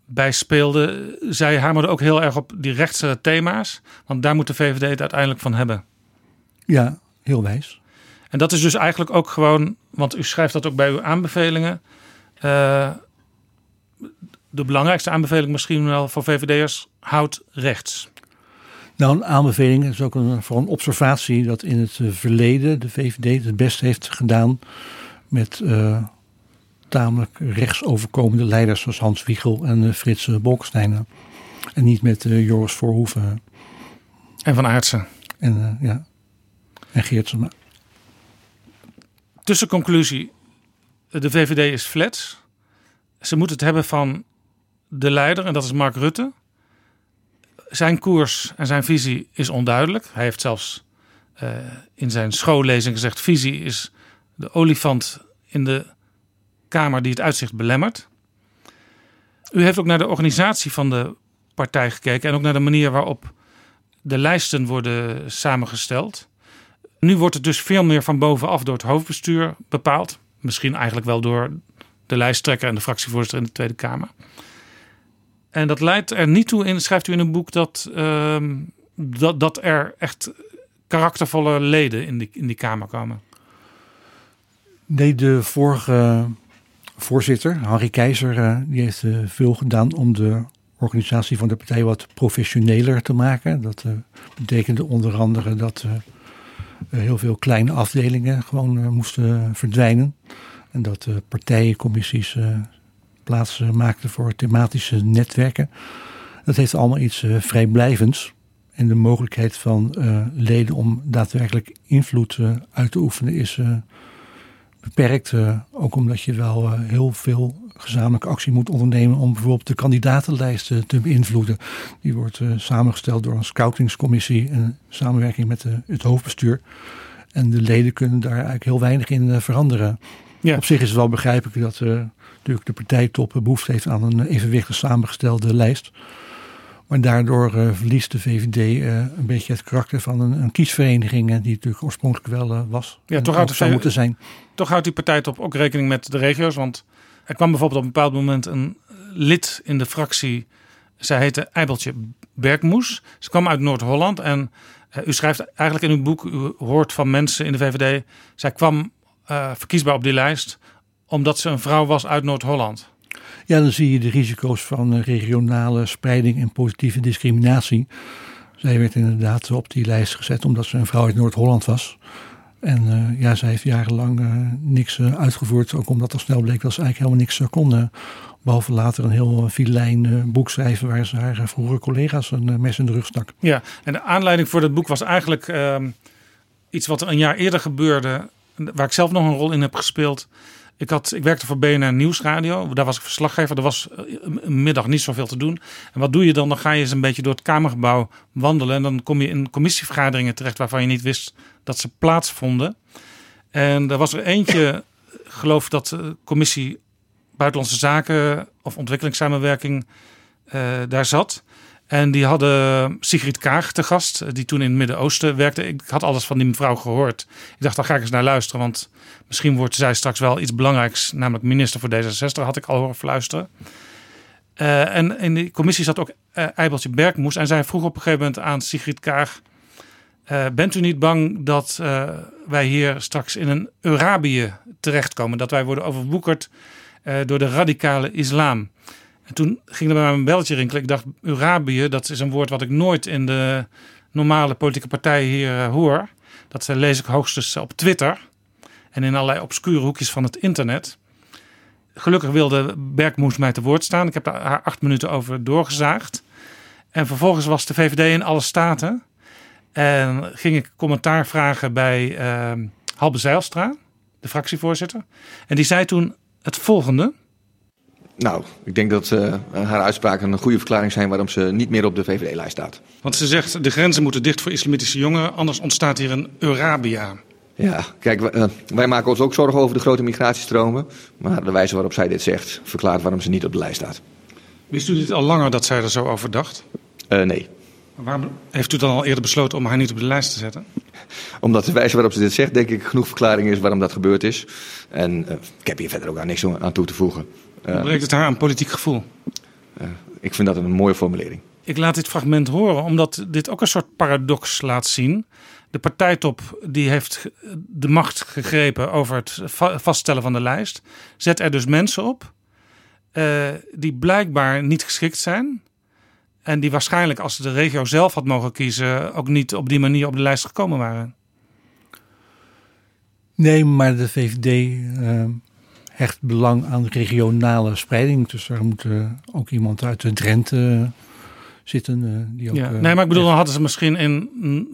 bij speelde. Zij hamerde ook heel erg op die rechtse thema's, want daar moet de VVD het uiteindelijk van hebben. Ja, heel wijs. En dat is dus eigenlijk ook gewoon, want u schrijft dat ook bij uw aanbevelingen. Uh, de belangrijkste aanbeveling misschien wel voor VVD'ers, houd rechts. Nou, een aanbeveling is ook een, voor een observatie dat in het eh, verleden de VVD het best heeft gedaan met uh, tamelijk rechtsoverkomende leiders zoals Hans Wiegel en uh, Frits Bolkestein. En niet met Joris Voorhoeven. En Van Aartsen. En, ja, en Geertsema. Tussenconclusie. De VVD is flats. Ze moeten het hebben van de leider en dat is Mark Rutte zijn koers en zijn visie is onduidelijk. Hij heeft zelfs uh, in zijn schoollezing gezegd: visie is de olifant in de kamer die het uitzicht belemmert. U heeft ook naar de organisatie van de partij gekeken en ook naar de manier waarop de lijsten worden samengesteld. Nu wordt het dus veel meer van bovenaf door het hoofdbestuur bepaald. Misschien eigenlijk wel door de lijsttrekker en de fractievoorzitter in de Tweede Kamer. En dat leidt er niet toe in, schrijft u in een boek, dat, uh, dat, dat er echt karaktervolle leden in die, in die Kamer komen. Nee, de vorige voorzitter, Harry Keizer, uh, die heeft uh, veel gedaan om de organisatie van de partij wat professioneler te maken. Dat uh, betekende onder andere dat heel veel kleine afdelingen gewoon moesten verdwijnen. En dat partijencommissies plaats maakte voor thematische netwerken. Dat heeft allemaal iets uh, vrijblijvends. En de mogelijkheid van uh, leden om daadwerkelijk invloed uit te oefenen is beperkt. eh, ook omdat je wel eh, heel veel gezamenlijke actie moet ondernemen om bijvoorbeeld de kandidatenlijsten te beïnvloeden. Die wordt eh, samengesteld door een scoutingscommissie in samenwerking met de, het hoofdbestuur. En de leden kunnen daar eigenlijk heel weinig in eh, veranderen. Ja. Op zich is het wel begrijpelijk dat eh, natuurlijk de partijtop behoefte heeft aan een evenwichtig samengestelde lijst. Maar daardoor eh, verliest de VVD eh, een beetje het karakter van een, een kiesvereniging, eh, die natuurlijk oorspronkelijk wel was. Ja, toch houdt, zou moeten zijn. toch houdt die partij top ook rekening met de regio's. Want er kwam bijvoorbeeld op een bepaald moment een lid in de fractie. Zij heette Eibeltje Bergmoes. Ze kwam uit Noord-Holland. En u schrijft eigenlijk in uw boek, u hoort van mensen in de VVD. Zij kwam verkiesbaar op die lijst omdat ze een vrouw was uit Noord-Holland. Ja, dan zie je de risico's van eh, regionale spreiding en positieve discriminatie. Zij werd inderdaad op die lijst gezet omdat ze een vrouw uit Noord-Holland was. En eh, ja, zij heeft jarenlang eh, niks uitgevoerd. Ook omdat al snel bleek dat ze eigenlijk helemaal niks kon. eh, behalve later een heel filijn boek schrijven waar ze haar vroegere collega's een mes in de rug stak. Ja, en de aanleiding voor dat boek was eigenlijk ehm, iets wat een jaar eerder gebeurde, waar ik zelf nog een rol in heb gespeeld. Ik, had, ik werkte voor BNR Nieuwsradio, daar was ik verslaggever. Er was eh, een middag niet zoveel te doen. En wat doe je dan? Dan ga je eens een beetje door het Kamergebouw wandelen. En dan kom je in commissievergaderingen terecht waarvan je niet wist dat ze plaatsvonden. En er was er eentje, ik geloof dat de commissie Buitenlandse Zaken of Ontwikkelingssamenwerking eh, daar zat. En die hadden Sigrid Kaag te gast, eh, die toen in het Midden-Oosten werkte. Ik had alles van die mevrouw gehoord. Ik dacht, daar ga ik eens naar luisteren, want misschien wordt zij straks wel iets belangrijks, namelijk minister voor D66, had ik al horen fluisteren. Eh, en in die commissie zat ook eh Eibeltje Bergmoes en zij vroeg op een gegeven moment aan Sigrid Kaag, bent u niet bang dat wij hier straks in een Arabië terechtkomen? Dat wij worden overwoekerd door de radicale islam? En toen ging er bij mij een belletje rinkelen. Ik dacht, Arabië, dat is een woord wat ik nooit in de normale politieke partijen hier eh, hoor. Dat eh, lees ik hoogstens op Twitter en in allerlei obscure hoekjes van het internet. Gelukkig wilde Bergmoes mij te woord staan. Ik heb daar acht minuten over doorgezaagd. En vervolgens was de VVD in alle staten. En ging ik commentaar vragen bij eh, Halbe Zijlstra, de fractievoorzitter. En die zei toen het volgende. Nou, ik denk dat eh, haar uitspraken een goede verklaring zijn waarom ze niet meer op de VVD-lijst staat. Want ze zegt, de grenzen moeten dicht voor islamitische jongeren, anders ontstaat hier een Eurabia. Ja, kijk, wij, eh, wij maken ons ook zorgen over de grote migratiestromen. Maar de wijze waarop zij dit zegt, verklaart waarom ze niet op de lijst staat. Wist u dit al langer dat zij er zo over dacht? Eh, nee. Maar Waarom heeft u dan al eerder besloten om haar niet op de lijst te zetten? Omdat de wijze waarop ze dit zegt, denk ik, genoeg verklaring is waarom dat gebeurd is. En ik heb hier verder ook aan niks aan toe te voegen. Eh, Ontbreekt het haar aan politiek gevoel? ik vind dat een mooie formulering. Ik laat dit fragment horen omdat dit ook een soort paradox laat zien. De partijtop die heeft de macht gegrepen over het va- vaststellen van de lijst. Zet er dus mensen op eh, die blijkbaar niet geschikt zijn. En die waarschijnlijk als de regio zelf had mogen kiezen ook niet op die manier op de lijst gekomen waren. Nee, maar de VVD eh, hecht belang aan regionale spreiding. Dus er moet eh, ook iemand uit de Drenthe eh, zitten. eh, die ook, Ja. Nee, maar ik bedoel, dan hadden ze misschien in mm,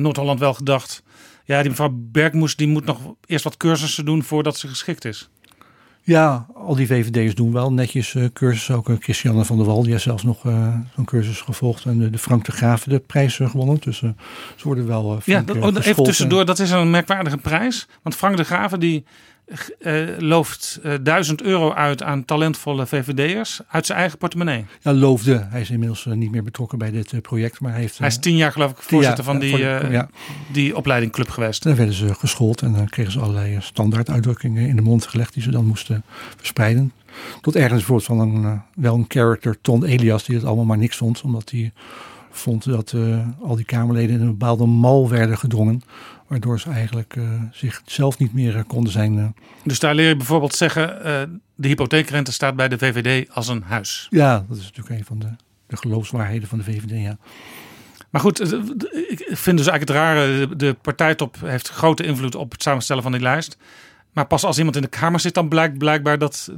Noord-Holland wel gedacht. Ja, die mevrouw Bergmoes die moet nog eerst wat cursussen doen voordat ze geschikt is. Ja, al die VVD'ers doen wel netjes eh, cursussen. Ook eh, Christiane van der Wal, die heeft zelfs nog eh, zo'n cursus gevolgd. En de, Frank de Graaf de prijs gewonnen. Dus ze worden wel Ja, dat, oh, even tussendoor, dat is een merkwaardige prijs. Want Frank de Graven die eh, looft 1000 euro uit aan talentvolle VVD'ers uit zijn eigen portemonnee. Ja, loofde. Hij is inmiddels eh, niet meer betrokken bij dit project. Maar hij, heeft, Hij is tien jaar geloof ik voorzitter van die, voor- ja. die opleidingclub geweest. Dan werden ze geschoold en dan kregen ze allerlei standaard uitdrukkingen in de mond gelegd die ze dan moesten verspreiden. Tot ergens bijvoorbeeld van een, wel een character, Ton Elias, die het allemaal maar niks vond. Omdat hij vond dat al die Kamerleden in een bepaalde mal werden gedrongen. Waardoor ze eigenlijk eh, zichzelf niet meer eh, konden zijn. eh. Dus daar leer je bijvoorbeeld zeggen, de hypotheekrente staat bij de VVD als een huis. ja, dat is natuurlijk een van de, de geloofswaarheden van de VVD. Ja. Maar goed, ik vind dus eigenlijk het rare, de- partijtop heeft grote invloed op het samenstellen van die lijst. Maar pas als iemand in de Kamer zit, dan blijkt blijkbaar dat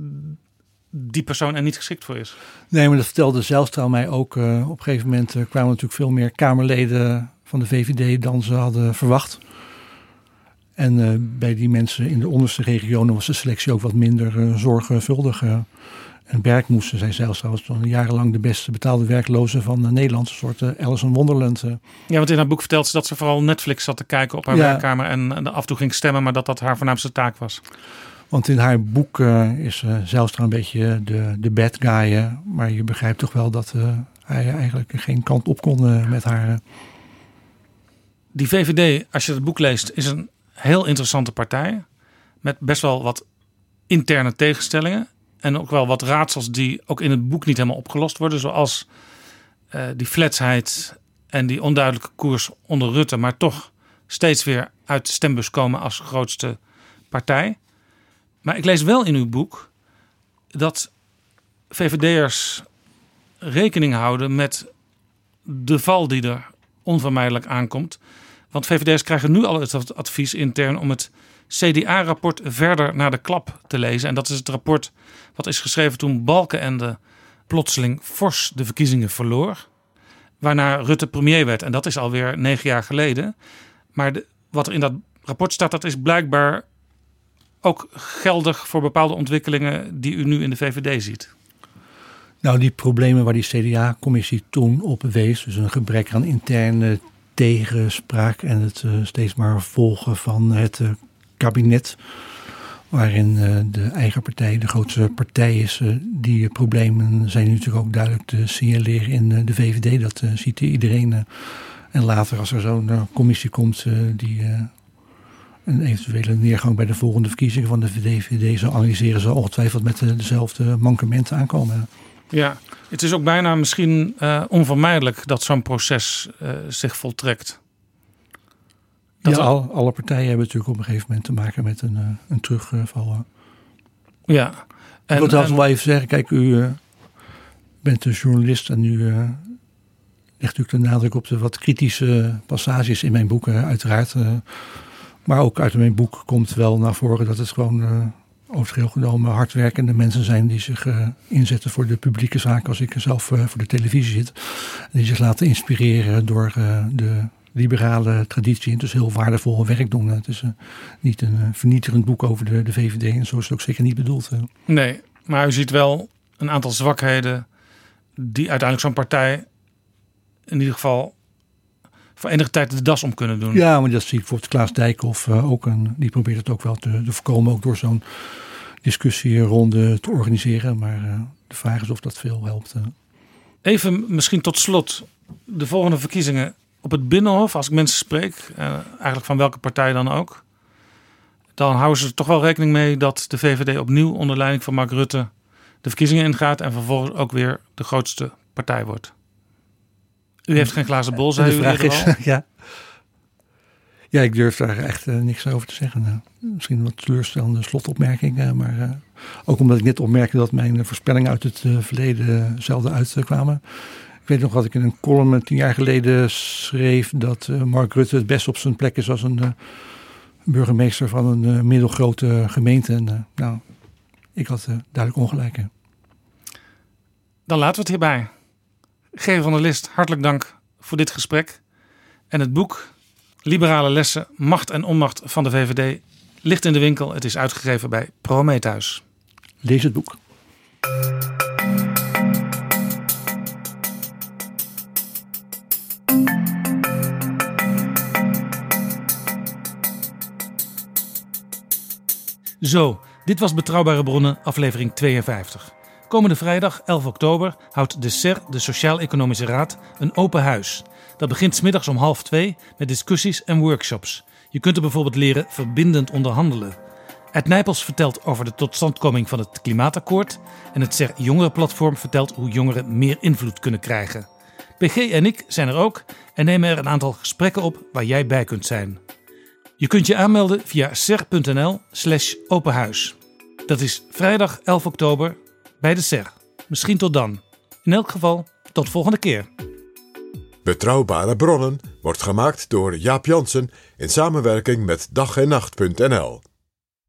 die persoon er niet geschikt voor is. Nee, maar dat vertelde Zijlstra mij ook. op een gegeven moment kwamen natuurlijk veel meer Kamerleden van de VVD dan ze hadden verwacht. En uh, bij die mensen in de onderste regionen was de selectie ook wat minder uh, zorgvuldig. Uh, en Berk moesten zij zelfs trouwens jarenlang de beste betaalde werklozen van Nederland. Een soort Alice in Wonderland. Ja, want in haar boek vertelt ze dat ze vooral Netflix zat te kijken op haar ja. werkkamer. En, en af en toe ging stemmen, maar dat dat haar voornaamste taak was. Want in haar boek is ze zelfs een beetje de, de bad guy. maar je begrijpt toch wel dat hij eigenlijk geen kant op kon met haar. Die VVD, als je het boek leest, is een heel interessante partij. Met best wel wat interne tegenstellingen. En ook wel wat raadsels die ook in het boek niet helemaal opgelost worden. Zoals uh, die fletsheid en die onduidelijke koers onder Rutte. Maar toch steeds weer uit de stembus komen als grootste partij. Maar ik lees wel in uw boek dat VVD'ers rekening houden met de val die er onvermijdelijk aankomt. Want VVD'ers krijgen nu al het advies intern om het CDA-rapport verder naar de klap te lezen. En dat is het rapport wat is geschreven toen Balkenende plotseling fors de verkiezingen verloor. Waarna Rutte premier werd. En dat is alweer negen jaar geleden. Maar de, wat er in dat rapport staat, dat is blijkbaar ook geldig voor bepaalde ontwikkelingen die u nu in de VVD ziet. Nou, die problemen waar die CDA-commissie toen op wees, dus een gebrek aan interne tegenspraak en het uh, steeds maar volgen van het uh, kabinet. Waarin uh, de eigen partij de grootste partij is. die problemen zijn nu natuurlijk ook duidelijk te signaleren in de VVD. Dat ziet iedereen. en later als er zo'n commissie komt die een eventuele neergang bij de volgende verkiezingen van de VVD zal analyseren, zal ongetwijfeld met dezelfde mankementen aankomen. Ja, het is ook bijna misschien uh, onvermijdelijk dat zo'n proces uh, zich voltrekt. Dat ja, al, alle partijen hebben natuurlijk op een gegeven moment te maken met een, uh, een terugval. Ja. En, ik wil trouwens wel even zeggen, kijk, u bent een journalist en u legt natuurlijk de nadruk op de wat kritische passages in mijn boek, uiteraard. maar ook uit mijn boek komt wel naar voren dat het gewoon over het geheel genomen hardwerkende mensen zijn die zich uh, inzetten voor de publieke zaak als ik zelf uh, voor de televisie zit. Die zich laten inspireren door uh, de liberale traditie en dus heel waardevol werk doen. Het is niet een vernietigend boek over de, de VVD en zo is het ook zeker niet bedoeld. Nee, maar u ziet wel een aantal zwakheden die uiteindelijk zo'n partij in ieder geval voor enige tijd de das om kunnen doen. Ja, maar dat zie ik bijvoorbeeld Klaas Dijkhoff uh, ook. En die probeert het ook wel te, te voorkomen. Ook door zo'n discussieronde te organiseren. Maar uh, de vraag is of dat veel helpt. Uh. Even misschien tot slot. De volgende verkiezingen op het Binnenhof. Als ik mensen spreek, eigenlijk van welke partij dan ook. Dan houden ze er toch wel rekening mee dat de VVD opnieuw onder leiding van Mark Rutte de verkiezingen ingaat. En vervolgens ook weer de grootste partij wordt. U heeft geen glazen bol, zei de vraag is, ja. Ja, ik durf daar echt uh, niks over te zeggen. Uh, misschien wat teleurstellende slotopmerkingen. Uh, maar eh, ook omdat ik net opmerkte dat mijn voorspellingen uit het verleden zelden uitkwamen. Ik weet nog dat ik in een column tien jaar geleden schreef dat Mark Rutte het best op zijn plek is als een burgemeester van een middelgrote gemeente. En nou, ik had duidelijk ongelijk. Dan laten we het hierbij. Geer van der List, hartelijk dank voor dit gesprek. En het boek Liberale lessen, macht en onmacht van de VVD ligt in de winkel. Het is uitgegeven bij Prometheus. Lees het boek. Zo, dit was Betrouwbare Bronnen, aflevering 52. Komende vrijdag 11 oktober houdt de SER, de Sociaal-Economische Raad, een open huis. Dat begint smiddags om half twee met discussies en workshops. Je kunt er bijvoorbeeld leren verbindend onderhandelen. Ed Nijpels vertelt over de totstandkoming van het klimaatakkoord. En het SER Jongerenplatform vertelt hoe jongeren meer invloed kunnen krijgen. PG en ik zijn er ook en nemen er een aantal gesprekken op waar jij bij kunt zijn. Je kunt je aanmelden via ser.nl/slash openhuis. Dat is vrijdag 11 oktober bij de SER. Misschien tot dan. In elk geval, tot volgende keer. Betrouwbare bronnen wordt gemaakt door Jaap Jansen in samenwerking met dag en nacht.nl.